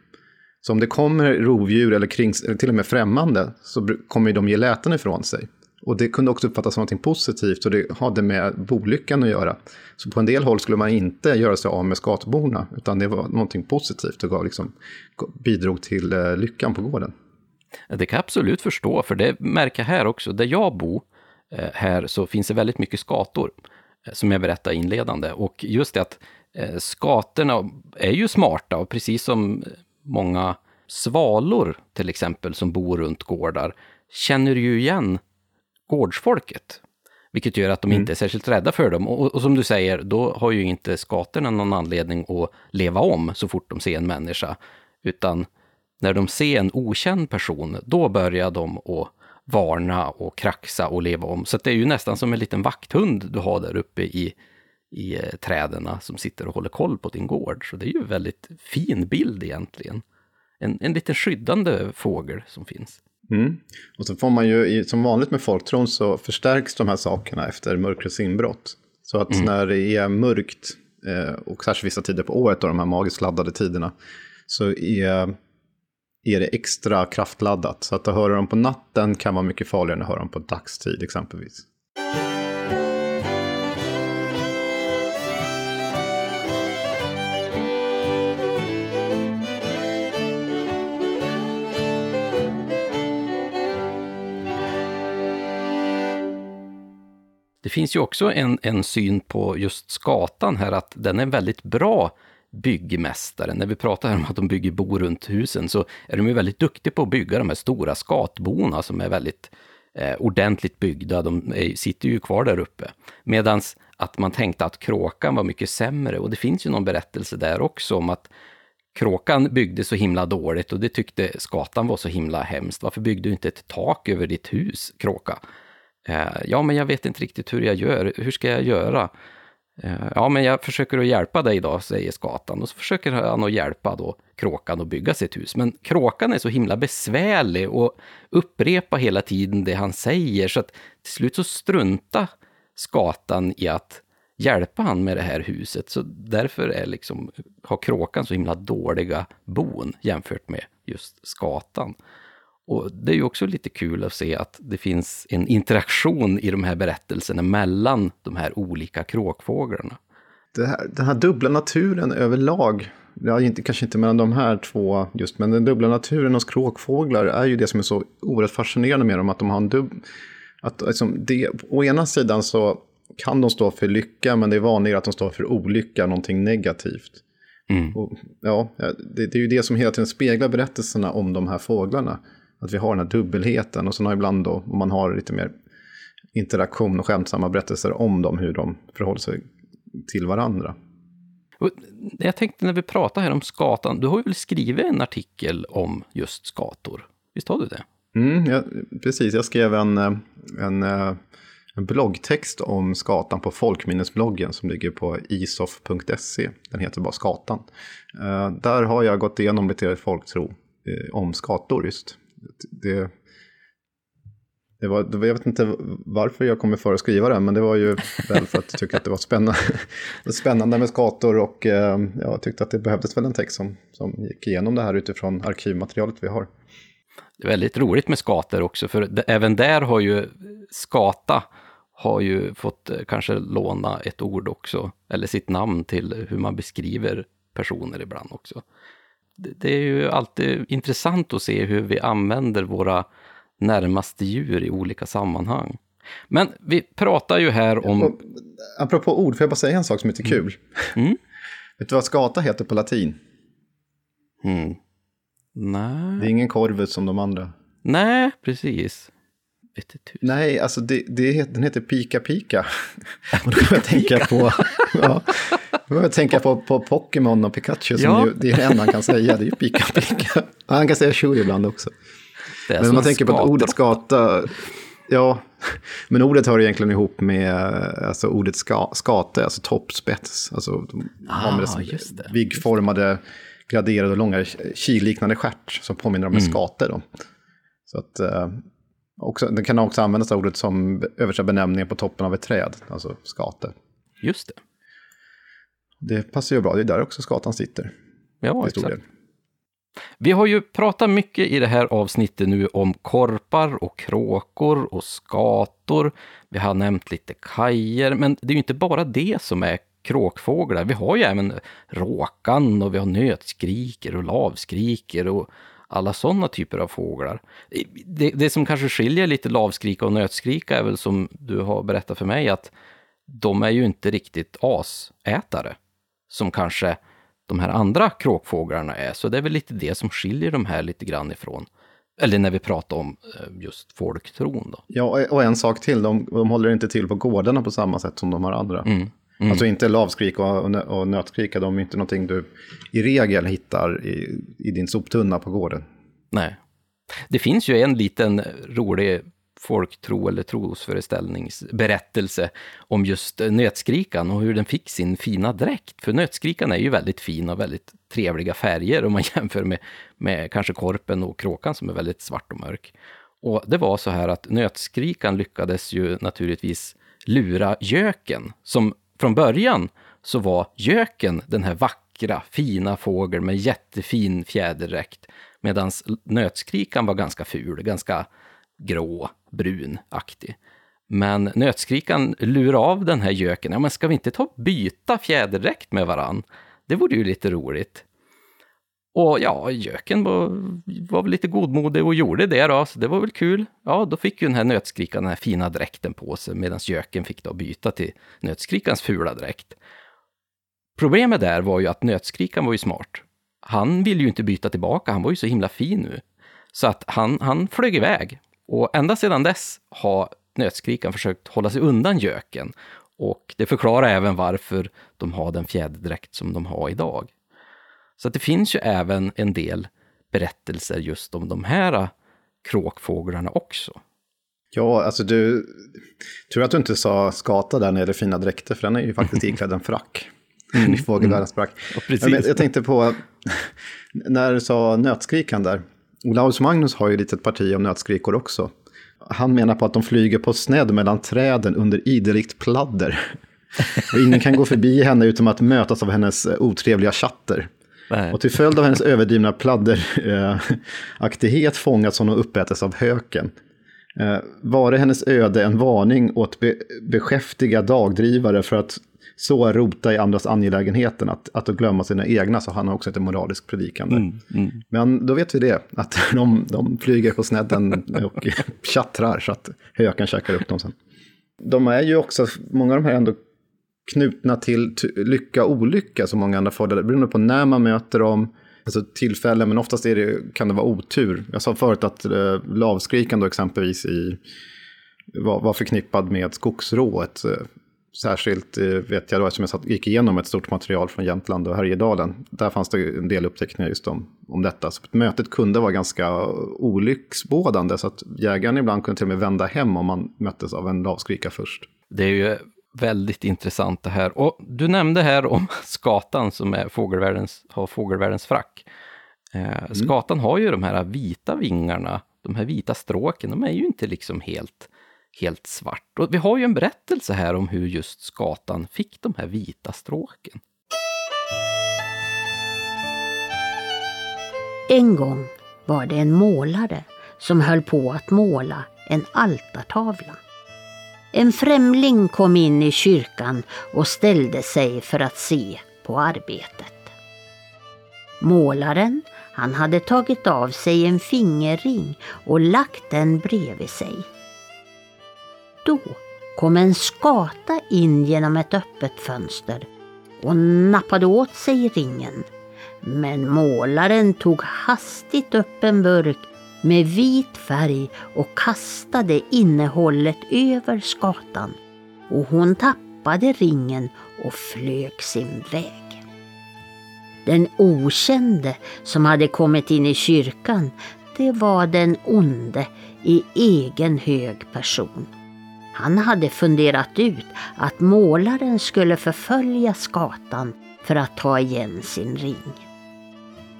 S3: Så om det kommer rovdjur eller, kring, eller till och med främmande så kommer de ge läten ifrån sig. Och det kunde också uppfattas som något positivt och det hade med bolyckan att göra. Så på en del håll skulle man inte göra sig av med skatborna, utan det var någonting positivt och gav liksom, bidrog till eh, lyckan på gården.
S2: Det kan jag absolut förstå, för det märker jag här också. Där jag bor, eh, här, så finns det väldigt mycket skator, eh, som jag berättade inledande. Och just det att eh, skatorna är ju smarta och precis som eh, många svalor till exempel som bor runt gårdar känner ju igen gårdsfolket. Vilket gör att de mm. inte är särskilt rädda för dem. Och, och, som du säger, då har ju inte skatorna någon anledning att leva om så fort de ser en människa. Utan när de ser en okänd person, då börjar de att varna och kraxa och leva om. Så det är ju nästan som en liten vakthund du har där uppe i, i eh, träden som sitter och håller koll på din gård. Så det är ju en väldigt fin bild egentligen. En, en liten skyddande fågel som finns.
S3: Mm. Och så får man ju, som vanligt med folktron så förstärks de här sakerna efter mörkrets inbrott. Så att mm. när det är mörkt eh, och särskilt vissa tider på året, då, de här magiskt laddade tiderna, så är, är det extra kraftladdat. Så att, att höra dem på natten kan vara mycket farligare än att höra dem på dagstid exempelvis.
S2: Det finns ju också en, en syn på just skatan här, att den är en väldigt bra byggmästare. När vi pratar om att de bygger bo runt husen så är de ju väldigt duktiga på att bygga de här stora skatborna som är väldigt eh, ordentligt byggda. De är, sitter ju kvar där uppe. Medan att man tänkte att kråkan var mycket sämre och det finns ju någon berättelse där också om att kråkan byggde så himla dåligt och det tyckte skatan var så himla hemskt. Varför byggde du inte ett tak över ditt hus, kråka? Eh, ja, men jag vet inte riktigt hur jag gör. Hur ska jag göra? Eh, ja, men jag försöker att hjälpa dig då, säger skatan. Och så försöker han att hjälpa då kråkan att bygga sitt hus. Men kråkan är så himla besvärlig och upprepar hela tiden det han säger. Så att till slut så struntar skatan i att hjälpa han med det här huset. Så därför är liksom, har kråkan så himla dåliga bon jämfört med just skatan. Och det är ju också lite kul att se att det finns en interaktion i de här berättelserna mellan de här olika kråkfåglarna.
S3: Här, den här dubbla naturen överlag, ja, inte, kanske inte mellan de här två just, men den dubbla naturen hos kråkfåglar är ju det som är så oerhört fascinerande med dem, att de har en dubb... Att, liksom, det, å ena sidan så kan de stå för lycka, men det är vanligare att de står för olycka, någonting negativt. Mm. Och, ja, det, det, är ju det som hela tiden speglar berättelserna om de här fåglarna. Att vi har den här dubbelheten och sen har ibland då, om man har lite mer interaktion och skämtsamma berättelser om dem, hur de förhåller sig till varandra.
S2: Jag tänkte när vi pratar här om skatan, du har ju väl skrivit en artikel om just skator? Visst har du det?
S3: Mm, ja, precis, jag skrev en, eh, en, eh, en bloggtext om skatan på folkminnesbloggen som ligger på isof.se. Den heter bara Skatan. Eh, där har jag gått igenom lite folktro om skator just det, det var, jag vet inte varför jag kommer för att skriva det, men det var ju väl för att jag tyckte att det var spännande, spännande med skator och eh, jag tyckte att det behövdes väl en text som, som gick igenom det här utifrån arkivmaterialet vi har.
S2: Det är väldigt roligt med skator också, för det, även där har ju skata har ju fått eh, kanske låna ett ord också, eller sitt namn till hur man beskriver personer ibland också det är ju alltid intressant att se hur vi använder våra närmaste djur i olika sammanhang. Men vi pratar ju här om...
S3: Apropå ord, får jag bara säga en sak som är lite kul? Mm. Vet du vad skata heter på latin?
S2: Mm. Nej.
S3: Det är ingen korvus som de andra.
S2: Nej, precis.
S3: Nej, alltså det, det, den heter Pika Pika. Och då jag tänka på... ja, då jag tänka på, på Pokémon och Pikachu, som ja. ju, det är det enda han kan säga, det är ju Pika Pika. Han kan säga Shu ibland också. Men man tänker på att ordet skata, ja, men ordet hör egentligen ihop med alltså ordet ska, skate, alltså toppspets. Alltså de ah, har med det, viggformade, graderade och långa killiknande stjärt som påminner om en mm. skate. Då. Så att, eh, också, den kan också användas ordet som översatt benämning på toppen av ett träd, alltså skate.
S2: Just det.
S3: Det passar ju bra, det är där också skatan sitter.
S2: Ja, exakt. Vi har ju pratat mycket i det här avsnittet nu om korpar och kråkor och skator. Vi har nämnt lite kajer, men det är ju inte bara det som är kråkfåglar. Vi har ju även råkan och vi har nötskriker och lavskriker och alla sådana typer av fåglar. Det, det som kanske skiljer lite lavskrika och nötskrika är väl som du har berättat för mig att de är ju inte riktigt asätare som kanske de här andra kråkfåglarna är. Så det är väl lite det som skiljer de här lite grann ifrån eller när vi pratar om eh, just folktron. Då.
S3: Ja, och en sak till, de, de håller inte till på gårdarna på samma sätt som de här andra. Mm. Mm. Alltså inte lavskrik och, och nötskrika, de är inte någonting du i regel hittar i, i din soptunna på gården.
S2: Nej. Det finns ju en liten rolig folktro eller trosföreställningsberättelse om just nötskrikan och hur den fick sin fina dräkt. För nötskrikan är ju väldigt fin och väldigt trevliga färger om man jämför med, med kanske korpen och kråkan som är väldigt svart och mörk. Och det var så här att nötskrikan lyckades ju naturligtvis lura göken, som från början så var göken den här vackra, fina fågeln med jättefin fjäderdräkt. Medan nötskrikan var ganska ful, ganska grå, brunaktig. Men nötskrikan lurar av den här göken. Ja, men ska vi inte ta byta fjäderdräkt med varann? Det vore ju lite roligt. Och ja, göken var, var väl lite godmodig och gjorde det då, så det var väl kul. Ja, då fick ju den här nötskrikan den här fina dräkten på sig, medan göken fick då byta till nötskrikans fula dräkt. Problemet där var ju att nötskrikan var ju smart. Han ville ju inte byta tillbaka, han var ju så himla fin nu. Så att han, han flög iväg. Och ända sedan dess har nötskrikan försökt hålla sig undan göken. Och det förklarar även varför de har den fjäderdräkt som de har idag. Så det finns ju även en del berättelser just om de här kråkfåglarna också.
S3: Ja, alltså du, tur att du inte sa skata där när det fina dräkter, för den är ju faktiskt iklädd en frack. Mm. I fågelvärldens frack. Mm. Jag, jag tänkte på, när du sa nötskrikan där, Olaus Magnus har ju ett litet parti om nötskrikor också. Han menar på att de flyger på snedd mellan träden under idelikt pladder. Och ingen kan gå förbi henne utan att mötas av hennes otrevliga chatter. Nej. Och till följd av hennes överdrivna pladderaktighet fångats hon och uppätes av höken. Eh, var det hennes öde en varning åt be beskäftiga dagdrivare för att så rota i andras angelägenheten, att, att glömma sina egna, så han har också ett moraliskt predikande. Mm, mm. Men då vet vi det, att de, de flyger på snedden och tjattrar så att höken käkar upp dem sen. De är ju också, många av de här är ändå knutna till lycka och olycka, som många andra fördelar, beroende på när man möter dem, alltså tillfällen, men oftast är det, kan det vara otur. Jag sa förut att eh, lavskrikan då exempelvis i, var, var förknippad med skogsrået. Eh, särskilt eh, vet jag då eftersom jag gick igenom ett stort material från Jämtland och Härjedalen. Där fanns det en del uppteckningar just om, om detta. Så mötet kunde vara ganska olycksbådande. Så att jägaren ibland kunde till och med vända hem om man möttes av en lavskrika först.
S2: Det är ju väldigt intressant det här. Och du nämnde här om skatan som är fågelvärldens, har fågelvärldens frack. Eh, mm. Skatan har ju de här vita vingarna, de här vita stråken, de är ju inte liksom helt helt svart. Och vi har ju en berättelse här om hur just skatan fick de här vita stråken.
S1: En gång var det en målare som höll på att måla en altartavla. En främling kom in i kyrkan och ställde sig för att se på arbetet. Målaren han hade tagit av sig en fingerring och lagt den bredvid sig. Då kom en skata in genom ett öppet fönster och nappade åt sig ringen. Men målaren tog hastigt upp en burk med vit färg och kastade innehållet över skatan. Och hon tappade ringen och flög sin väg. Den okände som hade kommit in i kyrkan, det var den onde i egen hög person. Han hade funderat ut att målaren skulle förfölja skatan för att ta igen sin ring.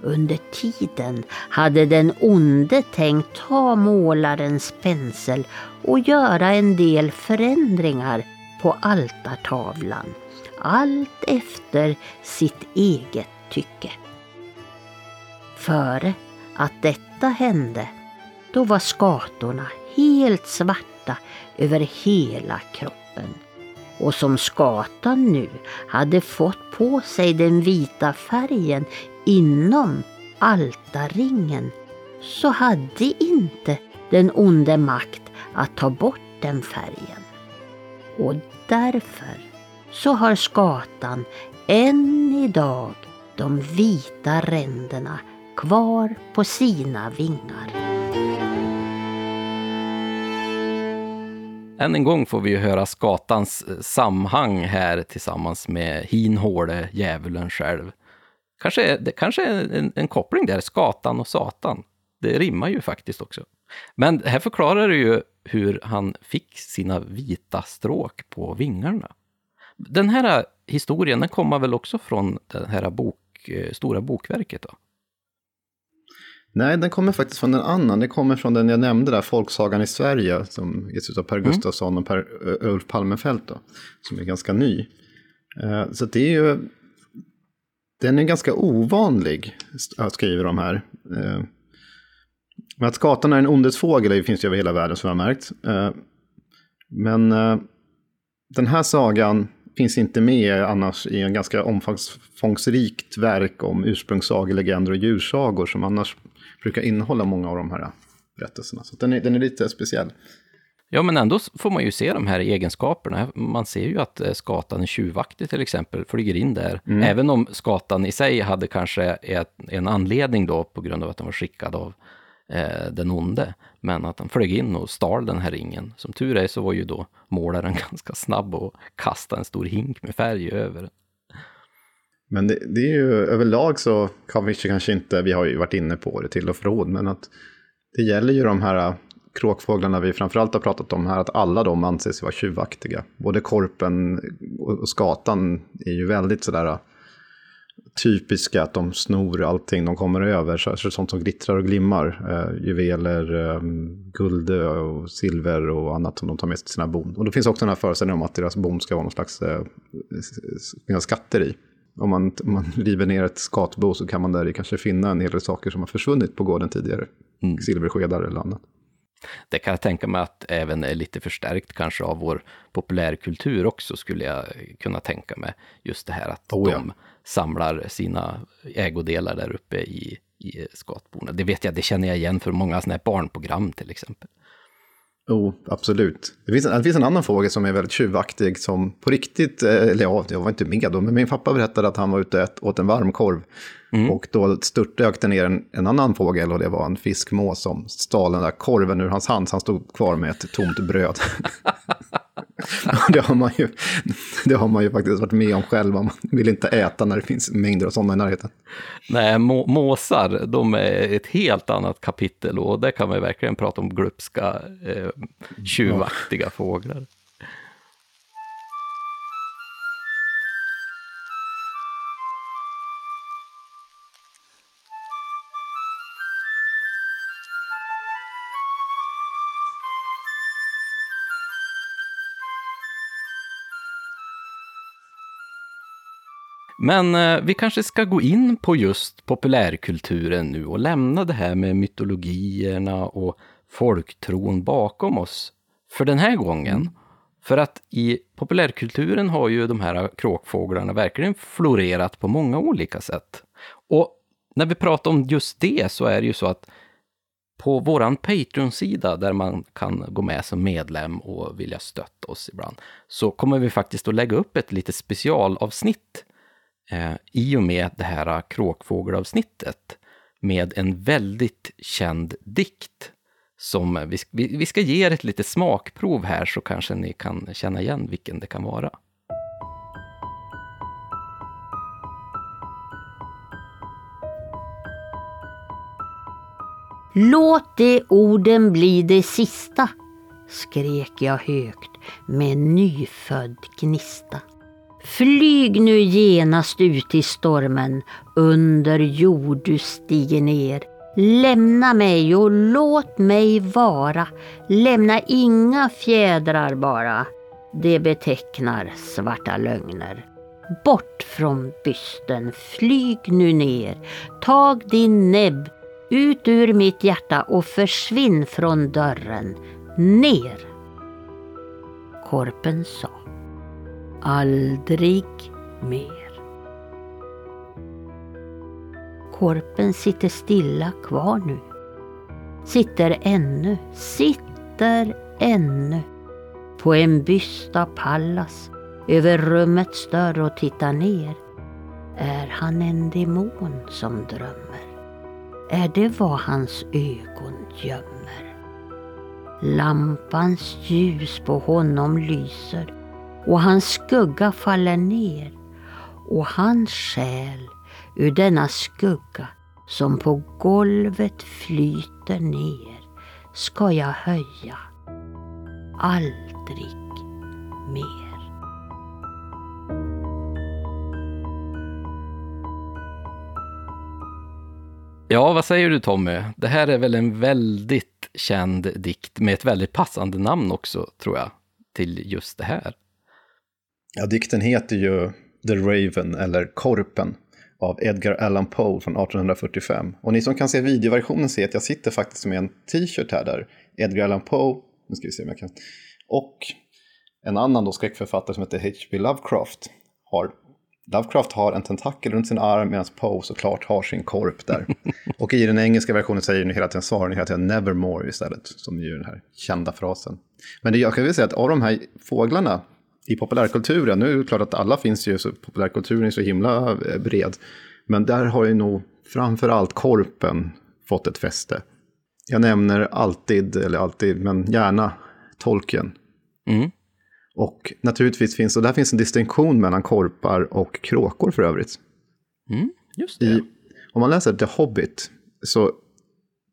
S1: Under tiden hade den onde tänkt ta målarens pensel och göra en del förändringar på altartavlan. Allt efter sitt eget tycke. Före att detta hände, då var skatorna helt svarta över hela kroppen. Och som skatan nu hade fått på sig den vita färgen inom altarringen så hade inte den onde makt att ta bort den färgen. Och därför så har skatan än idag de vita ränderna kvar på sina vingar.
S2: Än en gång får vi ju höra skatans eh, samhang här tillsammans med Hinhåle, djävulen själv. Kanske, det kanske är en, en koppling där, skatan och satan. Det rimmar ju faktiskt också. Men här förklarar det ju hur han fick sina vita stråk på vingarna. Den här historien den kommer väl också från det här bok, eh, stora bokverket? Då?
S3: Nej, den kommer faktiskt från en annan. Den kommer från den jag nämnde där, Folksagan i Sverige, som ges ut av Per mm. Gustafsson och per, uh, Ulf Palmefelt, då, som är ganska ny. Eh, så det är ju, den är ganska ovanlig, skriver de här. Men att skatan är en ondets fågel finns ju över hela världen som jag har märkt. Eh, men eh, den här sagan finns inte med annars i en ganska omfångsrikt verk om ursprungssagor, legender och djursagor som annars brukar innehålla många av de här berättelserna. Så den är, den är lite speciell.
S2: Ja, men ändå får man ju se de här egenskaperna. Man ser ju att eh, skatan tjuvaktig till exempel, flyger in där. Mm. Även om skatan i sig hade kanske en anledning då på grund av att den var skickad av eh, den onde. Men att han flög in och stal den här ringen. Som tur är så var ju då målaren ganska snabb och kastade en stor hink med färg över.
S3: Men det, det är ju överlag så kan vi kanske inte, vi har ju varit inne på det till och från, men att det gäller ju de här kråkfåglarna vi framförallt har pratat om här, att alla de anses vara tjuvaktiga. Både korpen och skatan är ju väldigt sådär äh, typiska, att de snor allting de kommer över. Så, så sånt som glittrar och glimmar. Eh, juveler, eh, guld och silver och annat som de tar med sig till sina bon. Och då finns också den här föreställningen om att deras bon ska vara någon slags eh, skatter i. Om man, om man river ner ett skatbo så kan man där i kanske finna en hel del saker som har försvunnit på gården tidigare. Mm. Silverskedar eller annat.
S2: Det kan jag tänka mig att även är lite förstärkt kanske av vår populärkultur också, skulle jag kunna tänka mig. Just det här att oh, ja. de samlar sina ägodelar där uppe i, i skatborna. Det vet jag, det känner jag igen för många sådana här barnprogram till exempel.
S3: Jo, oh, absolut. Det finns, en, det finns en annan fågel som är väldigt tjuvaktig som på riktigt, eh, eller ja, jag var inte med då, men min pappa berättade att han var ute och åt en varmkorv Mm. Och då störtdök det ner en, en, annan fågel och det var en fiskmås som stal den där korven ur hans hand så han stod kvar med ett tomt bröd. det, har man ju, det har man ju faktiskt varit med om själv. Man vill inte äta när det finns mängder av sådana i närheten.
S2: Nej, må, måsar, de är ett helt annat kapitel och där kan man verkligen prata om glupska, eh, tjuvaktiga ja. fåglar. Men eh, vi kanske ska gå in på just populärkulturen nu och lämna det här med mytologierna och folktron bakom oss för den här gången. Mm. För att i populärkulturen har ju de här kråkfåglarna verkligen florerat på många olika sätt. Och när vi pratar om just det så är det ju så att på våran Patreon-sida där man kan gå med som medlem och vilja stötta oss ibland, så kommer vi faktiskt att lägga upp ett lite specialavsnitt eh, i och med det här eh, kråkfågelavsnittet med en väldigt känd dikt som eh, vi, vi ska ge er ett litet smakprov här så kanske ni kan känna igen vilken det kan vara.
S1: Låt de orden bli det sista, skrek jag högt med nyfödd gnista. Flyg nu genast ut i stormen, under jord du stiger ner. Lämna mig och låt mig vara, lämna inga fjädrar bara. Det betecknar svarta lögner. Bort från bysten, flyg nu ner, tag din näbb ut ur mitt hjärta och försvinn från dörren, ner. Korpen sa Aldrig mer. Korpen sitter stilla kvar nu. Sitter ännu, sitter ännu på en byst av Pallas över rummets dörr och tittar ner. Är han en demon som drömmer? Är det vad hans ögon gömmer? Lampans ljus på honom lyser och hans skugga faller ner och hans själ ur denna skugga som på golvet flyter ner ska jag höja aldrig mer.
S2: Ja, vad säger du Tommy? Det här är väl en väldigt känd dikt med ett väldigt passande namn också, tror jag, till just det här.
S3: Ja, dikten heter ju The Raven, eller Korpen, av Edgar Allan Poe från 1845. Och ni som kan se videoversionen ser att jag sitter faktiskt med en t-shirt här där Edgar Allan Poe, nu ska vi se om jag kan, och en annan då skräckförfattare som heter H.P. Lovecraft har Lovecraft har en tentakel runt sin arm medan Poe såklart har sin korp där. och i den engelska versionen säger ni hela tiden, svarar ni hela tiden nevermore istället, som är ju den här kända frasen. Men det, jag kan väl säga att av de här fåglarna i populärkulturen, nu är det klart att alla finns ju, så populärkulturen är så himla eh, bred, men där har ju nog framför allt korpen fått ett fäste. Jag nämner alltid, eller alltid, men gärna tolken. Mm. Och naturligtvis finns, och där finns en distinktion mellan korpar och kråkor för övrigt.
S2: Mm, just det. I,
S3: om man läser The Hobbit, så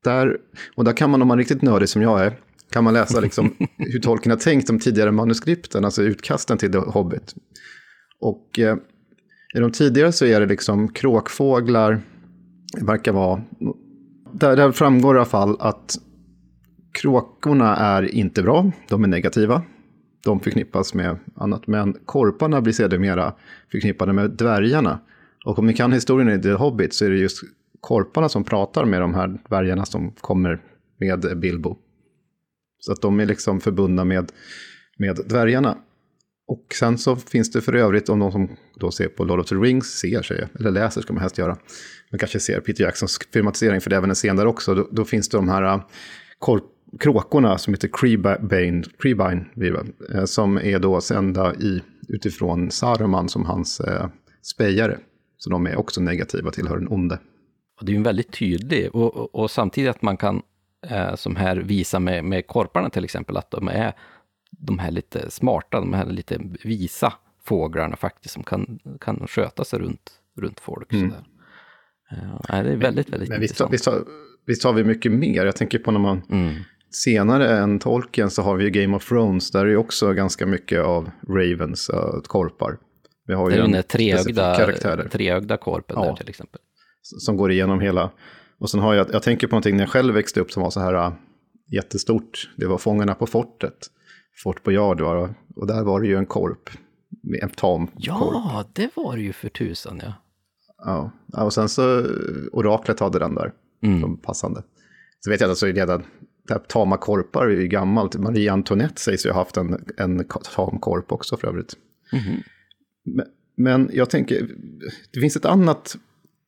S3: där, och där kan man om man är riktigt nördig som jag är, kan man läsa liksom hur tolken har tänkt de tidigare manuskripten, alltså utkasten till The Hobbit. Och eh, i de tidigare så är det liksom kråkfåglar, det verkar vara, där, där framgår i alla fall att kråkorna är inte bra, de är negativa de förknippas med annat. Men korparna blir sedermera förknippade med dvärgarna. Och om ni kan historien i The Hobbit så är det just korparna som pratar med de här dvärgarna som kommer med Bilbo. Så att de är liksom förbundna med, med dvärgarna. Och sen så finns det för övrigt, om de som då ser på Lord of the Rings ser, sig, eller läser ska man helst göra, men kanske ser Peter Jacksons filmatisering, för det är även en scen där också, då, då finns det de här äh, korp kråkorna som heter Creebine, Creebine äh, som är då sända i, utifrån Saruman som hans eh, spejare. Så de är också negativa, tillhör den onde.
S2: Och det är ju en väldigt tydlig, och, och, och samtidigt att man kan, eh, som här, visa med, med korparna till exempel, att de är de här lite smarta, de här lite visa fåglarna faktiskt, som kan, kan sköta sig runt, runt folk. Mm. Sådär. Uh, det är väldigt, väldigt men, intressant.
S3: Visst, visst, visst har vi mycket mer? Jag tänker på när man mm senare än Tolkien så har vi ju Game of Thrones, där är ju också ganska mycket av Ravens, uh, korpar.
S2: Vi har ju det är den treögda, treögda korpen ja, där till exempel.
S3: Som går igenom hela. Och sen har jag, jag tänker på någonting när jag själv växte upp som var så här uh, jättestort. Det var Fångarna på fortet. Fort Boyard var och där var det ju en korp. En tam
S2: Ja,
S3: korp.
S2: det var det ju för tusan ja.
S3: Ja, och sen så uh, Oraklet hade den där mm. som passande. Så vet jag att så redan tama korpar är ju gammalt. Marie Antoinette sägs ju ha haft en, en tam korp också för övrigt. Mm. Men, men, jag tänker, det finns ett annat,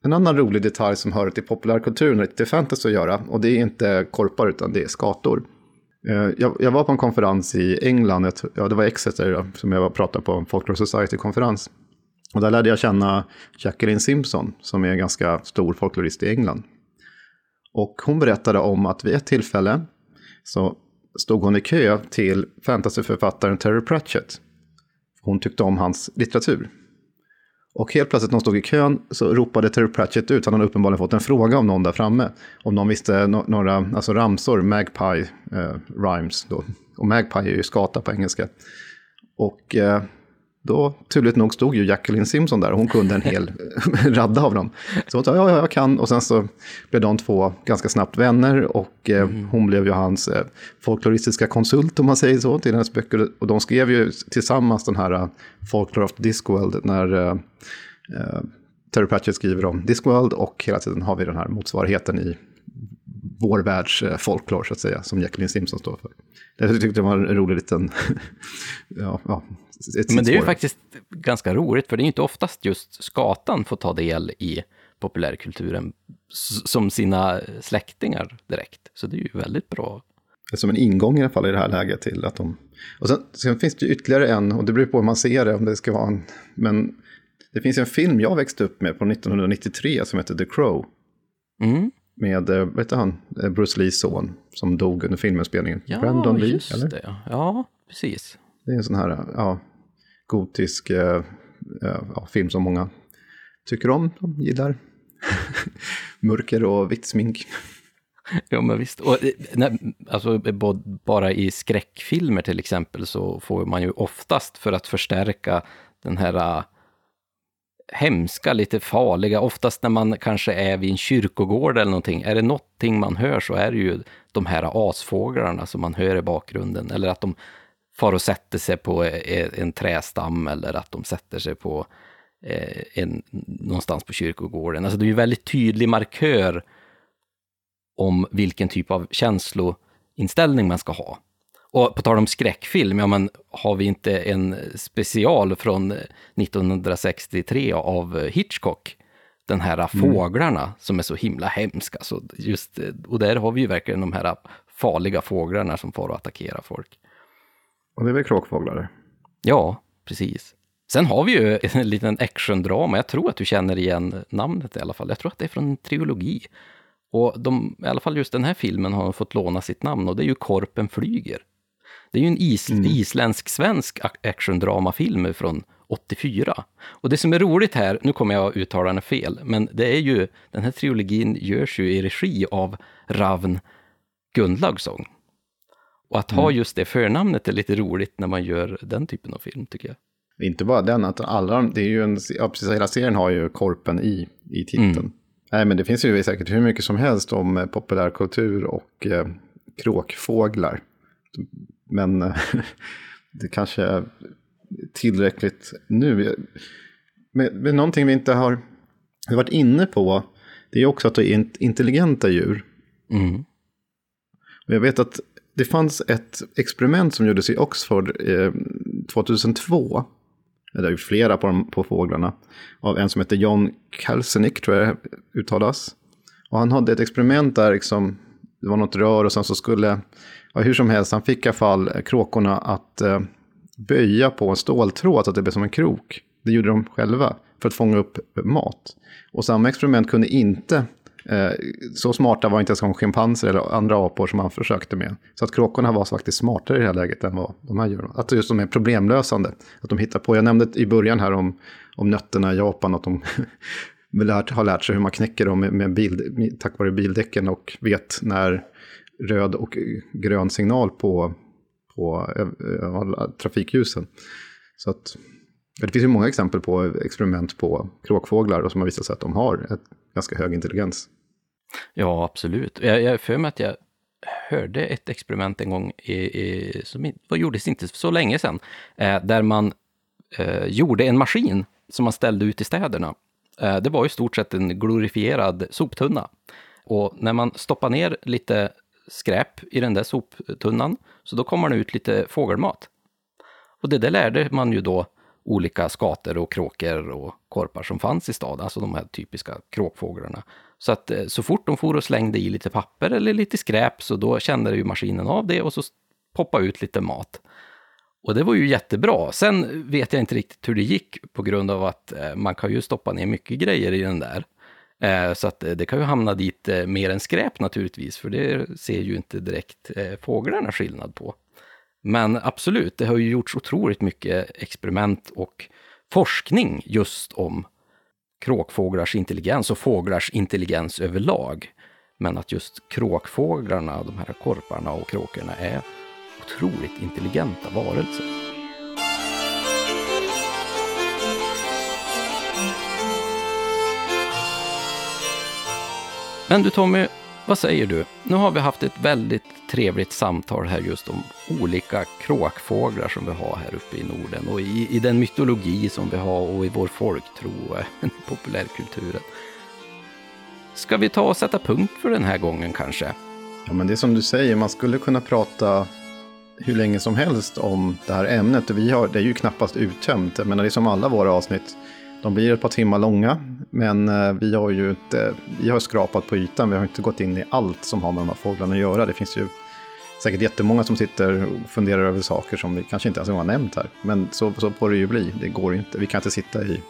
S3: en annan rolig detalj som hör till populärkulturen och till fantasy att göra. Och det är inte korpar utan det är skator. Eh, jag, jag var på en konferens i England, ja det var Exeter då, som jag pratade på, en Folklore Society-konferens. Och där lärde jag känna Jacqueline Simpson, som är en ganska stor folklorist i England. Och hon berättade om att vid ett tillfälle så stod hon i kö till fantasyförfattaren Terry Pratchett. Hon tyckte om hans litteratur. Och helt plötsligt när hon stod i kön så ropade Terry Pratchett ut, han hade uppenbarligen fått en fråga av någon där framme. Om någon visste no några alltså ramsor, Magpie eh, Rhymes då. Och Magpie är ju skata på engelska. Och eh, då, turligt nog, stod ju Jacqueline Simpson där hon kunde en hel radda av dem. Så hon sa, ja, ja, jag kan. Och sen så blev de två ganska snabbt vänner och eh, mm. hon blev ju hans eh, folkloristiska konsult, om man säger så, till hennes böcker. Och de skrev ju tillsammans den här uh, Folklore of Discworld, när uh, uh, Terry Pratchett skriver om Discworld och hela tiden har vi den här motsvarigheten i vår världs folklore, så att säga, som Jacqueline Simpson står för. Jag tyckte det var en rolig liten... ja, ja,
S2: Men det är ju faktiskt ganska roligt, för det är inte oftast just skatan får ta del i populärkulturen som sina släktingar direkt. Så det är ju väldigt bra.
S3: Som en ingång i alla fall i det här läget till att de... Och sen, sen finns det ju ytterligare en, och det beror på hur man ser det, om det ska vara en... Men det finns en film jag växte upp med från 1993 som heter The Crow. Mm med, eh, vet han, eh, Bruce Lees son som dog under filminspelningen.
S2: Ja, Brandon Lee, just eller? det. Ja, precis.
S3: Det är en sån här ja, gotisk eh, eh, ja, film som många tycker om, de gillar. Mörker och vitt smink.
S2: Ja, men visst. Och, eh, nej, alltså, bara i skräckfilmer till exempel så får man ju oftast för att förstärka den här eh, hemska, lite farliga, oftast när man kanske är vid en kyrkogård eller någonting. Är det någonting man hör så är det ju de här asfåglarna som man hör i bakgrunden, eller att de far och sätter sig på eh, en trästam eller att de sätter sig på eh, en, någonstans på kyrkogården. Alltså det är ju väldigt tydlig markör om vilken typ av känsloinställning man ska ha. Och på tal om skräckfilm, ja men har vi inte en special från 1963 av Hitchcock? Den här mm. fåglarna som är så himla hemska. Så just, och där har vi ju verkligen de här farliga fåglarna som får attackera folk.
S3: Och det är väl kråkfåglar?
S2: Ja, precis. Sen har vi ju en liten actiondrama. Jag tror att du känner igen namnet i alla fall. Jag tror att det är från en trilogi. Och de, i alla fall just den här filmen har fått låna sitt namn och det är ju Korpen flyger. Det är ju en is, mm. isländsk-svensk actiondramafilm från 84. Och det som är roligt här, nu kommer jag att uttala den fel, men det är ju, den här trilogin görs ju i regi av Ravn Gunnlaugsson. Och att mm. ha just det förnamnet är lite roligt när man gör den typen av film, tycker jag.
S3: Inte bara den, att alla, det är ju en, ja, precis, hela serien har ju korpen i, i titeln. Mm. Nej, men det finns ju säkert hur mycket som helst om eh, populärkultur och eh, kråkfåglar. Men eh, det kanske är tillräckligt nu. Men, men någonting vi inte har, varit inne på, det är också att det är intelligenta djur. Mm. Jag vet att det fanns ett experiment som gjordes i Oxford eh, 2002. Det är flera på, på fåglarna. Av en som heter John Kalsenick, tror jag det uttalas. Och han hade ett experiment där liksom, det var något rör och sen så skulle, ja, hur som helst, han fick i alla fall kråkorna att eh, böja på en ståltråd så att det blev som en krok. Det gjorde de själva för att fånga upp mat. Och samma experiment kunde inte Eh, så smarta var inte ens schimpanser eller andra apor som han försökte med. Så att kråkorna var faktiskt smartare i det här läget än vad de här djuren Att just de är problemlösande. Att de hittar på, jag nämnde i början här om, om nötterna i Japan, att de lärt, har lärt sig hur man knäcker dem med, med bil, tack vare bildäcken och vet när röd och grön signal på, på äh, trafikljusen. Så att, det finns ju många exempel på experiment på kråkfåglar och som har visat sig att de har ett ganska hög intelligens.
S2: Ja, absolut. Jag, jag för mig att jag hörde ett experiment en gång i, i, som gjordes inte så länge sedan, eh, där man eh, gjorde en maskin som man ställde ut i städerna. Eh, det var i stort sett en glorifierad soptunna. Och när man stoppar ner lite skräp i den där soptunnan, så då kommer det ut lite fågelmat. Och det där lärde man ju då olika skator och kråkor och korpar som fanns i staden, alltså de här typiska kråkfåglarna. Så att eh, så fort de for och slängde i lite papper eller lite skräp så då kände ju maskinen av det och så poppade ut lite mat. Och det var ju jättebra. Sen vet jag inte riktigt hur det gick på grund av att eh, man kan ju stoppa ner mycket grejer i den där. Eh, så att det kan ju hamna dit mer än skräp naturligtvis, för det ser ju inte direkt fåglarna skillnad på. Men absolut, det har ju gjorts otroligt mycket experiment och forskning just om kråkfåglars intelligens och fåglars intelligens överlag. Men att just kråkfåglarna, de här korparna och kråkorna, är otroligt intelligenta varelser. Men du Tommy, vad säger du? Nu har vi haft ett väldigt trevligt samtal här just om olika kråkfåglar som vi har här uppe i Norden och i, i den mytologi som vi har och i vår folktro och populärkulturen. Ska vi ta och sätta punkt för den här gången kanske?
S3: Ja, men det är som du säger, man skulle kunna prata hur länge som helst om det här ämnet. Vi har, det är ju knappast uttömt. Jag menar, det är som alla våra avsnitt. De blir ett par timmar långa, men eh, vi har ju inte, vi har skrapat på ytan. Vi har inte gått in i allt som har med de här fåglarna att göra. Det finns ju säkert jättemånga som sitter och funderar över saker som vi kanske inte ens har nämnt här. Men så, så får det ju bli. Det går inte. Vi kan inte sitta i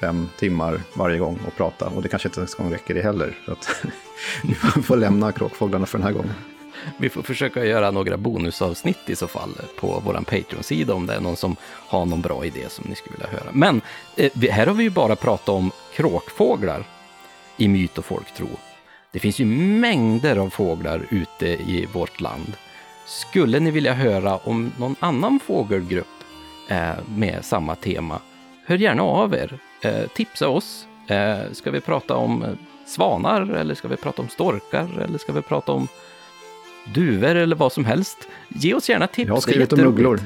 S3: fem timmar varje gång och prata. Och det kanske inte ens räcker det heller. Så att vi får lämna kråkfåglarna för den här gången.
S2: Vi får försöka göra några bonusavsnitt i så fall på vår Patreon-sida om det är någon som har någon bra idé som ni skulle vilja höra. Men eh, här har vi ju bara pratat om kråkfåglar i myt och folktro. Det finns ju mängder av fåglar ute i vårt land. Skulle ni vilja höra om någon annan fågelgrupp eh, med samma tema, hör gärna av er. Eh, tipsa oss. Eh, ska vi prata om eh, svanar eller ska vi prata om storkar eller ska vi prata om duvor eller vad som helst. Ge oss gärna tips.
S3: Jag har skrivit om ugglor.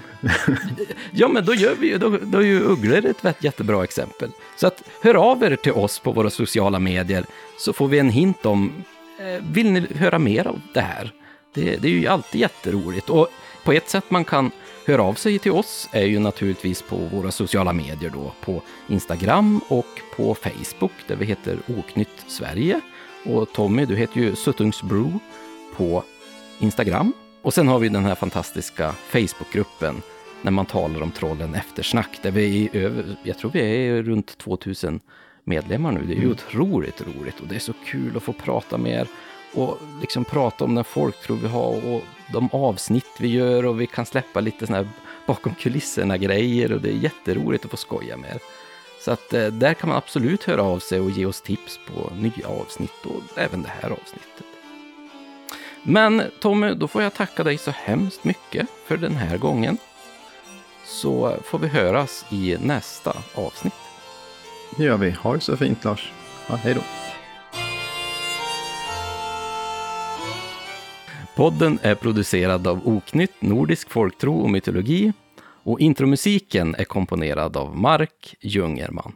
S2: ja, men då, gör vi, då, då är ju ugglor ett jättebra exempel. Så att hör av er till oss på våra sociala medier så får vi en hint om, eh, vill ni höra mer av det här? Det, det är ju alltid jätteroligt. Och på ett sätt man kan höra av sig till oss är ju naturligtvis på våra sociala medier då, på Instagram och på Facebook där vi heter Oknytt Sverige. Och Tommy, du heter ju Suttungsbro på Instagram. Och sen har vi den här fantastiska Facebookgruppen när man talar om trollen eftersnack, där vi är över, jag tror vi är runt 2000 medlemmar nu. Det är ju mm. otroligt roligt och det är så kul att få prata med er och liksom prata om den folktro vi har och de avsnitt vi gör och vi kan släppa lite sådana här bakom kulisserna grejer och det är jätteroligt att få skoja med er. Så att eh, där kan man absolut höra av sig och ge oss tips på nya avsnitt och även det här avsnittet. Men Tommy, då får jag tacka dig så hemskt mycket för den här gången. Så får vi höras i nästa avsnitt.
S3: Det gör vi. Ha det så fint Lars. Ja, hej då.
S2: Podden är producerad av Oknytt, Nordisk folktro och mytologi och intromusiken är komponerad av Mark Jungerman.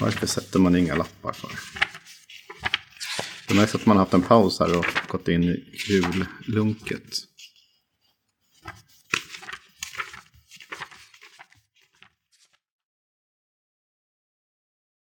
S3: Varför sätter man inga lappar för? Det märks att man har haft en paus här och gått in i jullunket.